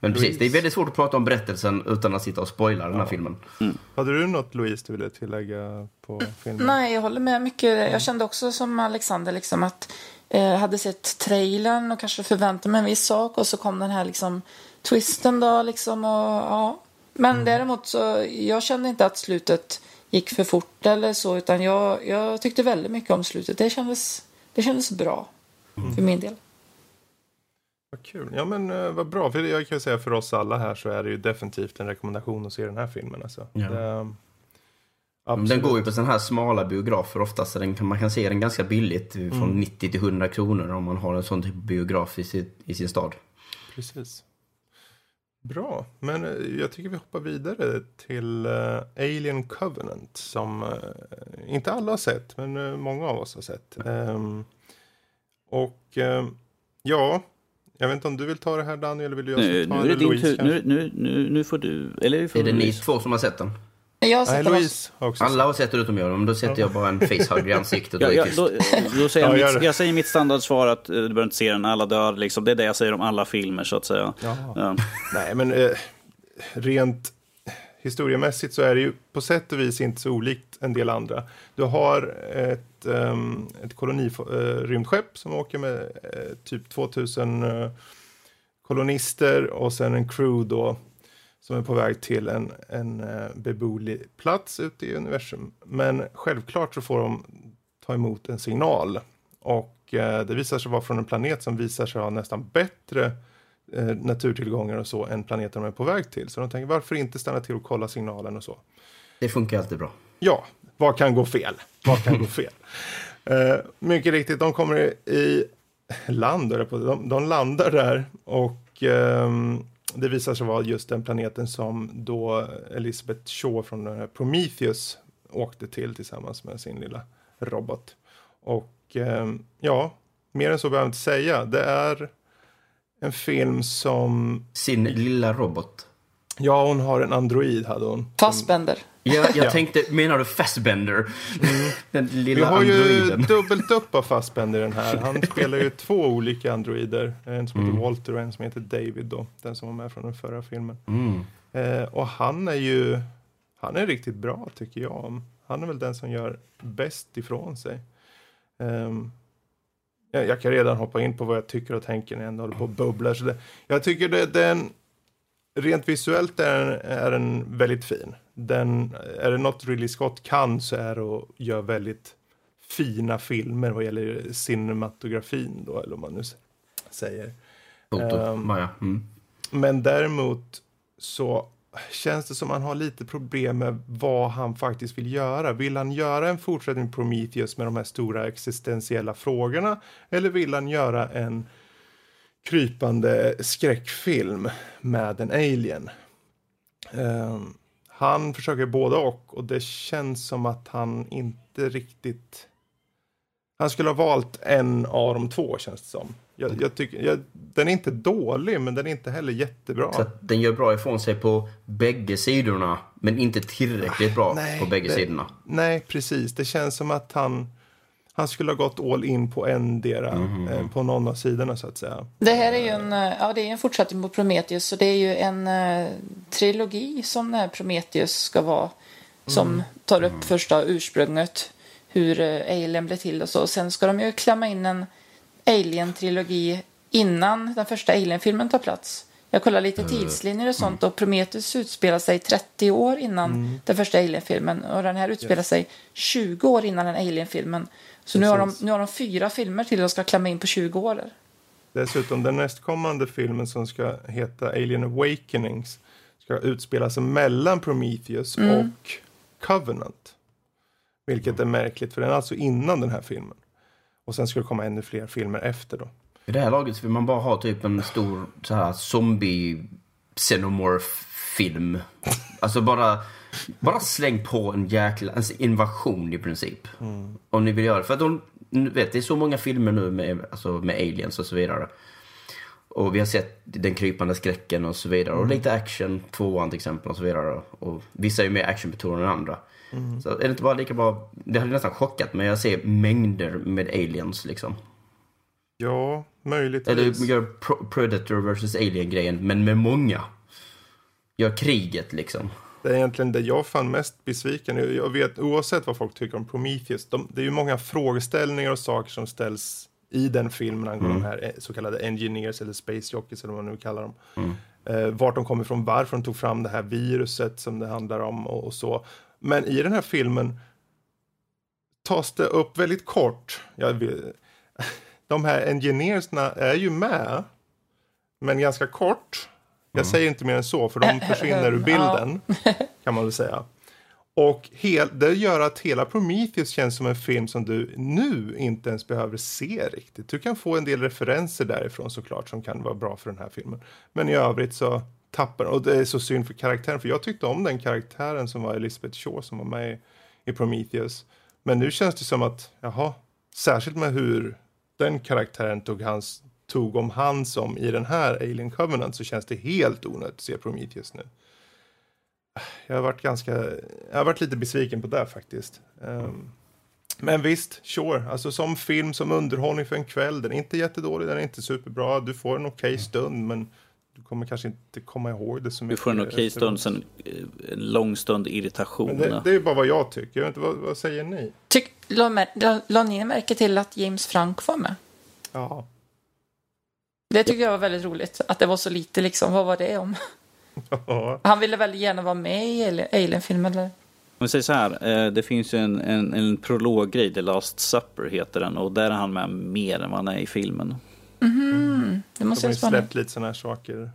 Men Louise. precis, det är väldigt svårt att prata om berättelsen utan att sitta och spoila ja. den här filmen. Mm. Hade du något Louise du ville tillägga på filmen? Nej, jag håller med mycket. Jag kände också som Alexander liksom att jag eh, hade sett trailern och kanske förväntade mig en viss sak och så kom den här liksom twisten då liksom och ja. Men mm. däremot så, jag kände inte att slutet gick för fort eller så. Utan jag, jag tyckte väldigt mycket om slutet. Det kändes, det kändes bra mm. för min del. Vad kul. Ja men uh, vad bra. För jag kan säga för oss alla här så är det ju definitivt en rekommendation att se den här filmen. Alltså. Ja. Det, den går ju på sådana här smala biografer oftast. Så den kan, man kan se den ganska billigt. Från mm. 90 till 100 kronor om man har en sån typ av biograf i, sitt, i sin stad. Precis. Bra, men eh, jag tycker vi hoppar vidare till uh, Alien Covenant som uh, inte alla har sett, men uh, många av oss har sett. Um, och ja, jag vet inte om du vill ta det här Daniel, eller vill du jag nu, ta nu är det din tur. Nu, nu, nu, nu får du, eller får Är det ni två som har sett den? Jag har sett Nej, Louise har också Alla har sett det utom jag, men då sätter jag bara en facehugger i ansiktet och ja, är då, då säger jag, mitt, jag säger mitt standardsvar att du behöver inte se den, alla dör. Liksom. Det är det jag säger om alla filmer så att säga. Ja. Nej, men eh, rent historiemässigt så är det ju på sätt och vis inte så olikt en del andra. Du har ett, um, ett kolonirymdskepp uh, som åker med uh, typ 2000 uh, eh, kolonister och sen en crew då som är på väg till en, en uh, beboelig plats ute i universum. Men självklart så får de ta emot en signal och uh, det visar sig vara från en planet som visar sig ha nästan bättre uh, naturtillgångar och så än planeten de är på väg till. Så de tänker varför inte stanna till och kolla signalen och så. Det funkar alltid bra. Ja, vad kan gå fel? Vad kan gå fel? mycket riktigt, de kommer i land, de, de landar där och um, det visar sig vara just den planeten som då Elizabeth Shaw från Prometheus åkte till tillsammans med sin lilla robot. Och eh, ja, mer än så behöver jag inte säga. Det är en film som... Sin lilla robot? Ja, hon har en android hade hon. Fassbender. Ja, jag tänkte, menar du Fassbender? Mm. Den lilla Vi har androiden. ju dubbelt upp av Fassbender den här. Han spelar ju två olika androider. En som mm. heter Walter och en som heter David då. Den som var med från den förra filmen. Mm. Eh, och han är ju, han är riktigt bra tycker jag. Han är väl den som gör bäst ifrån sig. Um, jag, jag, kan redan hoppa in på vad jag tycker och tänker när jag ändå håller på och bubblar. Så det, jag tycker det, den rent visuellt är, är den väldigt fin. Den, är det något Ridley Scott kan så är det att göra väldigt fina filmer vad gäller cinematografin då, eller vad man nu säger. Bara, mm. Men däremot så känns det som han har lite problem med vad han faktiskt vill göra. Vill han göra en fortsättning Prometheus med de här stora existentiella frågorna? Eller vill han göra en krypande skräckfilm med en alien? Ehm, han försöker både och och det känns som att han inte riktigt... Han skulle ha valt en av de två känns det som. Jag, jag tycker, jag, den är inte dålig men den är inte heller jättebra. Så den gör bra ifrån sig på bägge sidorna, men inte tillräckligt bra Nej, på bägge det- sidorna. Nej, precis. Det känns som att han, han skulle ha gått all in på endera, eh, på någon av sidorna så att säga. Det här är ju en, eh, ja, det är en fortsättning på Prometheus. Så det är ju en eh, trilogi som den här Prometheus ska vara. Som tar upp första ursprunget. Hur eh, Alien blev till och så. Sen ska de ju klämma in en Alien-trilogi innan den första Alien-filmen tar plats. Jag kollar lite tidslinjer och sånt och Prometheus utspelar sig 30 år innan den första Alien-filmen och den här utspelar sig 20 år innan den Alien-filmen. Så nu har, de, nu har de fyra filmer till och ska klämma in på 20 år. Dessutom den nästkommande filmen som ska heta Alien Awakenings ska utspela sig mellan Prometheus och Covenant. Vilket är märkligt för den är alltså innan den här filmen. Och sen ska det komma ännu fler filmer efter då. I det här laget vill man bara ha typ en stor så här zombie xenomorph-film. Alltså bara, bara släng på en jäkla en invasion i princip. Om ni vill göra det. För att de, vet, det är så många filmer nu med, alltså med aliens och så vidare. Och vi har sett den krypande skräcken och så vidare. Och lite action, tvåan till exempel och så vidare. Och vissa är ju mer actionbetonade än andra. Så är det inte bara lika bra, det hade nästan chockat mig. Jag ser mängder med aliens liksom. Ja, möjligtvis. Eller gör Predator vs Alien-grejen, men med många. Gör kriget liksom. Det är egentligen det jag fann mest besviken. Jag- vet, oavsett vad folk tycker om Prometheus, de, det är ju många frågeställningar och saker som ställs i den filmen angående de här eh, så kallade engineers eller space jockeys eller vad man nu kallar dem. Eh, vart de kommer ifrån, varför de tog fram det här viruset som det handlar om och, och så. Men i den här filmen tas det upp väldigt kort. Jag de här engineersna är ju med, men ganska kort. Jag säger inte mer än så, för de försvinner ur bilden, kan man väl säga. Och hel, det gör att hela Prometheus känns som en film som du nu inte ens behöver se riktigt. Du kan få en del referenser därifrån såklart som kan vara bra för den här filmen. Men i övrigt så tappar Och det är så synd för karaktären, för jag tyckte om den karaktären som var Elizabeth Shaw som var med i, i Prometheus. Men nu känns det som att, jaha, särskilt med hur den karaktären tog, hans, tog om hand som i den här Alien Covenant så känns det helt onödigt att se Prometheus nu. Jag har varit ganska, jag har varit lite besviken på det faktiskt. Ehm, men visst, sure. Alltså som film, som underhållning för en kväll. Den är inte jättedålig, den är inte superbra. Du får en okej stund, men du kommer kanske inte komma ihåg det så Du mycket. får en okej efteråt. stund, sen eh, en lång stund irritation. Men det, det är bara vad jag tycker. Jag vet inte, vad, vad säger ni? Tyck, la, la, la ni märke till att James Frank var med? Ja. Det tycker jag var väldigt roligt. Att det var så lite liksom. Vad var det om? ja. Han ville väl gärna vara med i Alien- Alien-filmen eller? Om vi säger så här, eh, det finns ju en, en, en prologgrej, The Last Supper heter den, och där är han med mer än vad han är i filmen. Det De måste har jag ju släppt lite sådana här saker.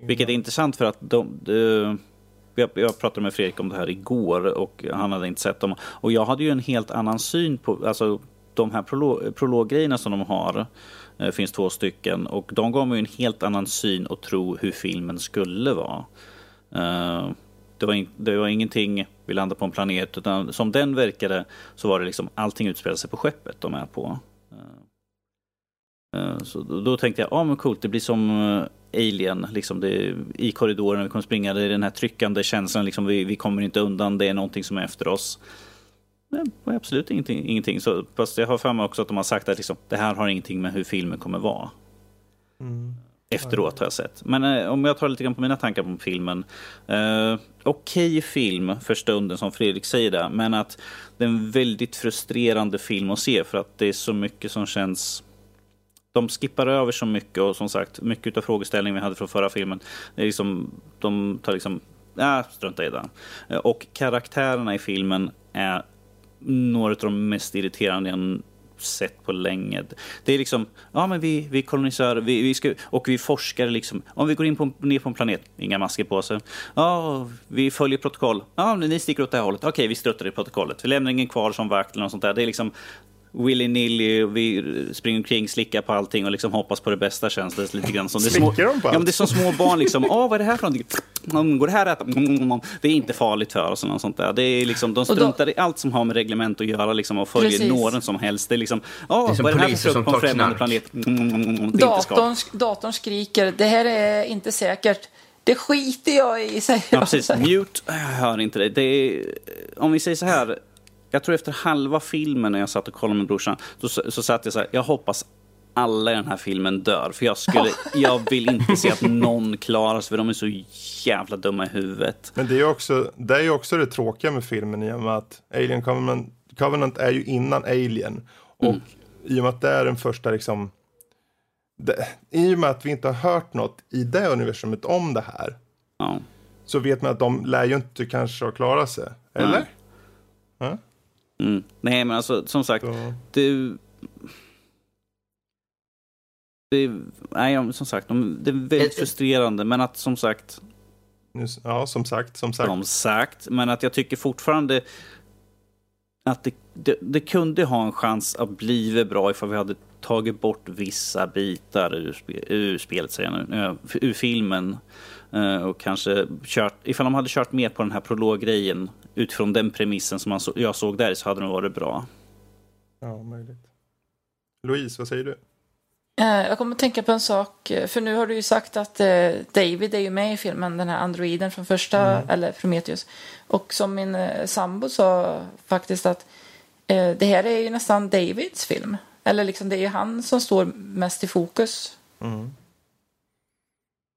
Vilket är intressant för att de, de, jag, jag pratade med Fredrik om det här igår och han hade inte sett dem. Och jag hade ju en helt annan syn på, alltså de här prolog, prologgrejerna som de har, det finns två stycken, och de gav mig en helt annan syn och tro hur filmen skulle vara. Eh, det, var in, det var ingenting, vi landade på en planet, utan som den verkade så var det liksom allting utspelade sig på skeppet de är på. Eh, så då, tänkte jag, ja ah, men coolt, det blir som Alien, liksom det, i korridoren, vi kommer springa, det är den här tryckande känslan, liksom, vi, vi kommer inte undan, det är någonting som är efter oss. Det var absolut ingenting, ingenting. Så, fast jag har för mig också att de har sagt att liksom, det här har ingenting med hur filmen kommer vara. Efteråt har jag sett. Men eh, om jag tar lite grann på mina tankar på filmen. Eh, Okej film för stunden som Fredrik säger det. Men att det är en väldigt frustrerande film att se för att det är så mycket som känns de skippar över så mycket och som sagt, mycket av frågeställningen vi hade från förra filmen, det är liksom, de tar liksom, ja, strunta i det. Eh, Och karaktärerna i filmen är några av de mest irriterande jag sett på länge. Det är liksom, ja men vi, vi kolonisörer, vi, vi ska, och vi forskar liksom. Om vi går in på, ner på en planet, inga masker på sig. Ja, vi följer protokoll. Ja, ni sticker åt det här hållet. Okej, vi struttar i protokollet. Vi lämnar ingen kvar som vakt eller något sånt där. Det är liksom willy-nilly, vi springer omkring, slickar på allting och liksom hoppas på det bästa känns det lite grann som. Det är små, de på ja, men allt? det är som små barn liksom. Åh, vad är det här för någonting? Mm, Går det här att äta? Mm, Det är inte farligt för oss eller något sånt där. Det är liksom, de då- struntar i allt som har med reglement att göra liksom och följer Precis. någon som helst. Det är liksom, åh, Det är som vad är det här poliser för som frukt på en främmande knark. planet? Mm, skadligt. Datorn, datorn skriker, det här är inte säkert. Det skiter jag i, säger Ja, precis. Mute, jag hör inte det. det är, om vi säger så här. Jag tror efter halva filmen när jag satt och kollade med brorsan, så, så satt jag så här, jag hoppas alla i den här filmen dör. För jag, skulle, jag vill inte se att någon klarar sig, för de är så jävla dumma i huvudet. Men det är också det, är ju också det tråkiga med filmen i och med att Alien Covenant, Covenant är ju innan Alien. Och i och med att det är den första liksom... Det, I och med att vi inte har hört något i det universumet om det här. Ja. Så vet man att de lär ju inte kanske ha klarat sig. Eller? Nej. Mm. Nej, men alltså som sagt, Så, det... det nej, ja, som sagt, de, det är väldigt Ett- frustrerande, men att som sagt, ja, som sagt, som sagt. som sagt, men att jag tycker fortfarande att det, det, det kunde ha en chans att bli bra ifall vi hade tagit bort vissa bitar ur, ur spelet, säger jag nu, eh, ur filmen. eh, Och kanske kört, ifall de hade kört mer på den här prologgrejen utifrån den premissen som så, jag såg där så hade det varit bra. Ja, möjligt. Louise, vad säger du? Eh, Jag kommer att tänka på en sak, eh, för nu har du ju sagt att eh, David är ju med i filmen, den här androiden från första, eller Prometheus. Och som min sambo sa faktiskt att det här är ju nästan Davids film. Eller liksom det är ju han som står mest i fokus. Mm.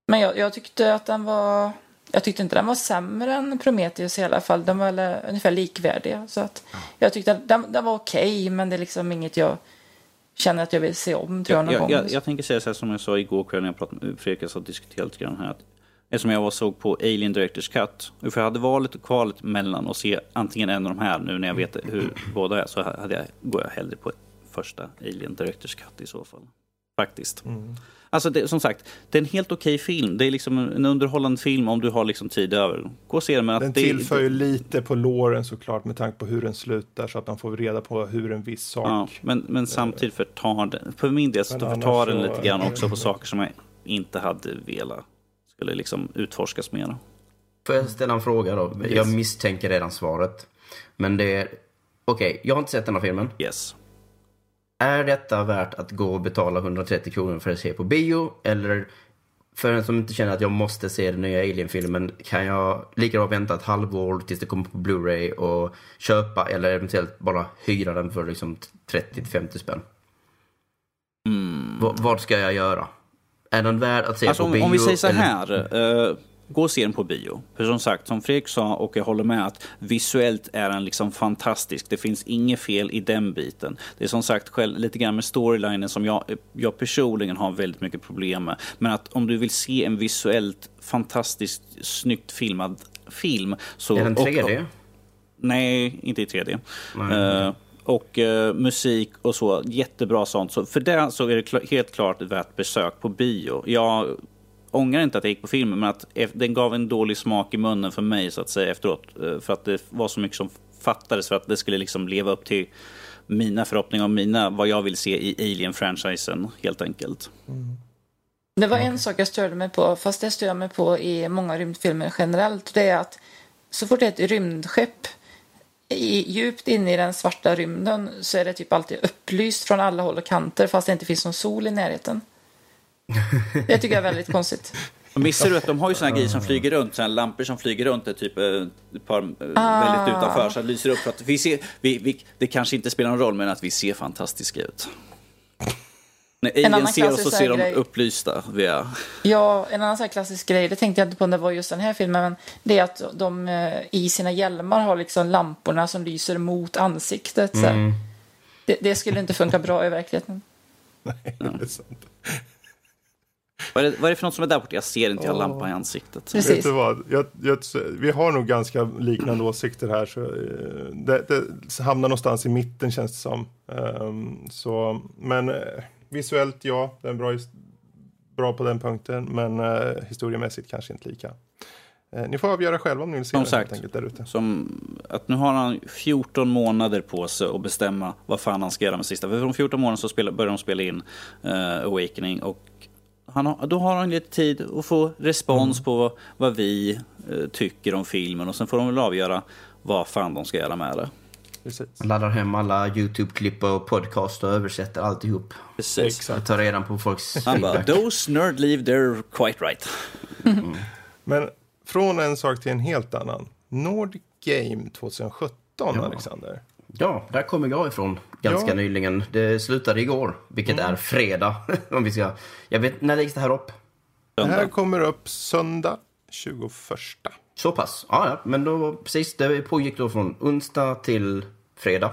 Men jag, jag tyckte att den var, jag tyckte inte den var sämre än Prometheus i alla fall. Den var väl ungefär likvärdiga. Så att jag tyckte att den, den var okej, men det är liksom inget jag känner att jag vill se om tror jag någon Jag, gång. jag, jag, tänker säga så här som jag sa igår kväll när jag pratade med Fredrik och diskuterade lite grann här. Att eftersom jag var såg på Alien Directors Cut. För jag hade valet och kvalet mellan att se antingen en av de här nu när jag vet hur båda är. Så hade jag, går jag hellre på första Alien Directors Cut i så fall. Faktiskt. Mm. Alltså det, som sagt, det är en helt okej film. Det är liksom en underhållande film om du har liksom tid över. Gå och se den. Men att Den det, tillför ju lite på låren såklart med tanke på hur den slutar så att man får reda på hur en viss sak. Ja, men, men samtidigt förtar den, för min del så förtar den lite grann också på saker som jag inte hade velat skulle liksom utforskas mer. Får jag ställa en fråga då? Jag misstänker redan svaret. Men det är... Okej, jag har inte sett den här filmen. Yes. Är detta värt att gå och betala 130 kronor för att se på bio? Eller för en som inte känner att jag måste se den nya Alien-filmen kan jag lika bra vänta ett halvår tills det kommer på Blu-ray och köpa eller eventuellt bara hyra den för liksom 30-50 spänn? V- vad ska jag göra? Är den värd att se Alltså på om, bio? om vi säger så eller- här. eh, gå och se den på bio. För som sagt, som Fredrik sa och jag håller med att visuellt är den liksom fantastisk. Det finns inget fel i den biten. Det är som sagt själv, lite grann med storylinen som jag, jag personligen har väldigt mycket problem med. Men att om du vill se en visuellt fantastiskt snyggt filmad film. Så, Är den och- 3D? Nej, inte i 3D. Nej. Eh, och eh, musik och så, jättebra sånt. Så för det så är det kl- helt klart värt besök på bio. Jag ångrar inte att jag gick på filmen, men att den gav en dålig smak i munnen för mig så att säga efteråt. Eh, för att det var så mycket som fattades för att det skulle liksom leva upp till mina förhoppningar och mina, vad jag vill se i Alien-franchisen helt enkelt. Det var en sak jag störde mig på, fast det stör jag mig på i många rymdfilmer generellt. Det är att så fort det är ett rymdskepp i, djupt inne i den svarta rymden så är det typ alltid upplyst från alla håll och kanter fast det inte finns någon sol i närheten. Det tycker jag är väldigt konstigt. Missar du att de har ju såna här grejer som flyger runt, såna här lampor som flyger runt, är typ eh, ett par eh, väldigt utanför, så lyser upp för att vi ser, vi, vi, det kanske inte spelar någon roll, men att vi ser fantastiska ut. När annan Alien ser oss så ser de grej. upplysta. Vi är. Ja, en annan här klassisk grej, det tänkte jag inte på när det var just den här filmen, men det är att de eh, i sina hjälmar har liksom lamporna som lyser mot ansiktet. Så här. Det, det skulle inte funka bra i verkligheten. Nej, det är sant. Vad är, det, vad är det för något som är där borta? Jag ser inte, jag har Åh. lampa i ansiktet. Precis. Vet du vad? Jag, jag, vi har nog ganska liknande åsikter här. Så, eh, det, det hamnar någonstans i mitten känns det som. Ehm, så, men eh, visuellt, ja, den är bra, bra på den punkten. Men uh, historiemässigt kanske inte lika. Eh, ni får avgöra själva om ni vill se Som helt sagt. enkelt där ute. Som att nu har han 14 månader på sig att bestämma vad fan han ska göra med sista. För om 14 månader så spelar, börjar de spela in eh, Awakening och han har, då har han lite tid att få respons på vad vi eh, tycker om filmen och sen får de väl avgöra vad fan de ska göra med det. Precis. Laddar hem alla YouTube-klipp och podcast och översätter alltihop. Precis. Jag tar reda på folks Han bara, feedback. those nerd leave, they're quite right. Men från en sak till en helt annan. Nord Game 2017, Ja. Alexander. Ja, där kommer jag ifrån ganska Ja. nyligen. Det slutade igår, vilket är fredag. om vi ska... Jag vet, när läggs det här upp? Det här Söndag. kommer upp söndag 21. Så pass? Ja, ja. Men då, precis, det pågick då från onsdag till fredag.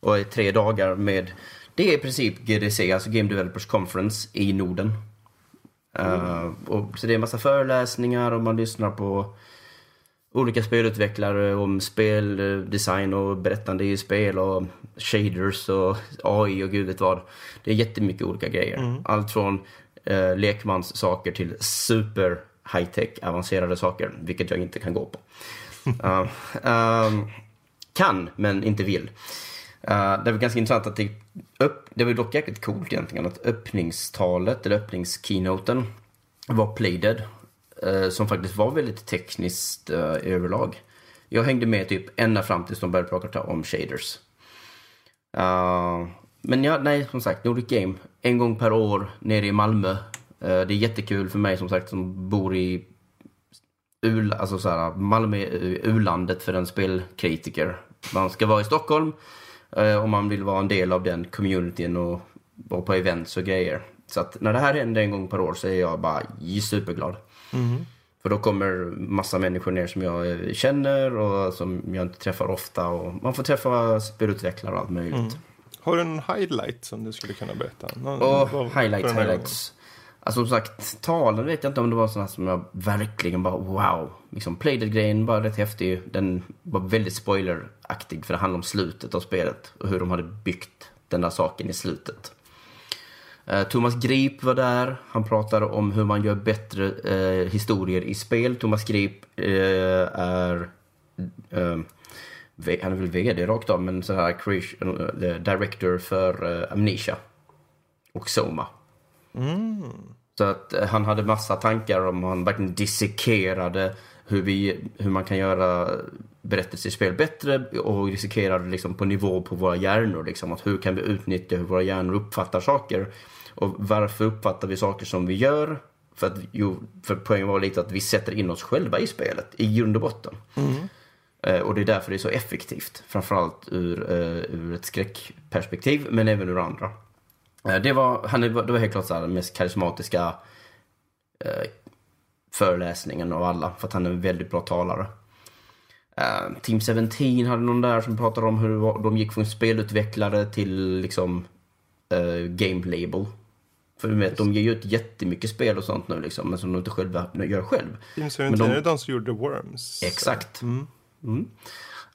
Och är tre dagar med... Det är i princip GDC, alltså Game Developers Conference, i Norden. Eh, och, så det är en massa föreläsningar och man lyssnar på olika spelutvecklare om speldesign och berättande i spel och shaders och AI och gud vet vad. Det är jättemycket olika grejer. Allt från eh, lekmanssaker till super high-tech avancerade saker, vilket jag inte kan gå på. Uh, ehm, kan, men inte vill. Uh, det var ganska intressant att det, upp, det var dock jäkligt coolt egentligen att öppningstalet, eller öppningskeynoten, var Playdead. Eh, som faktiskt var väldigt tekniskt eh, överlag. Jag hängde med typ ända fram tills de började prata om shaders. Uh, men ja, nej, som sagt, Nordic Game. En gång per år nere i Malmö. Uh, det är jättekul för mig som sagt som bor i U, alltså så här, Malmö är u-landet för en spelkritiker. Man ska vara i Stockholm eh, om man vill vara en del av den communityn och vara på events och grejer. Så att när det här händer en gång per år så är jag bara superglad. För då kommer massa människor ner som jag känner och som jag inte träffar ofta. Och man får träffa spelutvecklare och allt möjligt. Har du en highlight som du skulle kunna berätta? Någon, för highlights, highlights. Alltså som sagt, talen vet jag inte om det var sådana som jag verkligen bara wow. Liksom Playdead-grejen var rätt häftig. Den var väldigt spoileraktig för det handlar om slutet av spelet och hur de hade byggt den där saken i slutet. Eh, Thomas Grip var där. Han pratade om hur man gör bättre eh, historier i spel. Thomas Grip eh, är... Eh, han är väl VD rakt av, men så här creation, eh, director för eh, Amnesia och Soma. Så att eh, han hade massa tankar om han verkligen dissekerade hur, vi, hur man kan göra berättelser i spel bättre och dissekerade liksom på nivå på våra hjärnor. Liksom, att hur kan vi utnyttja hur våra hjärnor uppfattar saker? Och varför uppfattar vi saker som vi gör? För, att, jo, för poängen var lite att vi sätter in oss själva i spelet, i grund och botten. Eh, Och det är därför det är så effektivt. Framförallt ur, eh, ur ett skräckperspektiv, men även ur andra. Eh, Det var, han det var helt klart så här, den mest karismatiska eh, föreläsningen av alla, för att han är en väldigt bra talare. Eh, Team 17 hade någon där som pratade om hur de gick från spelutvecklare till liksom eh, game label. För du vet, de ger ju ut jättemycket spel och sånt nu liksom, men som de inte själva gör själv. Team 17 Men de- som gjorde Worms? Exakt. Mm.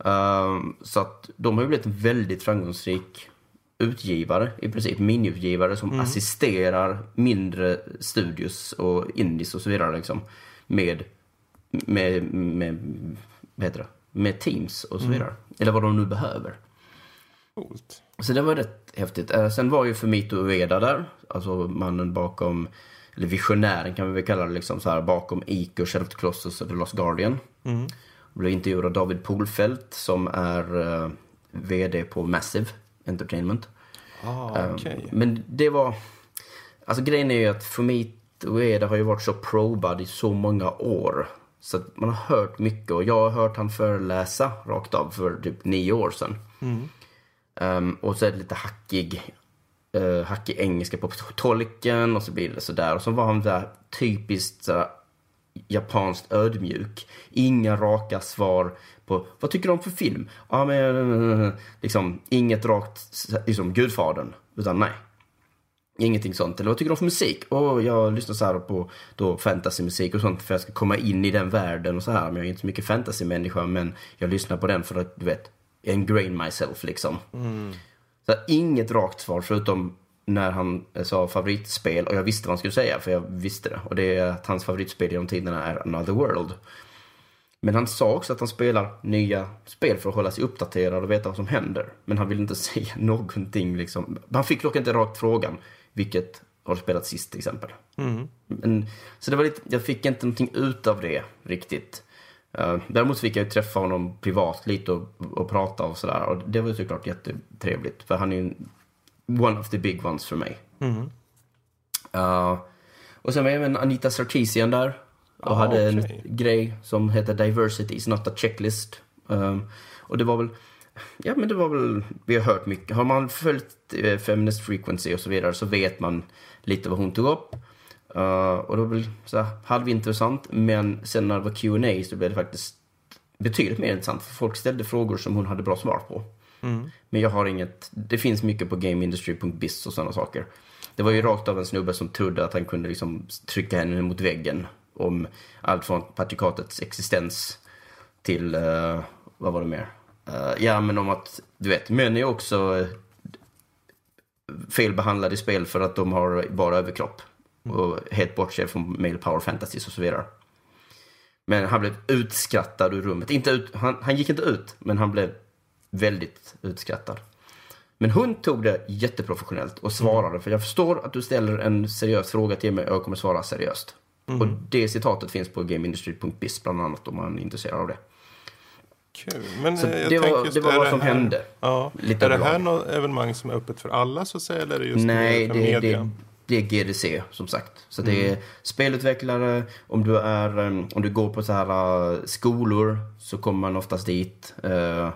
Ehm, så att de har ju blivit en väldigt framgångsrik utgivare, i princip miniutgivare som assisterar mindre studios och indies och så vidare liksom, med, med, med, vad heter det? med teams och så vidare. Eller vad de nu behöver. Coolt. Så det var rätt häftigt. Eh, sen var ju Fumito Ueda där, alltså mannen bakom, eller visionären kan vi väl kalla det, liksom så här, bakom Ico, Shadow of the Colossus och The Lost Guardian. Mm. Blev intervjuad av David Polfelt som är eh, VD på Massive Entertainment. Ah, Eh, okej. Men det var... Alltså grejen är ju att Fumito Ueda har ju varit så probad i så många år. Så att man har hört mycket och jag har hört han föreläsa rakt av för typ nio år sedan. Um, och så är det lite hackig, uh, hackig engelska på tolken och så blir det sådär. Och så var han där typiskt uh, japanskt ödmjuk. Inga raka svar på vad tycker du om för film? Ja men eh, liksom inget rakt liksom Gudfadern. Utan nej. Ingenting sånt. Eller vad tycker du om för musik? Och jag lyssnar så här på då fantasymusik och sånt för att jag ska komma in i den världen och så här. Men jag är inte så mycket fantasymänniska men jag lyssnar på den för att, du vet, ingrain myself liksom. Så här, inget rakt svar förutom när han sa favoritspel och jag visste vad han skulle säga för jag visste det. Och det är att hans favoritspel genom tiderna är Another World. Men han sa också att han spelar nya spel för att hålla sig uppdaterad och veta vad som händer. Men han vill inte säga någonting liksom. Han fick dock inte rakt frågan, vilket har spelat sist till exempel. Men, så det var lite, jag fick inte någonting ut av det riktigt. Uh, däremot fick jag ju träffa honom privat lite och, och prata och sådär. Och det var ju såklart jättetrevligt. För han är ju en- one of the big ones för mig. Uh, och sen var även Anita Sarkeesian där. Och Ah, hade en okej. grej som heter Diversity is not a checklist. Um, och det var väl, ja men det var väl, vi har hört mycket. Har man följt eh, Feminist Frequency och så vidare så vet man lite vad hon tog upp. Uh, och det var väl så här, halvintressant. Men sen när det var Q&A så blev det faktiskt betydligt mer intressant. För folk ställde frågor som hon hade bra svar på. Men jag har inget, det finns mycket på gameindustry.biz och sådana saker. Det var ju rakt av en snubbe som trodde att han kunde liksom trycka henne mot väggen om allt från patrikatets existens till, eh, vad var det mer? Eh, ja, men om att, du vet, män är också eh, felbehandlade i spel för att de har bara överkropp. Och helt bortser från male power fantasies och så vidare. Men han blev utskrattad ur rummet. Inte ut, han, han gick inte ut, men han blev väldigt utskrattad. Men hon tog det jätteprofessionellt och svarade. För jag förstår att du ställer en seriös fråga till mig och jag kommer svara seriöst. Och det citatet finns på gameindustry.biz bland annat om man är intresserad av det. Kul. Men Så jag det var- just, det var vad som här, hände. Ja. Lite är det här något evenemang som är öppet för alla så att säga? Eller är det just Nej, för det, media? det, det är GDC som sagt. Så det är spelutvecklare, om du, är, um, om du går på så här uh, skolor så kommer man oftast dit. Uh, uh,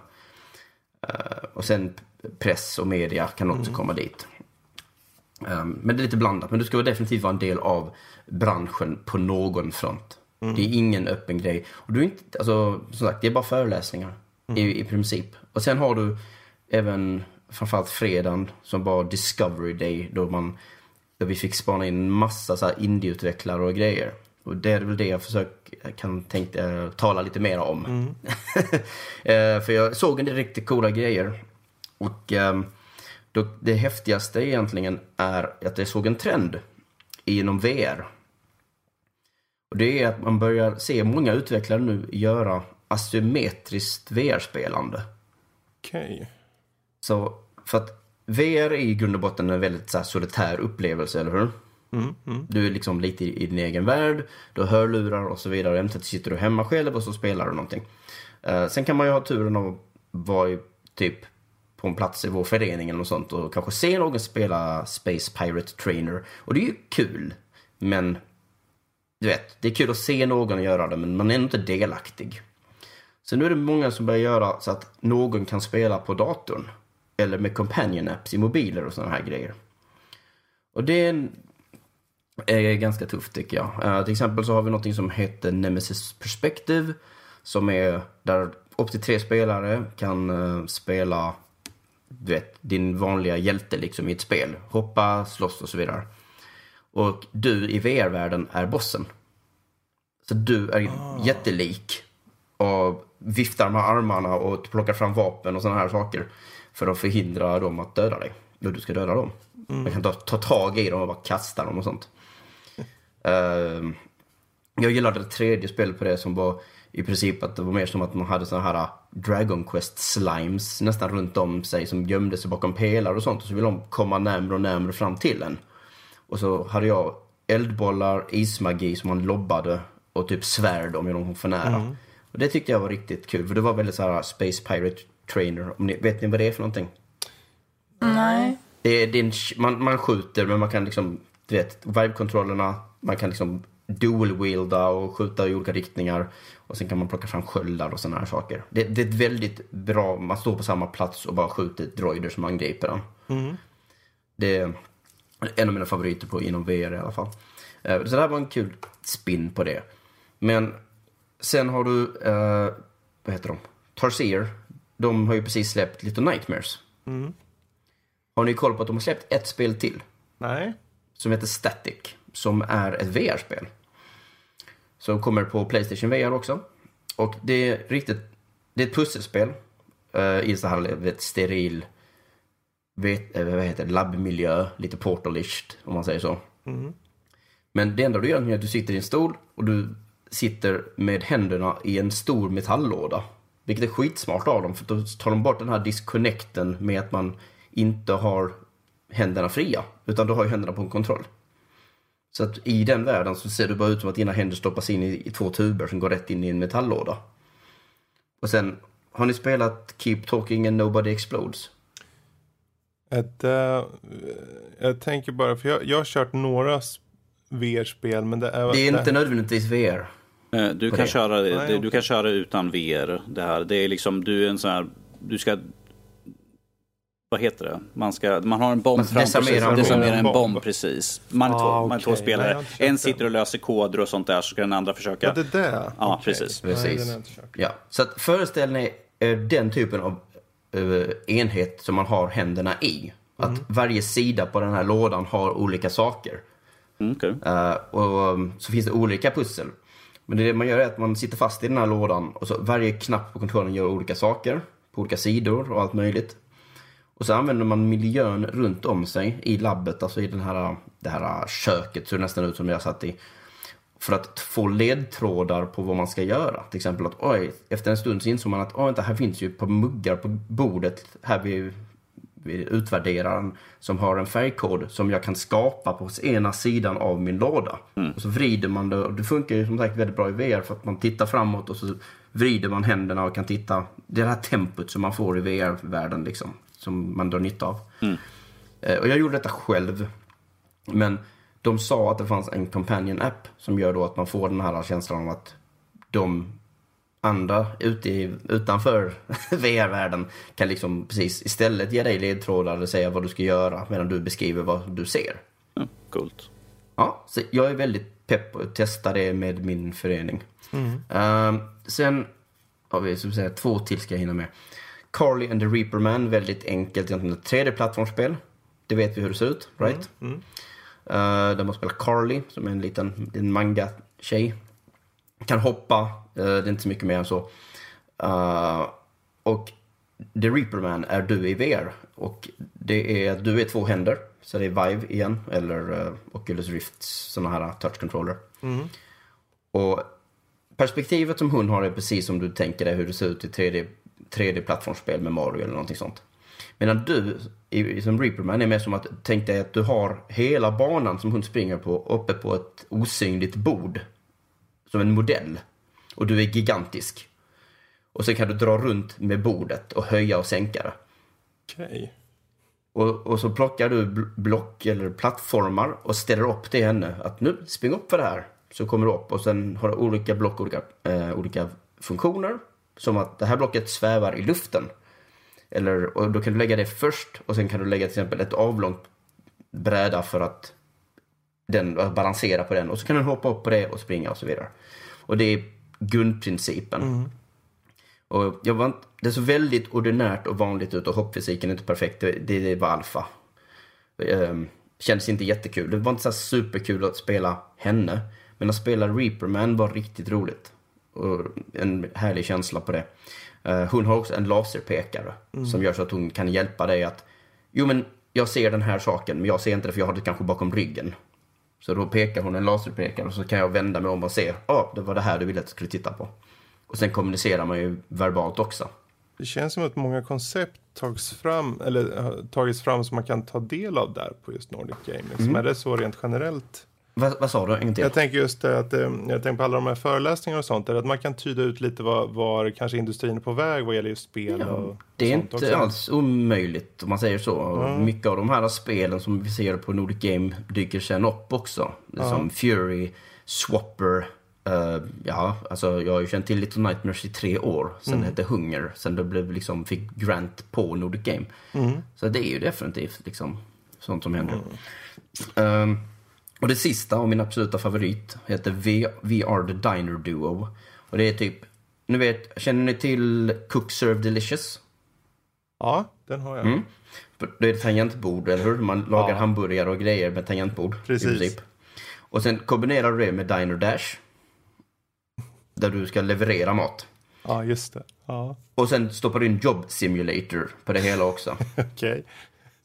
och sen press och media kan också komma dit. Um, men det är lite blandat. Men du ska definitivt vara en del av branschen på någon front. Det är ingen öppen grej. Och du är inte, alltså, som sagt, det är bara föreläsningar i, i princip. Och sen har du även framförallt fredagen som var Discovery Day då man där vi fick spana in massa så indieutvecklare och grejer. Och det är väl det jag försöker, kan tänka eh, tala lite mer om. Eh, för jag såg en del riktigt coola grejer. Och ehm, då, det häftigaste egentligen är att jag såg en trend inom VR. Och det är att man börjar se många utvecklare nu göra asymmetriskt VR-spelande. Okej. Så för att VR är i grund och botten en väldigt så här, solitär upplevelse, eller hur? Du är liksom lite i, i din egen värld, du har hörlurar och så vidare. Eventuellt sitter du hemma själv och så spelar du någonting. Eh, sen kan man ju ha turen att vara i, typ på en plats i vår förening eller något sånt och kanske se någon spela Space Pirate Trainer. Och det är ju kul, men du vet, det är kul att se någon göra det, men man är inte delaktig. Så nu är det många som börjar göra så att någon kan spela på datorn. Eller med companion apps i mobiler och sådana här grejer. Och det är, ganska tufft tycker jag. Eh, till exempel så har vi något som heter Nemesis Perspective. Som är där upp till tre spelare kan eh, spela du vet, din vanliga hjälte liksom i ett spel. Hoppa, slåss och så vidare. Och du i VR-världen är bossen. Så du är jättelik och viftar med armarna och plockar fram vapen och sådana här saker för att förhindra dem att döda dig. Då du ska döda dem. Man kan ta, ta tag i dem och bara kasta dem och sånt. Ehm, jag gillade det tredje spelet på det som var i princip att det var mer som att man hade sådana här Dragon Quest slimes nästan runt om sig som gömde sig bakom pelare och sånt och så ville de komma närmare och närmare fram till en. Och så hade jag eldbollar, ismagi som man lobbade och typ svärd om jag kom för nära. Och det tyckte jag var riktigt kul för det var väldigt så här Space Pirate Trainer. Om ni, vet ni vad det är för någonting? Nej. Det är, det är en, man, man skjuter men man kan liksom, du vet, vibe-kontrollerna, man kan liksom dual-wielda och skjuta i olika riktningar. Och sen kan man plocka fram sköldar och sådana här saker. Det, det är ett väldigt bra, man står på samma plats och bara skjuter droider som angriper den. Det är en av mina favoriter på, inom VR i alla fall. Eh, Så det här var en kul spin på det. Men sen har du, eh, vad heter de? Tarsier. De har ju precis släppt Little Nightmares. Har ni koll på att de har släppt ett spel till? Nej. som heter Static, som är ett VR-spel. Som kommer på Playstation VR också. Och det är riktigt, det är ett pusselspel uh, i så här vet, steril, vet, eh, vad heter det, labbmiljö, lite portalisht om man säger så. Men det enda du gör är att du sitter i en stol och du sitter med händerna i en stor metalllåda. Vilket är skitsmart av dem, för då tar de bort den här disconnecten med att man inte har händerna fria, utan du har ju händerna på en kontroll. Så att i den världen så ser det bara ut som att dina händer stoppas in i, i två tuber som går rätt in i en metalllåda. Och sen, har ni spelat Keep Talking and Nobody Explodes? Ett, eh, jag tänker bara, för jag, jag har kört några VR-spel, men det är... Det är inte nödvändigtvis VR. Eh, Du kan, det. köra, Nej, du kan köra utan VR. Det här. Det är liksom, du är en sån här, du ska vad heter det? Man, ska, man har en bomb Man framför sig. desarmerar en bomb. bomb, precis. Man är Ah, två, man är två Nej, spelare. kört en sitter och löser koder och sånt där, så ska den andra försöka. Ja, det där? Ja, Okej. precis. Nej, Precis. kört. Ja, så att föreställ eh, den typen av eh, enhet som man har händerna i. Att varje sida på den här lådan har olika saker. Mm, okej. Eh, och um, så finns det olika pussel. Men det man gör är att man sitter fast i den här lådan och så varje knapp på kontrollen gör olika saker. På olika sidor och allt möjligt. Och så använder man miljön runt om sig i labbet, alltså i den här, det här köket, så det nästan ut som jag satt i. För att få ledtrådar på vad man ska göra. Till exempel att oj, efter en stund så insåg man att oj, vänta, här finns ju ett par muggar på bordet här vid, vid utvärderaren som har en färgkod som jag kan skapa på ena sidan av min låda. Och så vrider man det och det funkar ju som sagt väldigt bra i VR för att man tittar framåt och så vrider man händerna och kan titta. Det är det här tempot som man får i VR-världen liksom. Som man drar nytta av. Eh, Och jag gjorde detta själv. Men de sa att det fanns en companion app som gör då att man får den här känslan av att de andra ute i, utanför VR-världen kan liksom precis istället ge dig ledtrådar eller säga vad du ska göra medan du beskriver vad du ser. Ja, coolt. Ja, så jag är väldigt pepp på att testa det med min förening. Ehm, sen har vi som säga, två till ska jag hinna med. Carly and the Reaper Man, väldigt enkelt egentligen ett 3D-plattformsspel. Det vet vi hur det ser ut, right? Uh, där man spelar Carly, som är en liten, liten manga-tjej. Kan hoppa, eh, det är inte så mycket mer än så. Eh, och The Reaper Man är du i VR. Och det är, du är två händer. Så det är Vive igen, eller uh, Oculus Rift, sådana här touch controller. Och perspektivet som hon har är precis som du tänker dig hur det ser ut i 3D, 3D-plattformsspel med Mario eller någonting sånt. Medan du, som Reaperman, är mer som att tänk dig att du har hela banan som hon springer på uppe på ett osynligt bord. Som en modell. Och du är gigantisk. Och sen kan du dra runt med bordet och höja och sänka det. Okej. Och, och så plockar du bl- block eller plattformar och ställer upp det i henne. Att nu, spring upp för det här. Så kommer du upp och sen har du olika block, olika, eh, olika funktioner. Som att det här blocket svävar i luften. Eller, och då kan du lägga det först och sen kan du lägga till exempel ett avlångt bräda för att den, balansera på den. Och så kan du hoppa upp på det och springa och så vidare. Och det är grundprincipen. Och jag var inte, det såg väldigt ordinärt och vanligt ut och hoppfysiken är inte perfekt. Det, det var alfa. Ehm, kändes inte jättekul. Det var inte så superkul att spela henne. Men att spela Reaperman var riktigt roligt. Och en härlig känsla på det. Eh, hon har också en laserpekare som gör så att hon kan hjälpa dig att Jo men jag ser den här saken men jag ser inte det för jag har det kanske bakom ryggen. Så då pekar hon en laserpekare och så kan jag vända mig om och se. Ja, oh, det var det här du ville att jag skulle titta på. Och sen kommunicerar man ju verbalt också. Det känns som att många koncept tagits fram, eller har tagits fram som man kan ta del av där på just Nordic Gaming. Mm. Är det så rent generellt? Vad, vad sa du? En gång till? Jag tänker just att, eh, jag tänker på alla de här föreläsningarna och sånt, är det att man kan tyda ut lite var, var kanske industrin är på väg vad gäller just spel och, och Det är sånt inte också. alls omöjligt om man säger så. Och Mycket av de här spelen som vi ser på Nordic Game dyker sen upp också. Som Fury, Swapper. eh, ja, alltså jag har ju känt till Little Nightmares i tre år. Sen det hette Hunger. Sen det blev liksom, fick Grant på Nordic Game. Så det är ju definitivt liksom sånt som händer. Ehm, och det sista och min absoluta favorit heter v, VR The Diner Duo. Och det är typ, ni vet, känner ni till Cook Serve Delicious? Ja, den har jag. Mm. Det är ett tangentbord, eller hur? Man lagar Ja. hamburgare och grejer med tangentbord. Precis. Och sen kombinerar du det med Diner Dash. Där du ska leverera mat. Ja, just det. Ja, Och sen stoppar du in Job Simulator på det hela också. okej.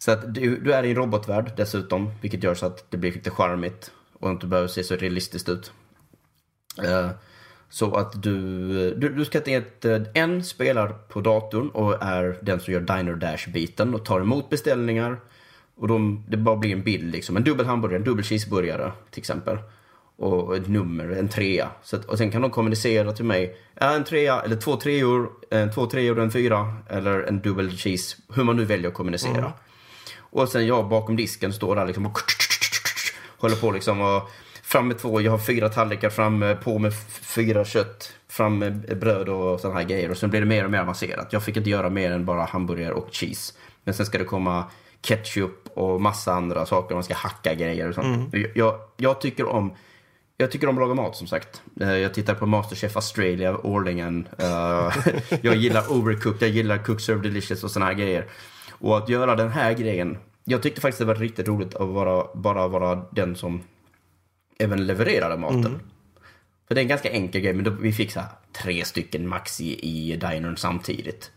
Så att du, du är i en robotvärld dessutom, vilket gör så att det blir lite charmigt och inte behöver se så realistiskt ut. Uh, så att du, du, du ska till eh, en spelar på datorn och är den som gör Diner Dash-biten och tar emot beställningar. Och de, det bara blir en bild liksom, en dubbel hamburgare, en dubbel cheeseburgare till exempel. Och ett nummer, en trea. Så att, och sen kan de kommunicera till mig, ja, en trea, eller två treor, en två treor och en fyra, eller en dubbel cheese, hur man nu väljer att kommunicera. Mm. Och sen jag bakom disken står där liksom och håller på liksom och fram med två, jag har fyra tallrikar fram, på med fyra kött, fram med bröd och sådana här grejer. Och sen blir det mer och mer avancerat. Jag fick inte göra mer än bara hamburgare och cheese. Men sen ska det komma ketchup och massa andra saker. Man ska hacka grejer och sånt. Jag, jag tycker om jag tycker om att laga mat som sagt. Eh, Jag tittar på Masterchef Australia årligen. Eh, Jag gillar Overcooked, jag gillar Cook Serve Delicious och såna här grejer. Och att göra den här grejen. Jag tyckte faktiskt det var riktigt roligt att vara, bara vara den som även levererade maten. För det är en ganska enkel grej, men då, vi fick så här, tre stycken max i, dinern samtidigt.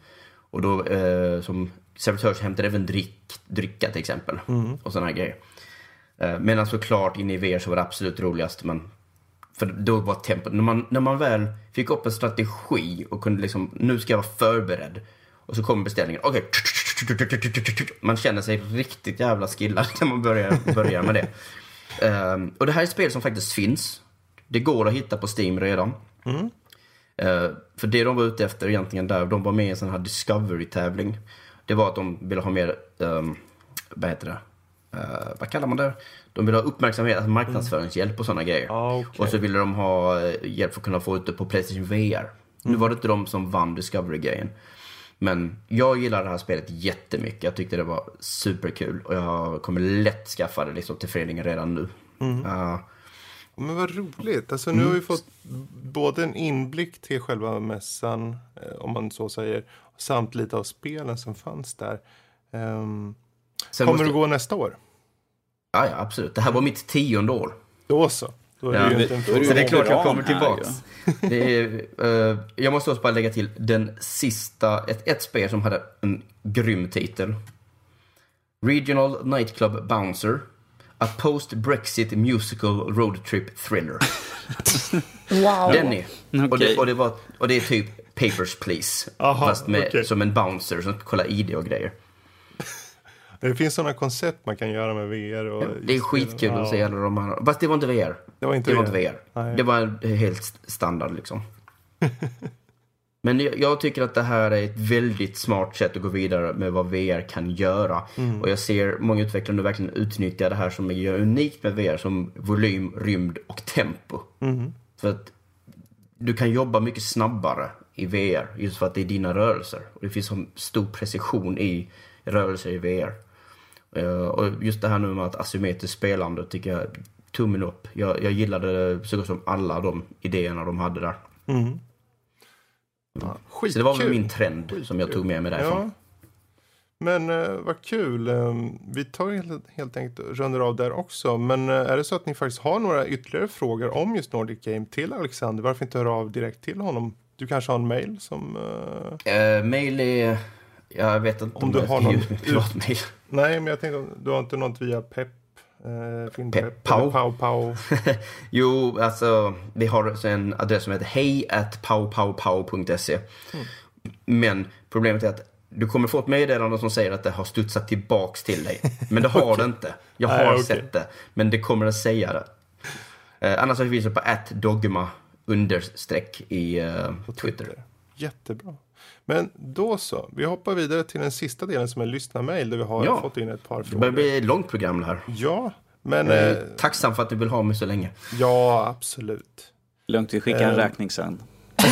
Och då eh, som servitör så hämtade även dryck, drycka till exempel. Och sådana här grejer. Eh, medan såklart inne i VR så var det absolut roligast. Men, för då var tempot, när man, när man väl fick upp en strategi och kunde liksom, nu ska jag vara förberedd. Och så kommer beställningen, okej. Man känner sig riktigt jävla skillad när man börjar, börjar med det. Ehm, och det här är ett spel som faktiskt finns. Det går att hitta på Steam redan. Eh, för det de var ute efter egentligen där, de var med i en sån här Discovery-tävling. Det var att de ville ha mer, um, vad heter det, Eh, vad kallar man det? De ville ha uppmärksamhet, alltså marknadsföringshjälp och sådana grejer. Ja, okej. Och så ville de ha eh, hjälp för att kunna få ut det på Playstation VR. Nu var det inte de som vann Discovery-grejen. Men jag gillar det här spelet jättemycket. Jag tyckte det var superkul. Och jag kommer lätt skaffa det liksom till föreningen redan nu. Eh, Men vad roligt. Alltså, nu har vi fått både en inblick till själva mässan, eh, om man så säger, samt lite av spelen som fanns där. Sen kommer måste- du gå nästa år? Ja, ja, absolut. Det här var mitt tionde år. Då så. Då är det Ja, ju vi- inte en fråga. Så det är ju klart jag kommer här, tillbaks. Det är, eh, jag måste också bara lägga till den sista, ett, ett spel som hade en grym titel. Regional Nightclub Bouncer. A Post-Brexit Musical Road Trip Thriller. Wow. Den är. Och, det, och, det var, och det är typ Papers, Please. Aha, fast med, okej. som en bouncer som kollar ID och grejer. Det finns sådana koncept man kan göra med VR. Och Det är skitkul att se alla de här. Fast det var inte VR. Det var inte det var VR. inte VR. Det var en helt st- standard liksom. Men jag, tycker att det här är ett väldigt smart sätt att gå vidare med vad VR kan göra. Mm. Och jag ser många utvecklare nu verkligen utnyttja det här som är unikt med VR som volym, rymd och tempo. Mm. För att du kan jobba mycket snabbare i VR just för att det är dina rörelser. Och det finns så stor precision i rörelser i VR. Eh, och just det här nu med att asymmetriskt spelande tycker jag, tummen upp. Jag, jag gillade så gott som alla de idéerna de hade där. Mm. Så det var väl Skitkul. min trend som jag tog med mig därifrån. Ja. Men eh, vad kul. Eh, vi tar helt, helt enkelt och rundar av där också. Men eh, är det så att ni faktiskt har några ytterligare frågor om just Nordic Game till Alexander, varför inte höra av direkt till honom? Du kanske har en mail som... eh, Eh, mail är... Jag vet inte Om du jag har min privatmail. nej, men jag tänkte om du har inte något via Pep? Eh, Filmpepp? Pep Pau. Pau Pau? Jo, alltså vi har en adress som heter hej at paupau.se. Men problemet är att du kommer få ett meddelande som säger att det har studsat tillbaks till dig. Men det har det inte. Jag har Nej, okej. sett det. Men det kommer att säga det. Eh, annars finns det på dogma understreck i eh, Twitter. Jättebra. Men då så. Vi hoppar vidare till den sista delen som är lyssnarmail där vi har Ja. fått in ett par Det frågor. börjar bli ett långt program det här. Ja, men eh, är tacksam för att du vill ha mig så länge. ja, absolut. Lugnt, vi skickar en Eh. räkning sen.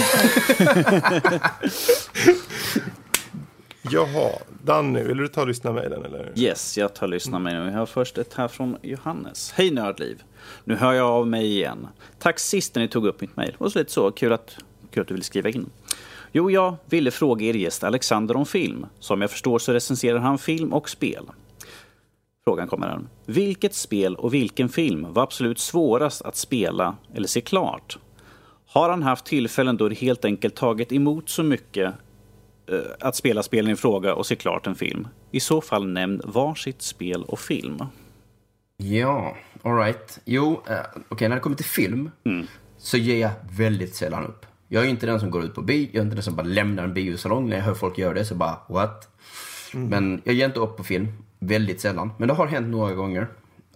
Jaha, Danny, vill du ta lyssnarmailen eller? Yes, jag tar lyssna med nu. Vi har först ett här från Johannes. Hej Nördliv! Nu hör jag av mig igen. Tack sist när ni tog upp mitt mejl. Och så lite så, kul att, kul att du vill skriva in. Jo, jag ville fråga er gäst Alexander om film. Som jag förstår så recenserar han film och spel. Frågan kommer här. Vilket spel och vilken film var absolut svårast att spela eller se klart? Har han haft tillfällen då det helt enkelt tagit emot så mycket eh, att spela spelen i fråga och se klart en film? I så fall nämn varsitt spel och film. Ja, alright. Jo, eh, okej, när det kommer till film så ger jag väldigt sällan upp. Jag är inte den som går ut på bio, jag är inte den som bara lämnar en biosalong. När jag hör folk göra det så bara, what? Men jag ger inte upp på film, väldigt sällan. Men det har hänt några gånger.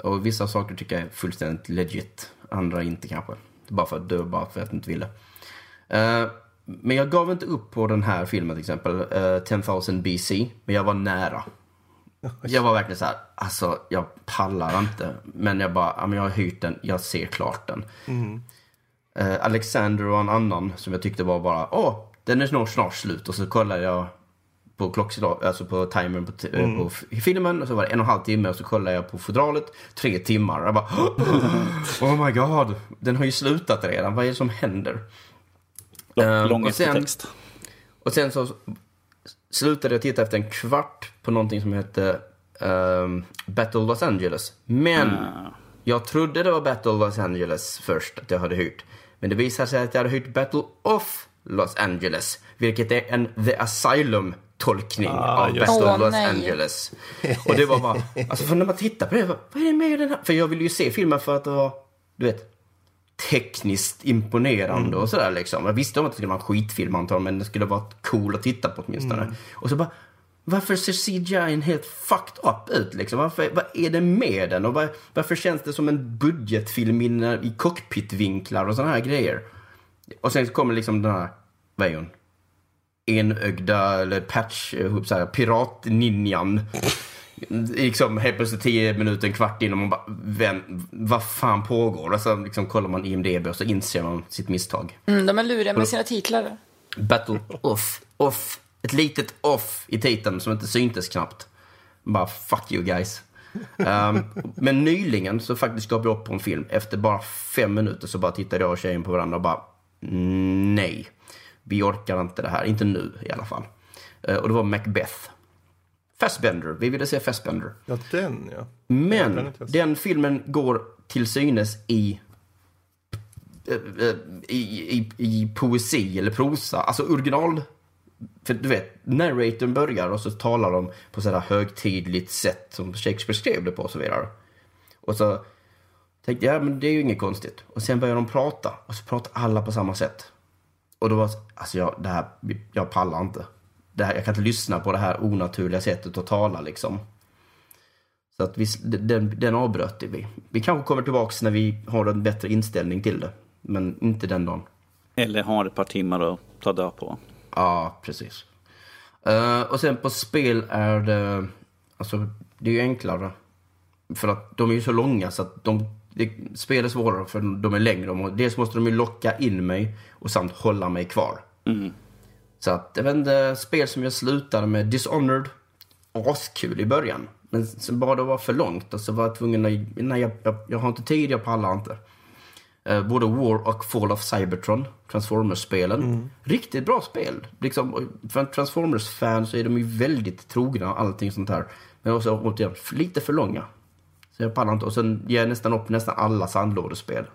Och vissa saker tycker jag är fullständigt legit, andra inte kanske. Bara för att dö, bara för att jag inte ville. Eh, men jag gav inte upp på den här filmen till exempel, uh, 10,000 BC. Men jag var nära. Jag var verkligen så här, alltså jag pallar inte. Men jag bara, jag har hyrt den, jag ser klart den. Eh, Alexander och en annan som jag tyckte var bara, åh, den är snart, snart slut. Och så kollade jag på klockslag, alltså på timern på, eh, på f- filmen. Och så var det en och en halv timme och så kollade jag på fodralet, tre timmar. Jag bara, oh my god, den har ju slutat redan, vad är det som händer? Lång, Eh, lång och sen-. Och sen så slutade jag titta efter en kvart på någonting som hette ehm, Battle Los Angeles. Men Ah. jag trodde det var Battle Los Angeles först, att jag hade hyrt. Men det visade sig att jag hade hyrt Battle of Los Angeles, vilket är en The Asylum-tolkning av just Battle Åh, Los nej. Angeles. Och det var bara, alltså för när man tittar på det, vad vad är det med den här? För jag ville ju se filmen för att det var, du vet, tekniskt imponerande och sådär liksom. Jag visste om att det skulle vara en skitfilm antagligen, men det skulle vara cool att titta på åtminstone. Och så bara, varför ser CGI helt fucked up ut liksom? Varför, vad är det med den? Och var, varför känns det som en budgetfilm i, i cockpitvinklar och sådana här grejer? Och sen så kommer liksom den här, vad är hon? Enögda eller patch, eh, så här, piratninjan. Liksom helt plötsligt 10 minuter, en kvart in och man bara, vem, vad fan pågår? Och så liksom kollar man IMDB och så inser man sitt misstag. Mm, de är luriga med sina titlar. Battle off, off. Ett litet off i titeln som inte syntes knappt. Bara fuck you guys. Um, men nyligen så faktiskt gav jag upp på en film. Efter bara fem minuter så bara tittade jag och tjejen på varandra och bara "Mm, nej. Vi orkar inte det här. Inte nu i alla fall. Uh, och det var Macbeth. Fassbender. Vi ville se Fassbender. Ja, den ja. Ja, Men den är inte- den filmen går till synes i, eh, eh, i, i, i poesi eller prosa. Alltså original... För du vet, narratorn börjar och så talar de på sådär högtidligt sätt som Shakespeare skrev det på och så vidare. Och så tänkte jag, ja men det är ju inget konstigt. Och sen börjar de prata och så pratar alla på samma sätt. Och då var alltså jag, det här, jag pallar inte. Det här, jag kan inte lyssna på det här onaturliga sättet att tala liksom. Så att vi, den, den avbröt vi. Vi kanske kommer tillbaks när vi har en bättre inställning till det. Men inte den dagen. Eller har ett par timmar att ta död på. Ja, precis. Eh, och sen på spel är det... Alltså, det är ju enklare. För att de är ju så långa så att de... Det, spel är svårare för de är längre. Dels måste de ju locka in mig och samt hålla mig kvar. Så att, jag vet inte, spel som jag slutade med, Dishonored, askul i början. Men sen bara det var för långt och så var jag tvungen att, nej jag, jag, jag har inte tid, jag pallar inte. Eh, både War och Fall of Cybertron, Transformers-spelen. Riktigt bra spel. Liksom, för en Transformers-fan så är de ju väldigt trogna och allting sånt här. Men också återigen, lite för långa. Så jag pallar inte. Och sen ger jag nästan upp nästan alla sandlådespel.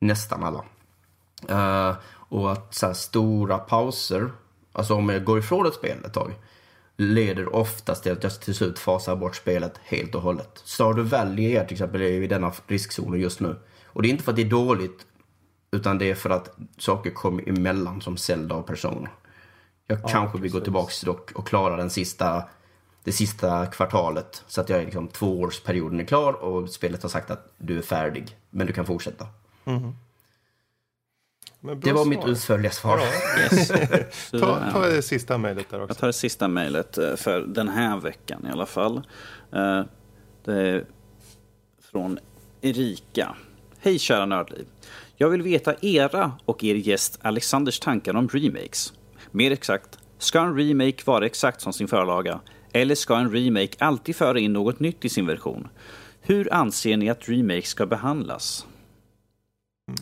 Nästan alla. Eh, och att så här, stora pauser, alltså om jag går ifrån ett spel ett tag, leder oftast till att jag till slut fasar bort spelet helt och hållet. Stardew Valley är till exempel är i denna riskzonen just nu. Och det är inte för att det är dåligt, utan det är för att saker kommer emellan som Zelda och Persona. Jag kanske vill gå tillbaks dock och klara den sista, det sista kvartalet. Så att jag är liksom tvåårsperioden är klar och spelet har sagt att du är färdig, men du kan fortsätta. Bra Det var mitt svar. utförliga svar. Yes. Så, Ta, ta det sista mejlet där Jag också. tar det sista mejlet eh, för den här veckan i alla fall. Eh, Det är från Erika. Hej kära Nördliv. Jag vill veta era och er gäst Alexanders tankar om remakes. Mer exakt, ska en remake vara exakt som sin förlaga? Eller ska en remake alltid föra in något nytt i sin version? Hur anser ni att remake ska behandlas?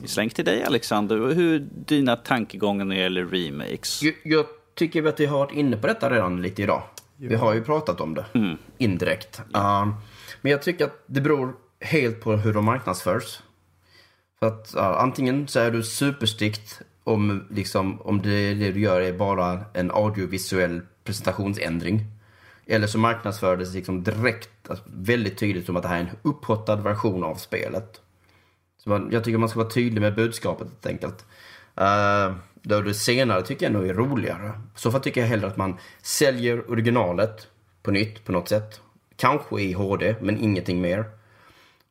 Släng till dig Alexander, hur dina tankegångar när det gäller remakes? Jag, jag tycker att vi har varit inne på detta redan lite idag. Vi har ju pratat om det Mm. indirekt. Um, men jag tycker att det beror helt på hur de marknadsförs. För att ja, antingen så är du superstrikt om, liksom, om det, det du gör är bara en audiovisuell presentationsändring. Eller så marknadsför det sig liksom direkt, alltså, väldigt tydligt som att det här är en upphottad version av spelet. Så man, jag tycker man ska vara tydlig med budskapet helt enkelt. Uh, då det senare tycker jag nog är roligare. Så fall tycker jag hellre att man säljer originalet på nytt på något sätt. Kanske i HD, men ingenting mer.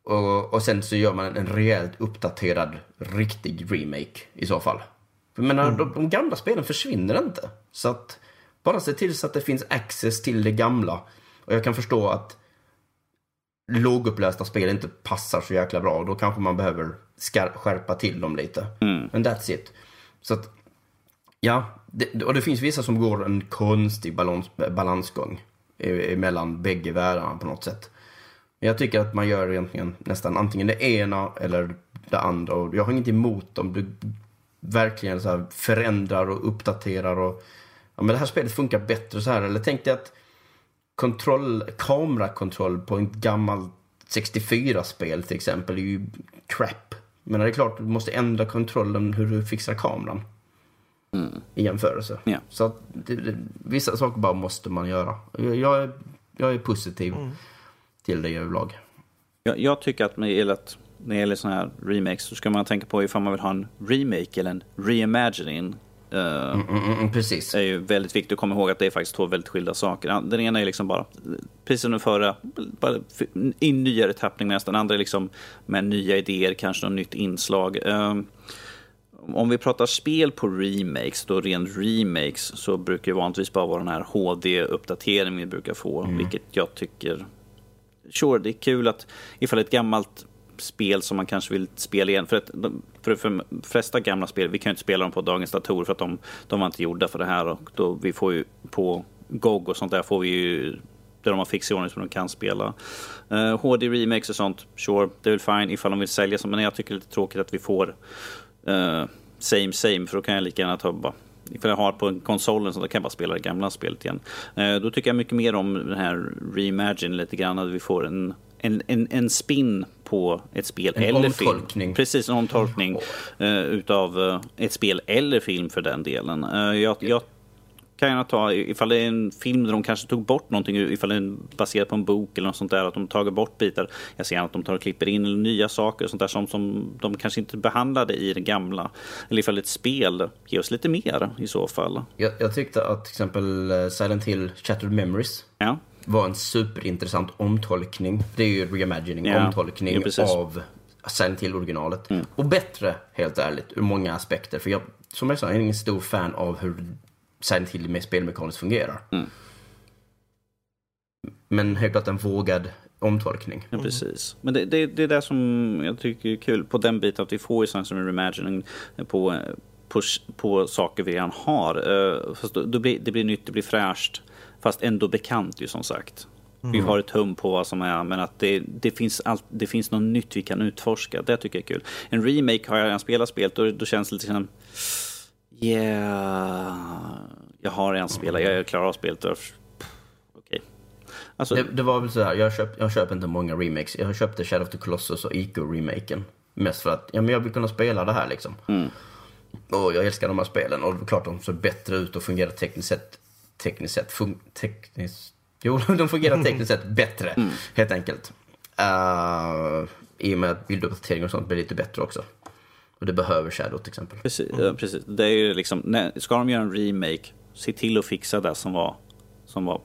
Och, och sen så gör man en rejält uppdaterad, riktig remake i så fall. För menar, de, de gamla spelen försvinner inte. Så att bara se till så att det finns access till det gamla. Och jag kan förstå att lågupplösta spel inte passar så jäkla bra. Då kanske man behöver skär, skärpa till dem lite. Men that's it. Så att, ja. Det, och det finns vissa som går en konstig balans, balansgång e- emellan bägge världarna på något sätt. Jag tycker att man gör egentligen nästan antingen det ena eller det andra. Och jag har inget emot om du verkligen så här förändrar och uppdaterar och ja, men det här spelet funkar bättre så här. Eller tänk dig att kontroll, kamerakontroll på ett gammalt 64-spel till exempel är ju crap. Men det är klart, du måste ändra kontrollen hur du fixar kameran. I jämförelse. Ja. Så att det, det, vissa saker bara måste man göra. Jag, jag, är, jag är positiv till det överlag. Jag, jag tycker att när det gäller, att, när det gäller sådana här remakes så ska man tänka på ifall man vill ha en remake eller en reimagining. Uh, Mm, mm, mm, precis. är ju väldigt viktigt att komma ihåg att det är faktiskt två väldigt skilda saker. Den ena är liksom bara, precis som den förra, bara i nyare tappning nästan. Den andra är liksom med nya idéer, kanske något nytt inslag. Um, om vi pratar spel på remakes, då ren remakes, så brukar det vanligtvis bara vara den här HD-uppdateringen vi brukar få, vilket jag tycker... Sure, det är kul att ifall ett gammalt spel som man kanske vill spela igen, för, att, de- för, för de flesta gamla spel, vi kan ju inte spela dem på dagens datorer för att de, de var inte gjorda för det här och då vi får ju på GOG och sånt där får vi ju där de har fixat i ordning så de kan spela. Eh, uh, HD remakes och sånt, sure, det är väl fine ifall de vill sälja men jag tycker det är lite tråkigt att vi får uh, same same, för då kan jag lika gärna ta bara Ifall jag har på en konsolen så kan jag bara spela det gamla spelet igen. Eh, då tycker jag mycket mer om den här reimagine lite grann, att vi får en, en, en, en spin på ett spel En eller omtolkning. film. Precis, en omtolkning eh, utav eh, ett spel eller film för den delen. Jag, jag kan gärna ta, ifall det är en film där de kanske tog bort någonting, ifall det är baserat på en bok eller något sånt där, att de tagit bort bitar. Jag ser gärna att de tar och klipper in nya saker och sånt där som, som de kanske inte behandlade i det gamla. Eller ifall ett spel ger oss lite mer i så fall. Jag, jag tyckte att till exempel eh, Silent Hill Shattered Memories Ja, var en superintressant omtolkning. Det är ju reimagining, Ja, omtolkning ja. Mm. av Silent Hill-originalet. Och bättre, helt ärligt, ur många aspekter. För jag, som jag sa, jag är ingen stor fan av hur Silent Hill med spelmekaniskt fungerar. Mm. Men helt klart en vågad omtolkning. ja precis. Men det, det, det är det som jag tycker är kul på den biten, att vi får ju sånt som en reimagining på, på, på saker vi redan har. Eh, Fast då, då blir, det blir nytt, det blir fräscht, fast ändå bekant ju som sagt. Vi har ett hum på vad som är, men att det, det, finns allt, det finns något nytt vi kan utforska. Det tycker jag är kul. En remake har jag redan spelat spelet och då känns det lite som... Yeah, jag har redan spelat, jag klarar av spelet. Okej. Alltså, Det, det var väl så här, jag, köp, jag köper inte många remakes. Jag köpte Shadow of the Colossus och Ico-remaken. Mest för att ja, men jag vill kunna spela det här liksom. Och jag älskar de här spelen och det är klart de ser bättre ut och fungerar tekniskt sett. Tekniskt sett. Fun, tekniskt, jo, de fungerar tekniskt sett bättre, helt enkelt. Uh, I och med att bilduppdatering och sånt blir lite bättre också. Och det behöver Shadow till exempel. Precis, ja, precis. Det är ju liksom, när, ska de göra en remake, se till att fixa det som var, som var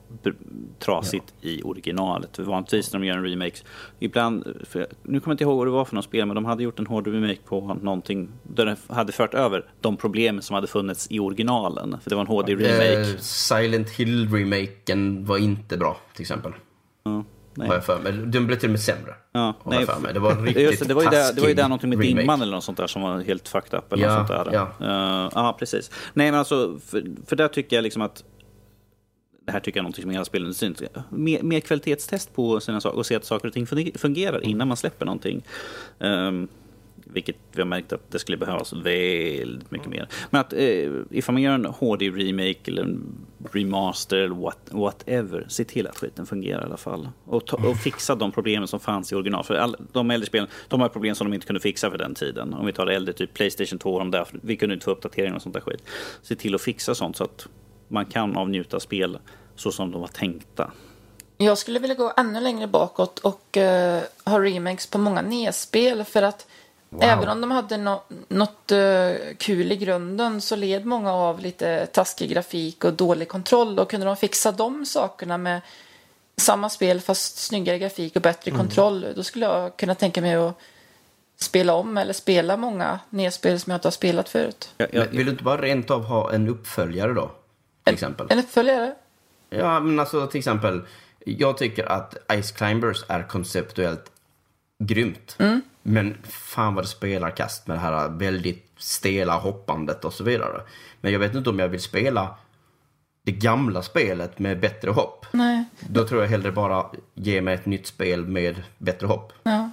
trasigt i originalet. Vanligtvis när de gör en remake, ibland, för, nu kommer jag inte ihåg vad det var för något spel, men de hade gjort en hård remake på någonting där de hade fört över de problemen som hade funnits i originalen. För det var en HD-remake. Eh, Silent Hill-remaken var inte bra, till exempel. ja, nej. Har jag för mig. Den blev till och med sämre. Ja, jag för mig. Det var riktigt Just det, var ju där, det var ju där någonting med remake. dimman eller något sånt där som var helt fucked up. Eller Ja, något sånt där. ja. Eh, ja, precis. Nej, men alltså, för, för där tycker jag liksom att det här tycker jag är någonting som hela spelindustrin mer, mer kvalitetstest på sina saker och se att saker och ting funge- fungerar innan man släpper någonting. Ehm, vilket vi har märkt att det skulle behövas väldigt mycket mer. Men att eh, ifall man gör en HD-remake eller en remaster eller what, whatever. Se till att skiten fungerar i alla fall. Och, ta, och fixa de problemen som fanns i original. För all, de äldre spelen, de har problem som de inte kunde fixa för den tiden. Om vi tar det äldre, typ Playstation 2, de där, vi kunde inte få uppdateringar och sånt där skit. Se till att fixa sånt så att man kan avnjuta spel så som de var tänkta. Jag skulle vilja gå ännu längre bakåt och uh, ha remakes på många NES-spel för att wow. även om de hade no något uh, kul i grunden så led många av lite taskig grafik och dålig kontroll och kunde de fixa de sakerna med samma spel fast snyggare grafik och bättre mm. kontroll då skulle jag kunna tänka mig att spela om eller spela många NES-spel som jag inte har spelat förut. Jag, jag, vill du inte bara rent av ha en uppföljare då? Till exempel. En uppföljare? Ja, men alltså till exempel jag tycker att Ice Climbers är konceptuellt grymt. Mm. Men fan vad det spelar kast med det här väldigt stela hoppandet och så vidare. Men jag vet inte om jag vill spela det gamla spelet med bättre hopp. Nej. Då tror jag hellre bara ge mig ett nytt spel med bättre hopp. Ja.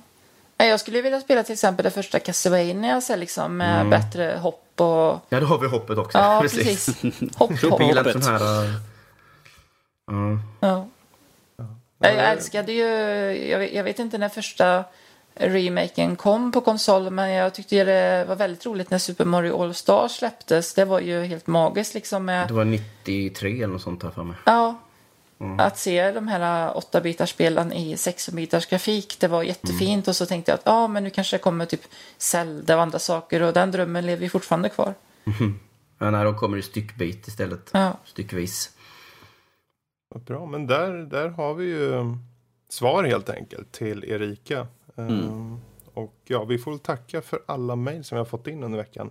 Jag skulle vilja spela till exempel det första Castlevania liksom, med mm. bättre hopp och... Ja, då har vi hoppet också. Ja, precis. precis. Hopp, hopp. Sån här, uh... Ja. Jag älskade ju, jag vet, jag vet inte när första remaken kom på konsol men jag tyckte det var väldigt roligt när Super Mario All Stars släpptes. Det var ju helt magiskt liksom. Med... Det var 93 eller något sånt här för mig. Ja. Mm. Att se de här 8-bitars spelen i 16-bitars grafik, det var jättefint. Mm. Och så tänkte jag att ja, men nu kanske det kommer typ Zelda och andra saker och den drömmen lever ju fortfarande kvar. Mm. Ja, nej, de kommer i styckbit istället. Ja. Styckvis. Bra, men där, där har vi ju svar helt enkelt till Erika. Mm. Um, och ja, vi får tacka för alla mejl som vi har fått in under veckan.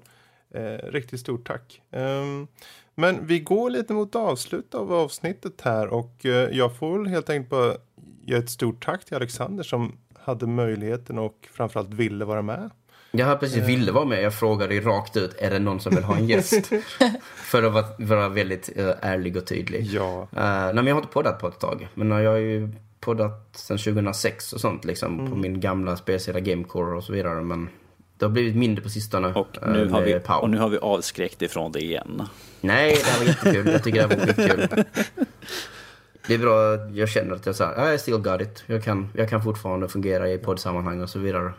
Uh, riktigt stort tack. Um, men vi går lite mot avslut av avsnittet här och uh, jag får väl helt enkelt bara ge ett stort tack till Alexander som hade möjligheten och framförallt ville vara med. Jag precis uh. ville vara med. Jag frågade rakt ut, är det någon som vill ha en gäst? För att vara, väldigt uh, ärlig och tydlig. Ja. Uh, nej, men jag har inte poddat på ett tag. Men jag har ju poddat sedan 2006 och sånt liksom. Mm. På min gamla spelsida Gamecore och så vidare. Men det har blivit mindre på sistone. Och nu, har vi, och nu har vi avskräckt ifrån det igen. Nej, det här var jättekul. Jag tycker det här var skitkul. Det är bra, jag känner att jag sa, I still got it. Jag kan, jag kan fortfarande fungera i poddsammanhang och så vidare.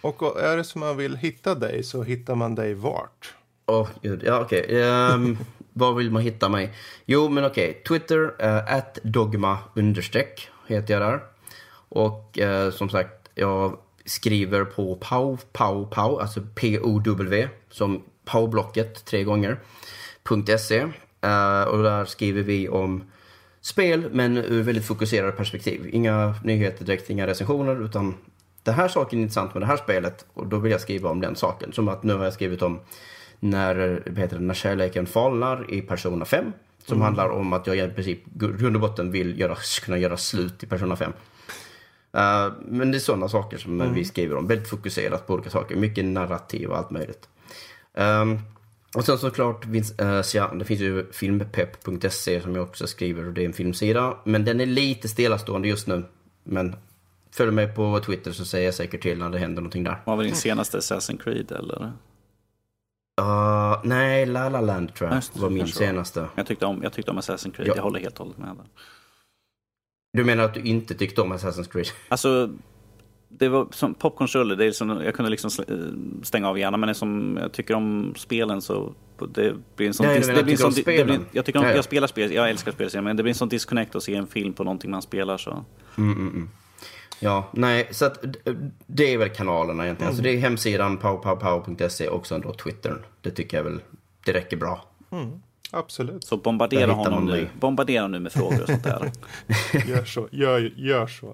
Och är det som man vill hitta dig så hittar man dig vart? Åh, oh, gud. Ja, okej. Okay. Um, ehm, var vill man hitta mig? Jo, men okej. Okay. Twitter, uh, dogma understreck heter jag där. Och eh, som sagt, jag skriver på pow, pow, pow, alltså P-O-W, som powblocket tre gånger, .se. Eh, och där skriver vi om spel, men ur väldigt fokuserade perspektiv. Inga nyheter direkt, inga recensioner, utan den här saken är intressant med det här spelet och då vill jag skriva om den saken. Som att nu har jag skrivit om när, vad heter det, när kärleken falnar i Persona 5. Som mm. handlar om att jag i princip grund och botten vill göra, kunna göra slut i Persona 5. Uh, eh, men det är sådana saker som mm. vi skriver om. Väldigt fokuserat på olika saker. Mycket narrativ och allt möjligt. Um, och sen såklart finns, ja, det finns ju filmpepp.se som jag också skriver och det är en filmsida. Men den är lite stillastående just nu. Men följ mig på Twitter så säger jag säkert till när det händer någonting där. Var väl din senaste Assassin's Creed eller? Uh, nej, La La Land tror jag Just, var min senaste. Jag tyckte, om, jag tyckte om Assassin's Creed, ja. jag håller helt och hållet med. Där. Du menar att du inte tyckte om Assassin's Creed? Alltså, det var som popcornsrulle, det är som, jag kunde liksom stänga av hjärnan, men som jag tycker om spelen så det blir en sån... Nej, det blir en sån det blir, jag, tycker om, ja, ja. jag spelar spel, jag älskar spel, men det blir en sån disconnect att se en film på någonting man spelar så. Mm, mm, mm. Ja, nej, så att det är väl kanalerna egentligen. Mm. Alltså det är hemsidan powpowpow.se och sen då Twittern. Det tycker jag väl, det räcker bra. Mm. Absolut. Så bombardera honom nu. Bombardera nu med frågor och sånt där. gör så, gör, gör så.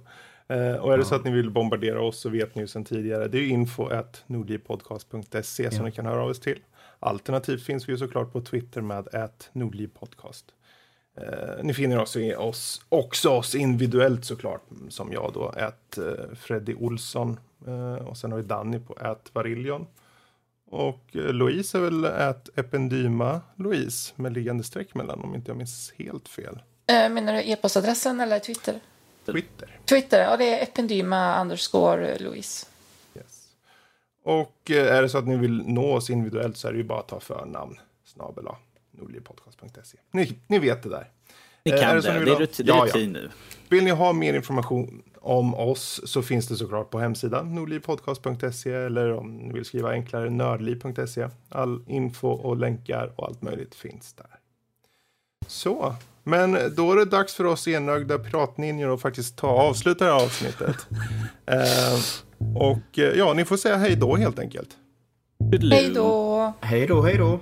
Eh, och är det ja. så att ni vill bombardera oss så vet ni ju sedan tidigare. Det är info at nordlivpodcast.se ja. som ni kan höra av oss till. Alternativt finns vi ju såklart på Twitter med at nordlivpodcast. Eh, ni finner oss, oss, också oss individuellt såklart, som jag då, ett eh, Freddy Olsson. Eh, och sen har vi Danny på ett Variljon. Och eh, Louise är väl ett Ependyma Louise med liggande streck mellan om inte jag minns helt fel. Eh, menar du e-postadressen eller Twitter? Twitter. Twitter, ja det är Ependyma underscore Louise. Yes. Och eh, är det så att ni vill nå oss individuellt så är det ju bara att ta förnamn snabel nordlivpodcast.se. Ni, ni vet det där. Ni Eh, kan är det. Det är, det är Ja, ja. rutin nu. Vill ni ha mer information om oss så finns det såklart på hemsidan nordlivpodcast.se eller om ni vill skriva enklare nördliv.se. All info och länkar och allt möjligt finns där. Så, men då är det dags för oss enögda piratninjor att faktiskt ta avsluta det här avsnittet. eh, och eh, ja, ni får säga hej då helt enkelt. Hej då! Hej då, hej då.